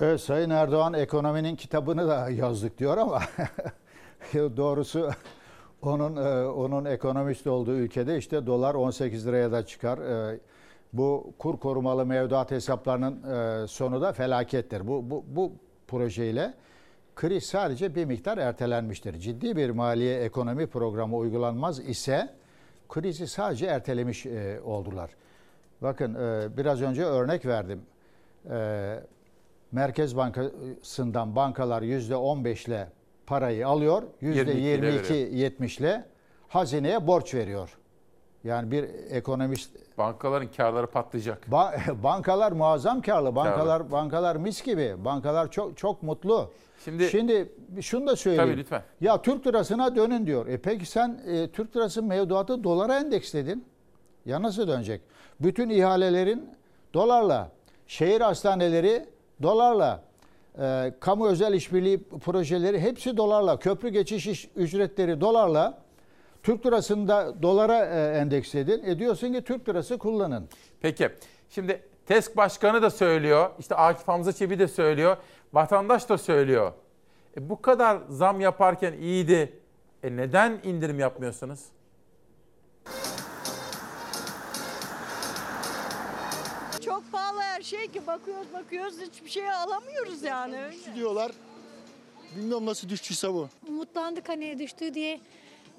S42: Evet, Sayın Erdoğan ekonominin kitabını da yazdık diyor ama doğrusu onun e, onun ekonomist olduğu ülkede işte dolar 18 liraya da çıkar. E, Bu kur korumalı mevduat hesaplarının e, sonu da felakettir. Bu bu bu projeyle kriz sadece bir miktar ertelenmiştir. Ciddi bir maliye ekonomi programı uygulanmaz ise krizi sadece ertelemiş e, oldular. Bakın e, biraz önce örnek verdim. E, Merkez Bankası'ndan bankalar %15 ile parayı alıyor, %22-70 ile hazineye borç veriyor. Yani bir ekonomist
S1: Bankaların karları patlayacak.
S42: Ba- bankalar muazzam karlı. Bankalar bankalar mis gibi. Bankalar çok çok mutlu.
S1: Şimdi
S42: Şimdi şunu da söyleyeyim.
S1: Tabii, lütfen.
S42: Ya Türk lirasına dönün diyor. E peki sen e, Türk lirası mevduatı dolara endeksledin. Ya nasıl dönecek? Bütün ihalelerin dolarla, şehir hastaneleri dolarla, e, kamu özel işbirliği projeleri hepsi dolarla, köprü geçiş iş- ücretleri dolarla, Türk lirasını da dolara e, endeksledin. E diyorsun ki Türk lirası kullanın.
S1: Peki. Şimdi TESK Başkanı da söylüyor. işte Akif Hamza Çebi de söylüyor. Vatandaş da söylüyor. E bu kadar zam yaparken iyiydi. E neden indirim yapmıyorsunuz?
S47: Pahalı her şey ki bakıyoruz bakıyoruz hiçbir şey alamıyoruz yani öyle.
S48: diyorlar. Bilmiyorum nasıl düştüyse bu.
S49: Umutlandık hani düştü diye.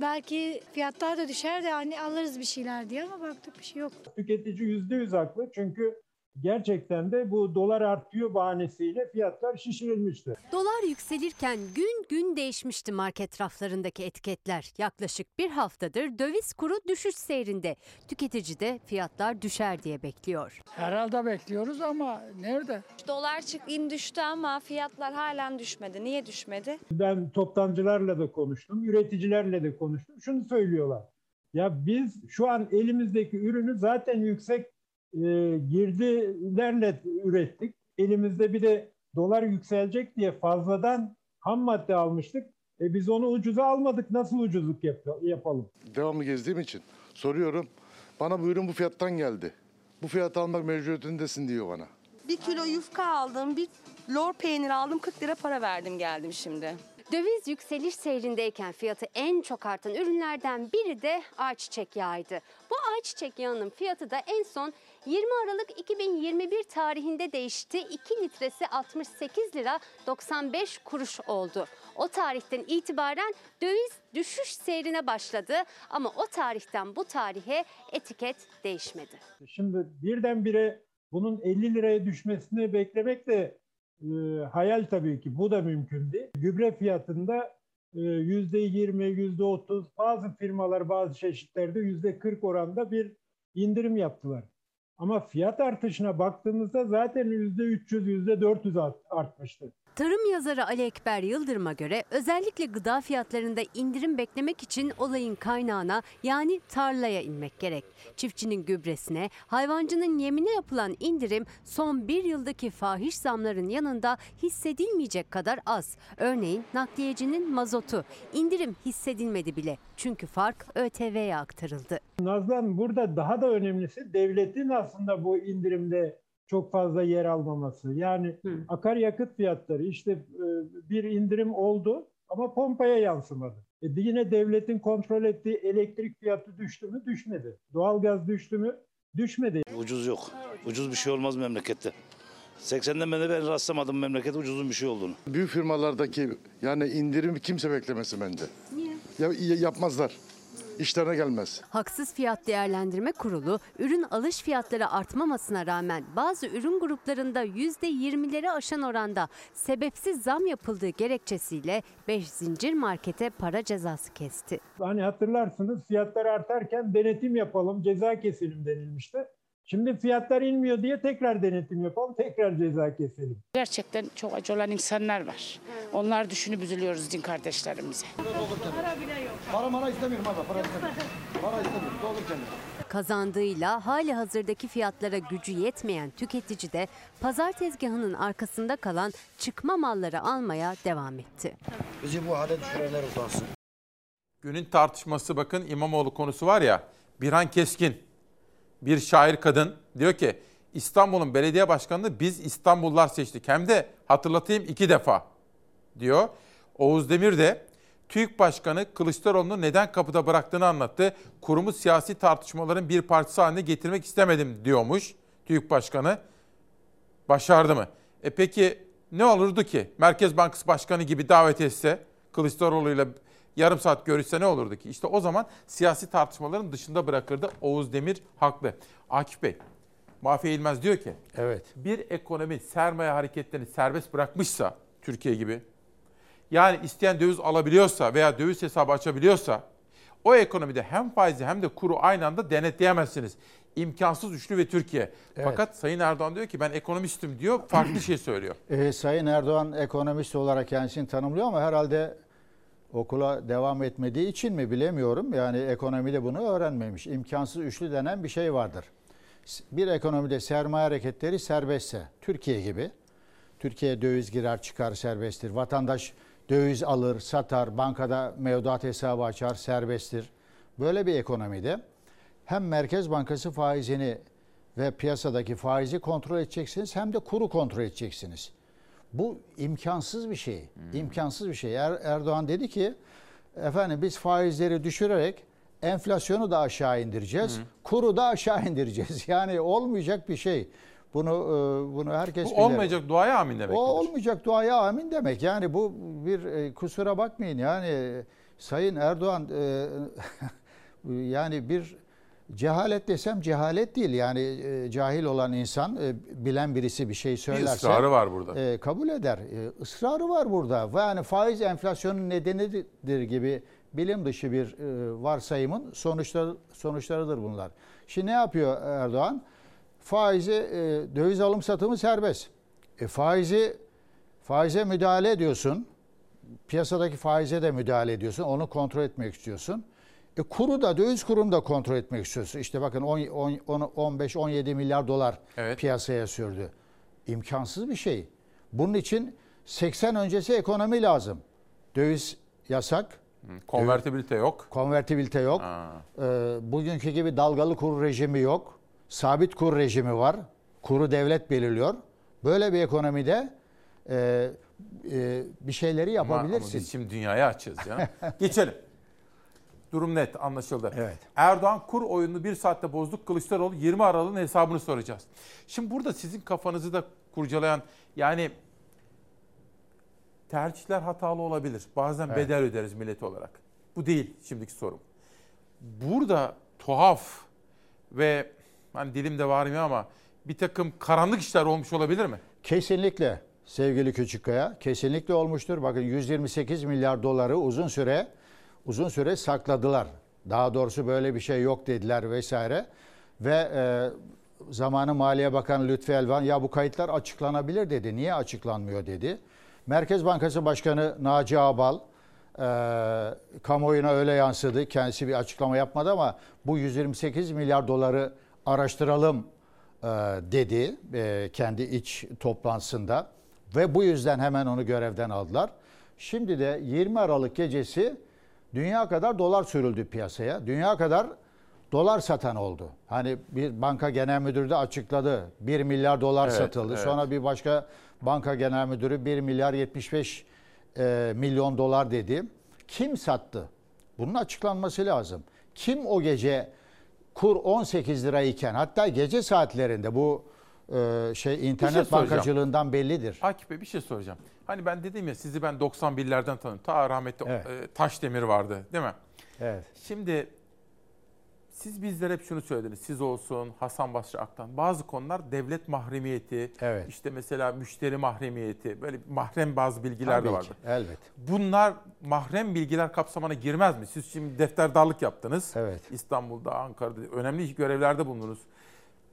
S49: Belki fiyatlar da düşer de hani alırız bir şeyler diye ama baktık bir şey yok.
S50: Tüketici yüzde yüz haklı çünkü gerçekten de bu dolar artıyor bahanesiyle fiyatlar şişirilmişti.
S51: Dolar yükselirken gün gün değişmişti market raflarındaki etiketler. Yaklaşık bir haftadır döviz kuru düşüş seyrinde. Tüketici de fiyatlar düşer diye bekliyor.
S52: Herhalde bekliyoruz ama nerede?
S36: Dolar çık in düştü ama fiyatlar halen düşmedi. Niye düşmedi?
S50: Ben toptancılarla da konuştum, üreticilerle de konuştum. Şunu söylüyorlar. Ya biz şu an elimizdeki ürünü zaten yüksek e, girdilerle ürettik. Elimizde bir de dolar yükselecek diye fazladan ham madde almıştık. E biz onu ucuza almadık. Nasıl ucuzluk yap- yapalım?
S53: devamlı gezdiğim için soruyorum. Bana bu ürün bu fiyattan geldi. Bu fiyatı almak mecburiyetindesin diyor bana.
S36: Bir kilo yufka aldım, bir lor peynir aldım 40 lira para verdim geldim şimdi.
S51: Döviz yükseliş seyrindeyken fiyatı en çok artan ürünlerden biri de ayçiçek yağıydı. Bu ayçiçek yağının fiyatı da en son 20 Aralık 2021 tarihinde değişti. 2 litresi 68 lira 95 kuruş oldu. O tarihten itibaren döviz düşüş seyrine başladı ama o tarihten bu tarihe etiket değişmedi.
S50: Şimdi birdenbire bunun 50 liraya düşmesini beklemek de e, hayal tabii ki. Bu da mümkün değil. Gübre fiyatında e, %20, %30 bazı firmalar bazı çeşitlerde %40 oranda bir indirim yaptılar. Ama fiyat artışına baktığımızda zaten %300, %400 art- artmıştı.
S51: Tarım yazarı Ali Ekber Yıldırım'a göre özellikle gıda fiyatlarında indirim beklemek için olayın kaynağına yani tarlaya inmek gerek. Çiftçinin gübresine, hayvancının yemine yapılan indirim son bir yıldaki fahiş zamların yanında hissedilmeyecek kadar az. Örneğin nakliyecinin mazotu indirim hissedilmedi bile çünkü fark ÖTV'ye aktarıldı.
S50: Nazlan burada daha da önemlisi devletin aslında bu indirimde çok fazla yer almaması. Yani akaryakıt fiyatları işte e, bir indirim oldu ama pompaya yansımadı. E, yine devletin kontrol ettiği elektrik fiyatı düştü mü? Düşmedi. Doğalgaz düştü mü? Düşmedi.
S54: Ucuz yok. Ucuz bir şey olmaz memlekette. 80'den beri ben rastlamadım memlekette ucuzun bir şey olduğunu.
S53: Büyük firmalardaki yani indirimi kimse beklemesin bence. Niye? Ya, yapmazlar. İşlerine gelmez.
S51: Haksız Fiyat Değerlendirme Kurulu ürün alış fiyatları artmamasına rağmen bazı ürün gruplarında %20'leri aşan oranda sebepsiz zam yapıldığı gerekçesiyle 5 zincir markete para cezası kesti.
S50: Hani hatırlarsınız fiyatlar artarken denetim yapalım, ceza keselim denilmişti. Şimdi fiyatlar inmiyor diye tekrar denetim yapalım, tekrar ceza keselim.
S55: Gerçekten çok acı olan insanlar var. Onlar düşünüp üzülüyoruz din kardeşlerimize.
S48: Para mara istemiyorum abi. Para istemiyorum. Para istemiyorum. Doldur kendini.
S51: Kazandığıyla hali hazırdaki fiyatlara gücü yetmeyen tüketici de pazar tezgahının arkasında kalan çıkma malları almaya devam etti.
S48: Bizi bu hale düşürenler utansın.
S1: Günün tartışması bakın İmamoğlu konusu var ya. Birhan Keskin, bir şair kadın diyor ki İstanbul'un belediye başkanını biz İstanbullular seçtik. Hem de hatırlatayım iki defa diyor. Oğuz Demir de TÜİK Başkanı Kılıçdaroğlu'nu neden kapıda bıraktığını anlattı. Kurumu siyasi tartışmaların bir parçası haline getirmek istemedim diyormuş TÜİK Başkanı. Başardı mı? E peki ne olurdu ki? Merkez Bankası Başkanı gibi davet etse Kılıçdaroğlu'yla yarım saat görüşse ne olurdu ki? İşte o zaman siyasi tartışmaların dışında bırakırdı. Oğuz Demir haklı. Akif Bey, Mahfi İlmez diyor ki,
S42: evet.
S1: bir ekonomi sermaye hareketlerini serbest bırakmışsa Türkiye gibi, yani isteyen döviz alabiliyorsa veya döviz hesabı açabiliyorsa, o ekonomide hem faizi hem de kuru aynı anda denetleyemezsiniz. İmkansız üçlü ve Türkiye.
S42: Evet.
S1: Fakat Sayın Erdoğan diyor ki ben ekonomistim diyor, farklı şey söylüyor.
S42: Ee, Sayın Erdoğan ekonomist olarak kendisini tanımlıyor ama herhalde okula devam etmediği için mi bilemiyorum. Yani ekonomide bunu öğrenmemiş. İmkansız üçlü denen bir şey vardır. Bir ekonomide sermaye hareketleri serbestse, Türkiye gibi, Türkiye döviz girer çıkar serbesttir. Vatandaş döviz alır, satar, bankada mevduat hesabı açar serbesttir. Böyle bir ekonomide hem Merkez Bankası faizini ve piyasadaki faizi kontrol edeceksiniz hem de kuru kontrol edeceksiniz. Bu imkansız bir şey. İmkansız bir şey. Er, Erdoğan dedi ki efendim biz faizleri düşürerek enflasyonu da aşağı indireceğiz. Kuru da aşağı indireceğiz. Yani olmayacak bir şey. Bunu e, bunu herkes
S1: Bu
S42: bilir.
S1: olmayacak duaya amin demek.
S42: O olmayacak duaya amin demek. Yani bu bir e, kusura bakmayın yani Sayın Erdoğan e, yani bir cehalet desem cehalet değil. Yani e, cahil olan insan e, bilen birisi bir şey söylerse
S1: ısrarı var burada.
S42: e, kabul eder. E, ısrarı var burada. Ve yani faiz enflasyonun nedenidir gibi bilim dışı bir e, varsayımın sonuçları sonuçlarıdır bunlar. Şimdi ne yapıyor Erdoğan? Faizi e, döviz alım satımı serbest. E, faizi faize müdahale ediyorsun. Piyasadaki faize de müdahale ediyorsun. Onu kontrol etmek istiyorsun. E, kuru da döviz kurunu da kontrol etmek istiyorsun. İşte bakın 15-17 milyar dolar
S1: Evet.
S42: piyasaya sürdü. İmkansız bir şey. Bunun için 80 öncesi ekonomi lazım. Döviz yasak.
S1: Konvertibilite yok.
S42: Konvertibilite yok. Ee, bugünkü gibi dalgalı kur rejimi yok. Sabit kur rejimi var. Kuru devlet belirliyor. Böyle bir ekonomide e, e, bir şeyleri
S1: Ama-
S42: yapabilirsin.
S1: Ama biz şimdi dünyaya açığız ya. Geçelim. Durum net anlaşıldı.
S42: Evet.
S1: Erdoğan kur oyununu bir saatte bozduk. Kılıçdaroğlu 20 Aralık'ın hesabını soracağız. Şimdi burada sizin kafanızı da kurcalayan yani tercihler hatalı olabilir. Bazen
S42: Evet.
S1: bedel öderiz millet olarak. Bu değil şimdiki sorum. Burada tuhaf ve hani dilimde varmıyor ama bir takım karanlık işler olmuş olabilir mi?
S42: Kesinlikle sevgili Küçükkaya kesinlikle olmuştur. Bakın 128 milyar doları uzun süre uzun süre sakladılar. Daha doğrusu böyle bir şey yok dediler vesaire. Ve e, zamanı Maliye Bakanı Lütfi Elvan ya bu kayıtlar açıklanabilir dedi. Niye açıklanmıyor dedi. Merkez Bankası Başkanı Naci Ağbal e, kamuoyuna öyle yansıdı. Kendisi bir açıklama yapmadı ama bu 128 milyar doları araştıralım e, dedi e, kendi iç toplantısında ve bu yüzden hemen onu görevden aldılar. Şimdi de 20 Aralık gecesi dünya kadar dolar sürüldü piyasaya. Dünya kadar dolar satan oldu. Hani bir banka genel müdürü de açıkladı. 1 milyar dolar
S1: Evet,
S42: satıldı.
S1: evet.
S42: Sonra bir başka banka genel müdürü 1 milyar 75 e, milyon dolar dedi. Kim sattı? Bunun açıklanması lazım. Kim o gece kur 18 lirayken hatta gece saatlerinde bu e, şey internet
S1: şey
S42: bankacılığından bellidir.
S1: Akif Bey bir şey soracağım. Hani ben dedim ya sizi ben 91'lerden tanıyorum. Ta rahmetli e, Taşdemir vardı değil mi?
S42: Evet.
S1: Şimdi siz bizlere hep şunu söylediniz. Siz olsun, Hasan Basri Aktan. Bazı konular devlet mahremiyeti,
S42: Evet.
S1: işte mesela müşteri mahremiyeti, böyle mahrem bazı bilgiler
S42: Tabii
S1: de
S42: ki,
S1: vardı.
S42: elbet.
S1: Bunlar mahrem bilgiler kapsamına girmez mi? Siz şimdi defterdarlık yaptınız.
S42: Evet.
S1: İstanbul'da, Ankara'da önemli görevlerde bulundunuz.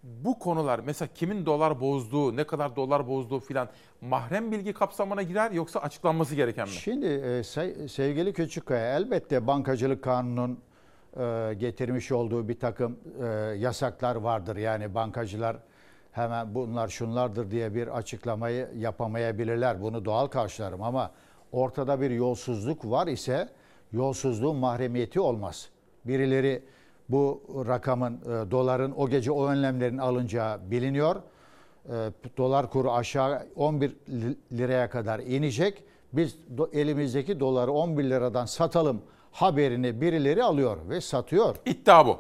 S1: Bu konular mesela kimin dolar bozduğu, ne kadar dolar bozduğu filan mahrem bilgi kapsamına girer yoksa açıklanması gereken mi?
S42: Şimdi e, se- sevgili Küçükkaya elbette bankacılık kanunun e, getirmiş olduğu bir takım e, yasaklar vardır. Yani bankacılar hemen bunlar şunlardır diye bir açıklamayı yapamayabilirler. Bunu doğal karşılarım ama ortada bir yolsuzluk var ise yolsuzluğun mahremiyeti olmaz. Birileri bu rakamın, e, doların o gece o önlemlerin alınacağı biliniyor. E, dolar kuru aşağı 11 li- liraya kadar inecek. Biz do- elimizdeki doları 11 liradan satalım haberini birileri alıyor ve satıyor.
S1: İddia bu.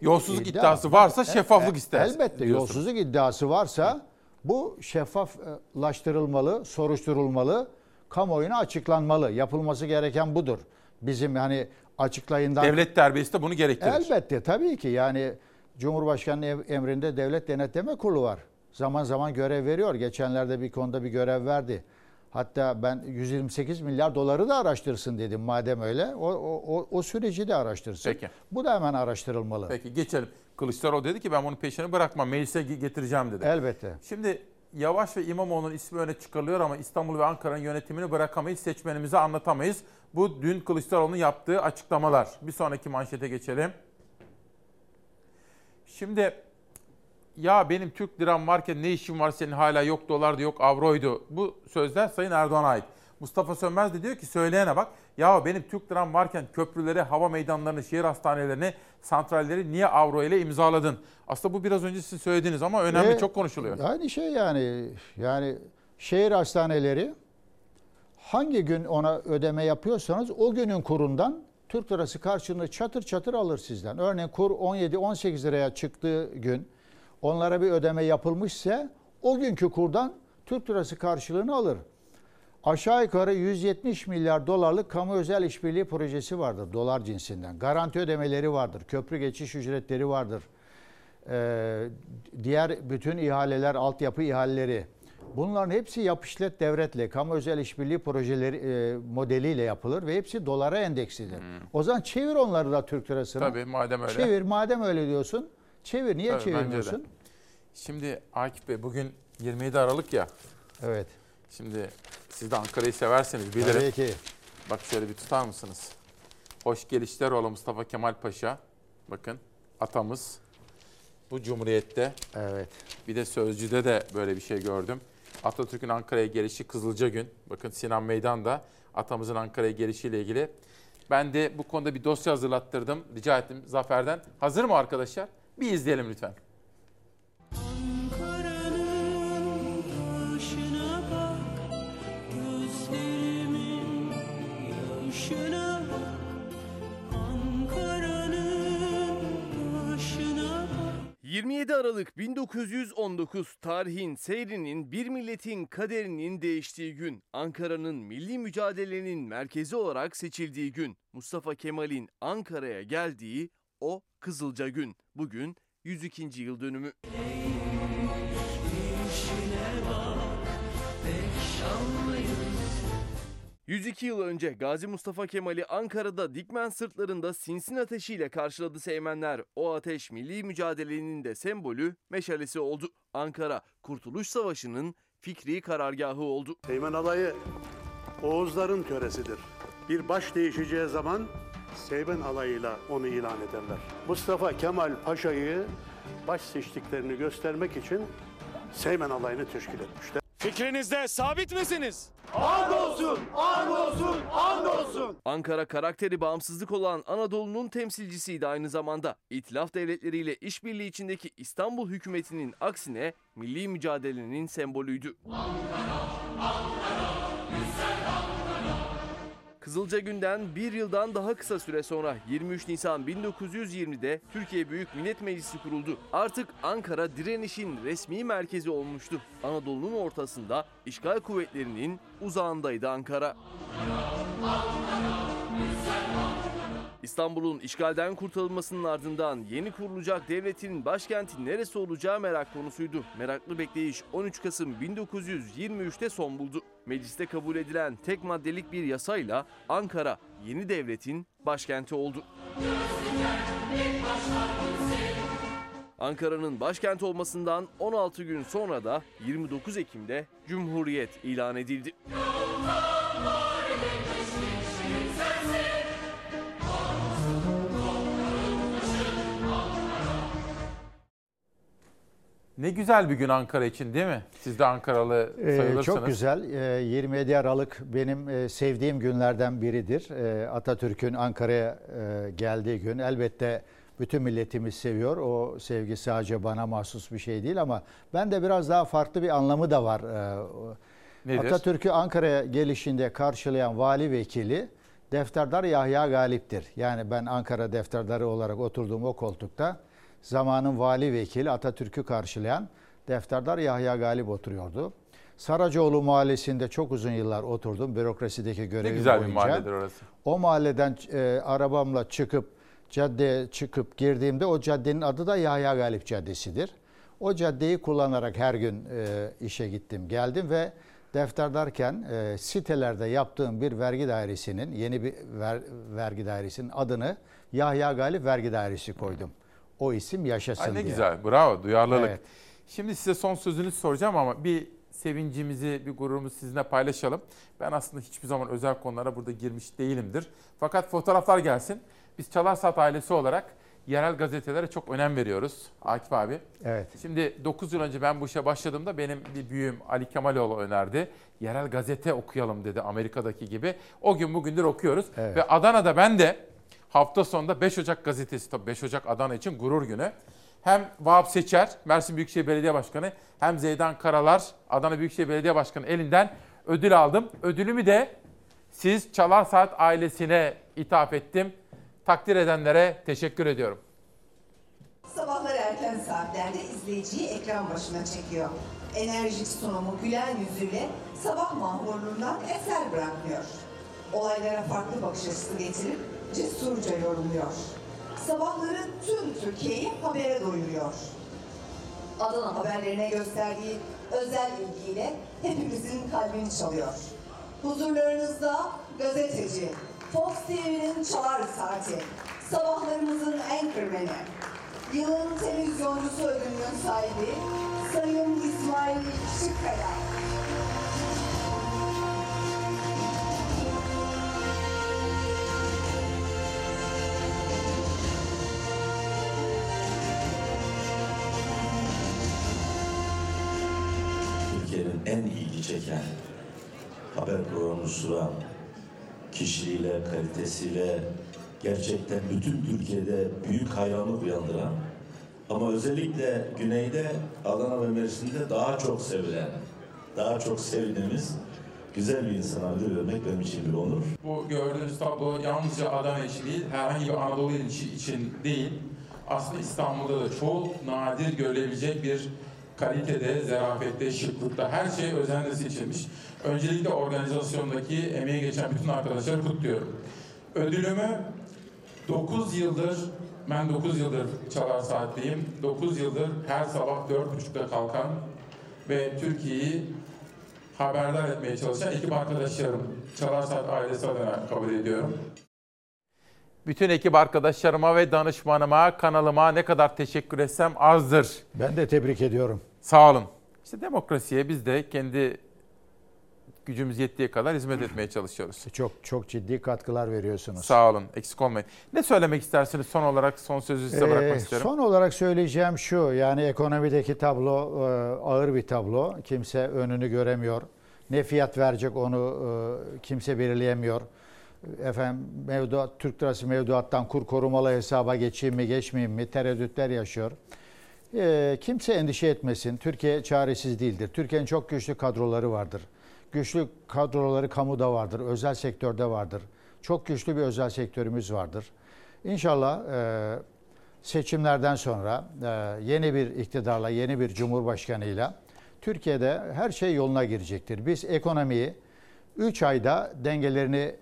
S1: Yolsuzluk
S42: İddia.
S1: iddiası varsa
S42: E-
S1: şeffaflık
S42: e-
S1: ister.
S42: Elbette
S1: diyorsunuz.
S42: yolsuzluk iddiası varsa bu şeffaflaştırılmalı, soruşturulmalı, kamuoyuna açıklanmalı. Yapılması gereken budur. Bizim hani açıklayından...
S1: Devlet terbiyesi de bunu gerektirir.
S42: Elbette tabii ki yani Cumhurbaşkanı emrinde Devlet Denetleme Kurulu var. Zaman zaman görev veriyor. Geçenlerde bir konuda bir görev verdi. Hatta ben 128 milyar doları da araştırsın dedim madem öyle. O, o, o, o süreci de araştırsın.
S1: Peki.
S42: Bu da hemen araştırılmalı.
S1: Peki geçelim. Kılıçdaroğlu dedi ki ben bunun peşini bırakmam. Meclise ge- getireceğim dedi.
S42: Elbette.
S1: Şimdi Yavaş ve İmamoğlu'nun ismi öne çıkarılıyor ama İstanbul ve Ankara'nın yönetimini bırakamayız, seçmenimize anlatamayız. Bu dün Kılıçdaroğlu'nun yaptığı açıklamalar. Bir sonraki manşete geçelim. Şimdi ya benim Türk liram varken ne işim var senin hala yok dolardı yok avroydu. Bu sözler Sayın Erdoğan'a ait. Mustafa Sönmez de diyor ki söyleyene bak ya benim Türk liram varken köprüleri, hava meydanlarını, şehir hastanelerini, santralleri niye avro ile imzaladın? Aslında bu biraz önce sizin söylediğiniz ama önemli
S42: Ve
S1: çok konuşuluyor.
S42: Aynı şey yani yani şehir hastaneleri hangi gün ona ödeme yapıyorsanız o günün kurundan Türk lirası karşılığında çatır çatır alır sizden. Örneğin kur 17-18 liraya çıktığı gün onlara bir ödeme yapılmışsa o günkü kurdan Türk lirası karşılığını alır. Aşağı yukarı 170 milyar dolarlık kamu özel işbirliği projesi vardır dolar cinsinden. Garanti ödemeleri vardır, köprü geçiş ücretleri vardır. Ee, diğer bütün ihaleler, altyapı ihaleleri. Bunların hepsi yap işlet devletle, kamu özel işbirliği projeleri e, modeliyle yapılır ve hepsi dolara endekslidir. O zaman çevir onları da Türk lirasına.
S1: Tabii madem öyle.
S42: Çevir madem öyle diyorsun. Çevir niye
S1: Tabii,
S42: çevirmiyorsun?
S1: Şimdi Akif Bey bugün 27 Aralık ya.
S42: Evet.
S1: Şimdi siz de Ankara'yı severseniz bilirim.
S42: Tabii ki.
S1: Bak şöyle bir tutar mısınız? Hoş gelişler ola Mustafa Kemal Paşa. Bakın atamız bu cumhuriyette.
S42: Evet.
S1: Bir de Sözcü'de de böyle bir şey gördüm. Atatürk'ün Ankara'ya gelişi Kızılca Gün. Bakın Sinan Meydan'da atamızın Ankara'ya gelişiyle ilgili. Ben de bu konuda bir dosya hazırlattırdım. Rica ettim Zafer'den. Hazır mı arkadaşlar? Bir izleyelim lütfen.
S12: 27 Aralık 1919 tarihin seyrinin bir milletin kaderinin değiştiği gün. Ankara'nın milli mücadelenin merkezi olarak seçildiği gün. Mustafa Kemal'in Ankara'ya geldiği o Kızılca gün. Bugün 102. yıl dönümü. 102 yıl önce Gazi Mustafa Kemal'i Ankara'da Dikmen sırtlarında sinsin ateşiyle karşıladı Seymenler. O ateş milli mücadelenin de sembolü, meşalesi oldu. Ankara, Kurtuluş Savaşı'nın fikri karargahı oldu.
S56: Teğmen alayı Oğuzların töresidir. Bir baş değişeceği zaman Seymen alayıyla onu ilan ederler. Mustafa Kemal Paşa'yı baş seçtiklerini göstermek için Seymen alayını teşkil etmişler.
S12: Fikrinizde sabit misiniz?
S56: And olsun, and olsun, and olsun.
S12: Ankara karakteri bağımsızlık olan Anadolu'nun temsilcisiydi aynı zamanda. İtilaf devletleriyle işbirliği içindeki İstanbul hükümetinin aksine milli mücadelenin sembolüydü. Kızılca günden bir yıldan daha kısa süre sonra 23 Nisan 1920'de Türkiye Büyük Millet Meclisi kuruldu. Artık Ankara direnişin resmi merkezi olmuştu. Anadolu'nun ortasında işgal kuvvetlerinin uzağındaydı Ankara. İstanbul'un işgalden kurtarılmasının ardından yeni kurulacak devletin başkenti neresi olacağı merak konusuydu. Meraklı bekleyiş 13 Kasım 1923'te son buldu. Mecliste kabul edilen tek maddelik bir yasayla Ankara yeni devletin başkenti oldu. Ankara'nın başkent olmasından 16 gün sonra da 29 Ekim'de Cumhuriyet ilan edildi.
S1: Ne güzel bir gün Ankara için değil mi? Siz de Ankaralı
S42: Ee,
S1: sayılırsınız.
S42: çok güzel. Ee, 27 Aralık benim e, sevdiğim günlerden biridir. Ee, Atatürk'ün Ankara'ya e, geldiği gün. Elbette bütün milletimiz seviyor. O sevgi sadece bana mahsus bir şey değil ama ben de biraz daha farklı bir anlamı da var. Ee,
S1: Nedir?
S42: Atatürk'ü Ankara'ya gelişinde karşılayan vali vekili Defterdar Yahya Galip'tir. Yani ben Ankara defterdarı olarak oturduğum o koltukta zamanın vali vekili Atatürk'ü karşılayan Defterdar Yahya Galip oturuyordu. Saracoğlu mahallesinde çok uzun yıllar oturdum bürokrasideki görevim
S1: güzel bir
S42: boyunca.
S1: mahalledir orası.
S42: O mahalleden e, arabamla çıkıp caddeye çıkıp girdiğimde o caddenin adı da Yahya Galip Caddesi'dir. O caddeyi kullanarak her gün e, işe gittim geldim ve defterdarken e, sitelerde yaptığım bir vergi dairesinin yeni bir ver, vergi dairesinin adını Yahya Galip Vergi Dairesi koydum. O isim yaşasın
S1: Ay ne
S42: diye.
S1: güzel. Bravo. Duyarlılık.
S42: Evet.
S1: Şimdi size son sözünü soracağım ama bir sevincimizi, bir gururumuzu sizinle paylaşalım. Ben aslında hiçbir zaman özel konulara burada girmiş değilimdir. Fakat fotoğraflar gelsin. Biz Çalar Saat ailesi olarak yerel gazetelere çok önem veriyoruz Akif abi.
S42: Evet.
S1: Şimdi 9 yıl önce ben bu işe başladığımda benim bir büyüğüm Ali Kemaloğlu önerdi. Yerel gazete okuyalım dedi Amerika'daki gibi. O gün bugündür okuyoruz.
S42: Evet.
S1: Ve Adana'da ben de hafta sonunda 5 Ocak gazetesi tabii 5 Ocak Adana için gurur günü. Hem Vahap Seçer, Mersin Büyükşehir Belediye Başkanı hem Zeydan Karalar, Adana Büyükşehir Belediye Başkanı elinden ödül aldım. Ödülümü de siz Çalar Saat ailesine ithaf ettim. Takdir edenlere teşekkür ediyorum.
S57: Sabahlar erken saatlerde izleyiciyi ekran başına çekiyor. Enerjik sunumu gülen yüzüyle sabah mahmurluğundan eser bırakmıyor. Olaylara farklı bakış açısı getirip cesurca yorumluyor. Sabahları tüm Türkiye'yi habere doyuruyor. Adana haberlerine gösterdiği özel ilgiyle hepimizin kalbini çalıyor. Huzurlarınızda gazeteci, Fox TV'nin Çalar Saati, sabahlarımızın anchorman'i, yılın televizyoncusu ödülünün sahibi Sayın İsmail Şıkkaya.
S58: Çeken haber programını sunan kişiliğiyle, kalitesiyle gerçekten bütün Türkiye'de büyük hayranlık uyandıran ama özellikle güneyde Adana ve Mersin'de daha çok sevilen, daha çok sevdiğimiz güzel bir insana ödül vermek benim için bir onur.
S1: Bu gördüğünüz tablo yalnızca Adana için değil, herhangi bir Anadolu ili için değil. aslında İstanbul'da da çok nadir görülebilecek bir kalitede, zarafette, şıklıkta her şey özenle seçilmiş. Öncelikle organizasyondaki emeği geçen bütün arkadaşları kutluyorum. Ödülümü 9 yıldır, ben 9 yıldır Çalar Saat'teyim. 9 yıldır her sabah 4.30'da kalkan ve Türkiye'yi haberdar etmeye çalışan ekip arkadaşlarım, Çalar Saat ailesi adına kabul ediyorum. Bütün ekip arkadaşlarıma ve danışmanıma, kanalıma ne kadar teşekkür etsem azdır.
S42: Ben de tebrik ediyorum.
S1: Sağ olun. İşte demokrasiye biz de kendi gücümüz yettiği kadar hizmet etmeye çalışıyoruz.
S42: Çok çok ciddi katkılar veriyorsunuz.
S1: Sağ olun. Eksik olmayın. Ne söylemek istersiniz son olarak son sözü size
S42: Ee,
S1: bırakmak istiyorum.
S42: Son olarak söyleyeceğim şu yani ekonomideki tablo e, ağır bir tablo. Kimse önünü göremiyor. Ne fiyat verecek onu e, kimse belirleyemiyor. Efendim mevduat, Türk lirası mevduattan kur korumalı hesaba geçeyim mi geçmeyeyim mi tereddütler yaşıyor. E, kimse endişe etmesin. Türkiye çaresiz değildir. Türkiye'nin çok güçlü kadroları vardır. Güçlü kadroları kamuda vardır, özel sektörde vardır. Çok güçlü bir özel sektörümüz vardır. İnşallah e, seçimlerden sonra e, yeni bir iktidarla, yeni bir cumhurbaşkanıyla Türkiye'de her şey yoluna girecektir. Biz ekonomiyi 3 ayda dengelerini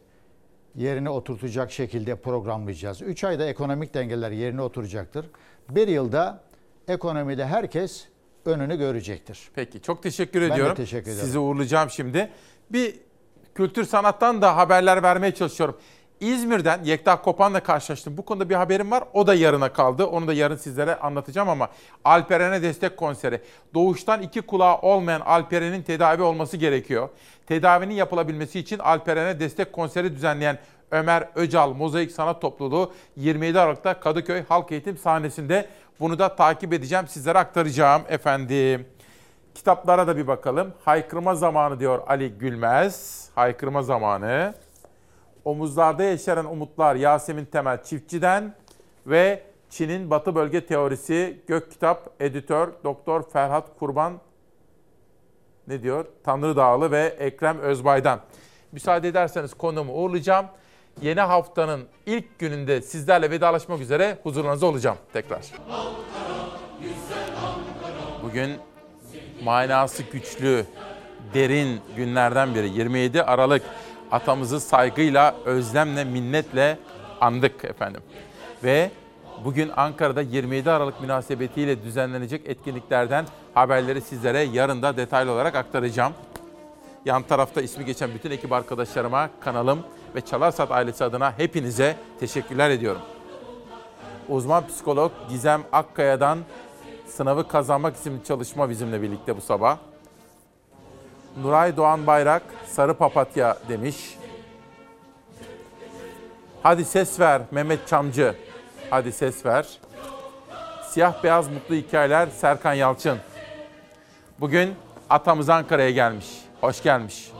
S42: yerine oturtacak şekilde programlayacağız. 3 ayda ekonomik dengeler yerine oturacaktır. Bir yılda ekonomide herkes önünü görecektir.
S1: Peki çok teşekkür
S42: Ben de
S1: ediyorum.
S42: teşekkür ederim.
S1: Sizi uğurlayacağım şimdi. Bir kültür sanattan da haberler vermeye çalışıyorum. İzmir'den Yekta Kopan'la karşılaştım. Bu konuda bir haberim var. O da yarına kaldı. Onu da yarın sizlere anlatacağım ama Alperen'e destek konseri. Doğuştan iki kulağı olmayan Alperen'in tedavi olması gerekiyor. Tedavinin yapılabilmesi için Alperen'e destek konseri düzenleyen Ömer Öcal Mozaik Sanat Topluluğu 27 Aralık'ta Kadıköy Halk Eğitim sahnesinde bunu da takip edeceğim. Sizlere aktaracağım efendim. Kitaplara da bir bakalım. Haykırma zamanı diyor Ali Gülmez. Haykırma zamanı. Omuzlarda yeşeren umutlar Yasemin Temel Çiftçi'den ve Çin'in Batı Bölge Teorisi Gök Kitap Editör Doktor Ferhat Kurban ne diyor? Tanrı Dağlı ve Ekrem Özbay'dan. Müsaade ederseniz konumu uğurlayacağım. Yeni haftanın ilk gününde sizlerle vedalaşmak üzere huzurunuzda olacağım tekrar. Bugün manası güçlü, derin günlerden biri. 27 Aralık atamızı saygıyla, özlemle, minnetle andık efendim. Ve bugün Ankara'da 27 Aralık münasebetiyle düzenlenecek etkinliklerden haberleri sizlere yarın da detaylı olarak aktaracağım. Yan tarafta ismi geçen bütün ekip arkadaşlarıma, kanalım ve Çalarsat ailesi adına hepinize teşekkürler ediyorum. Uzman psikolog Gizem Akkaya'dan Sınavı Kazanmak isimli çalışma bizimle birlikte bu sabah. Nuray Doğan Bayrak, Sarı Papatya demiş. Hadi ses ver Mehmet Çamcı. Hadi ses ver. Siyah beyaz mutlu hikayeler Serkan Yalçın. Bugün atamız Ankara'ya gelmiş. Hoş gelmiş.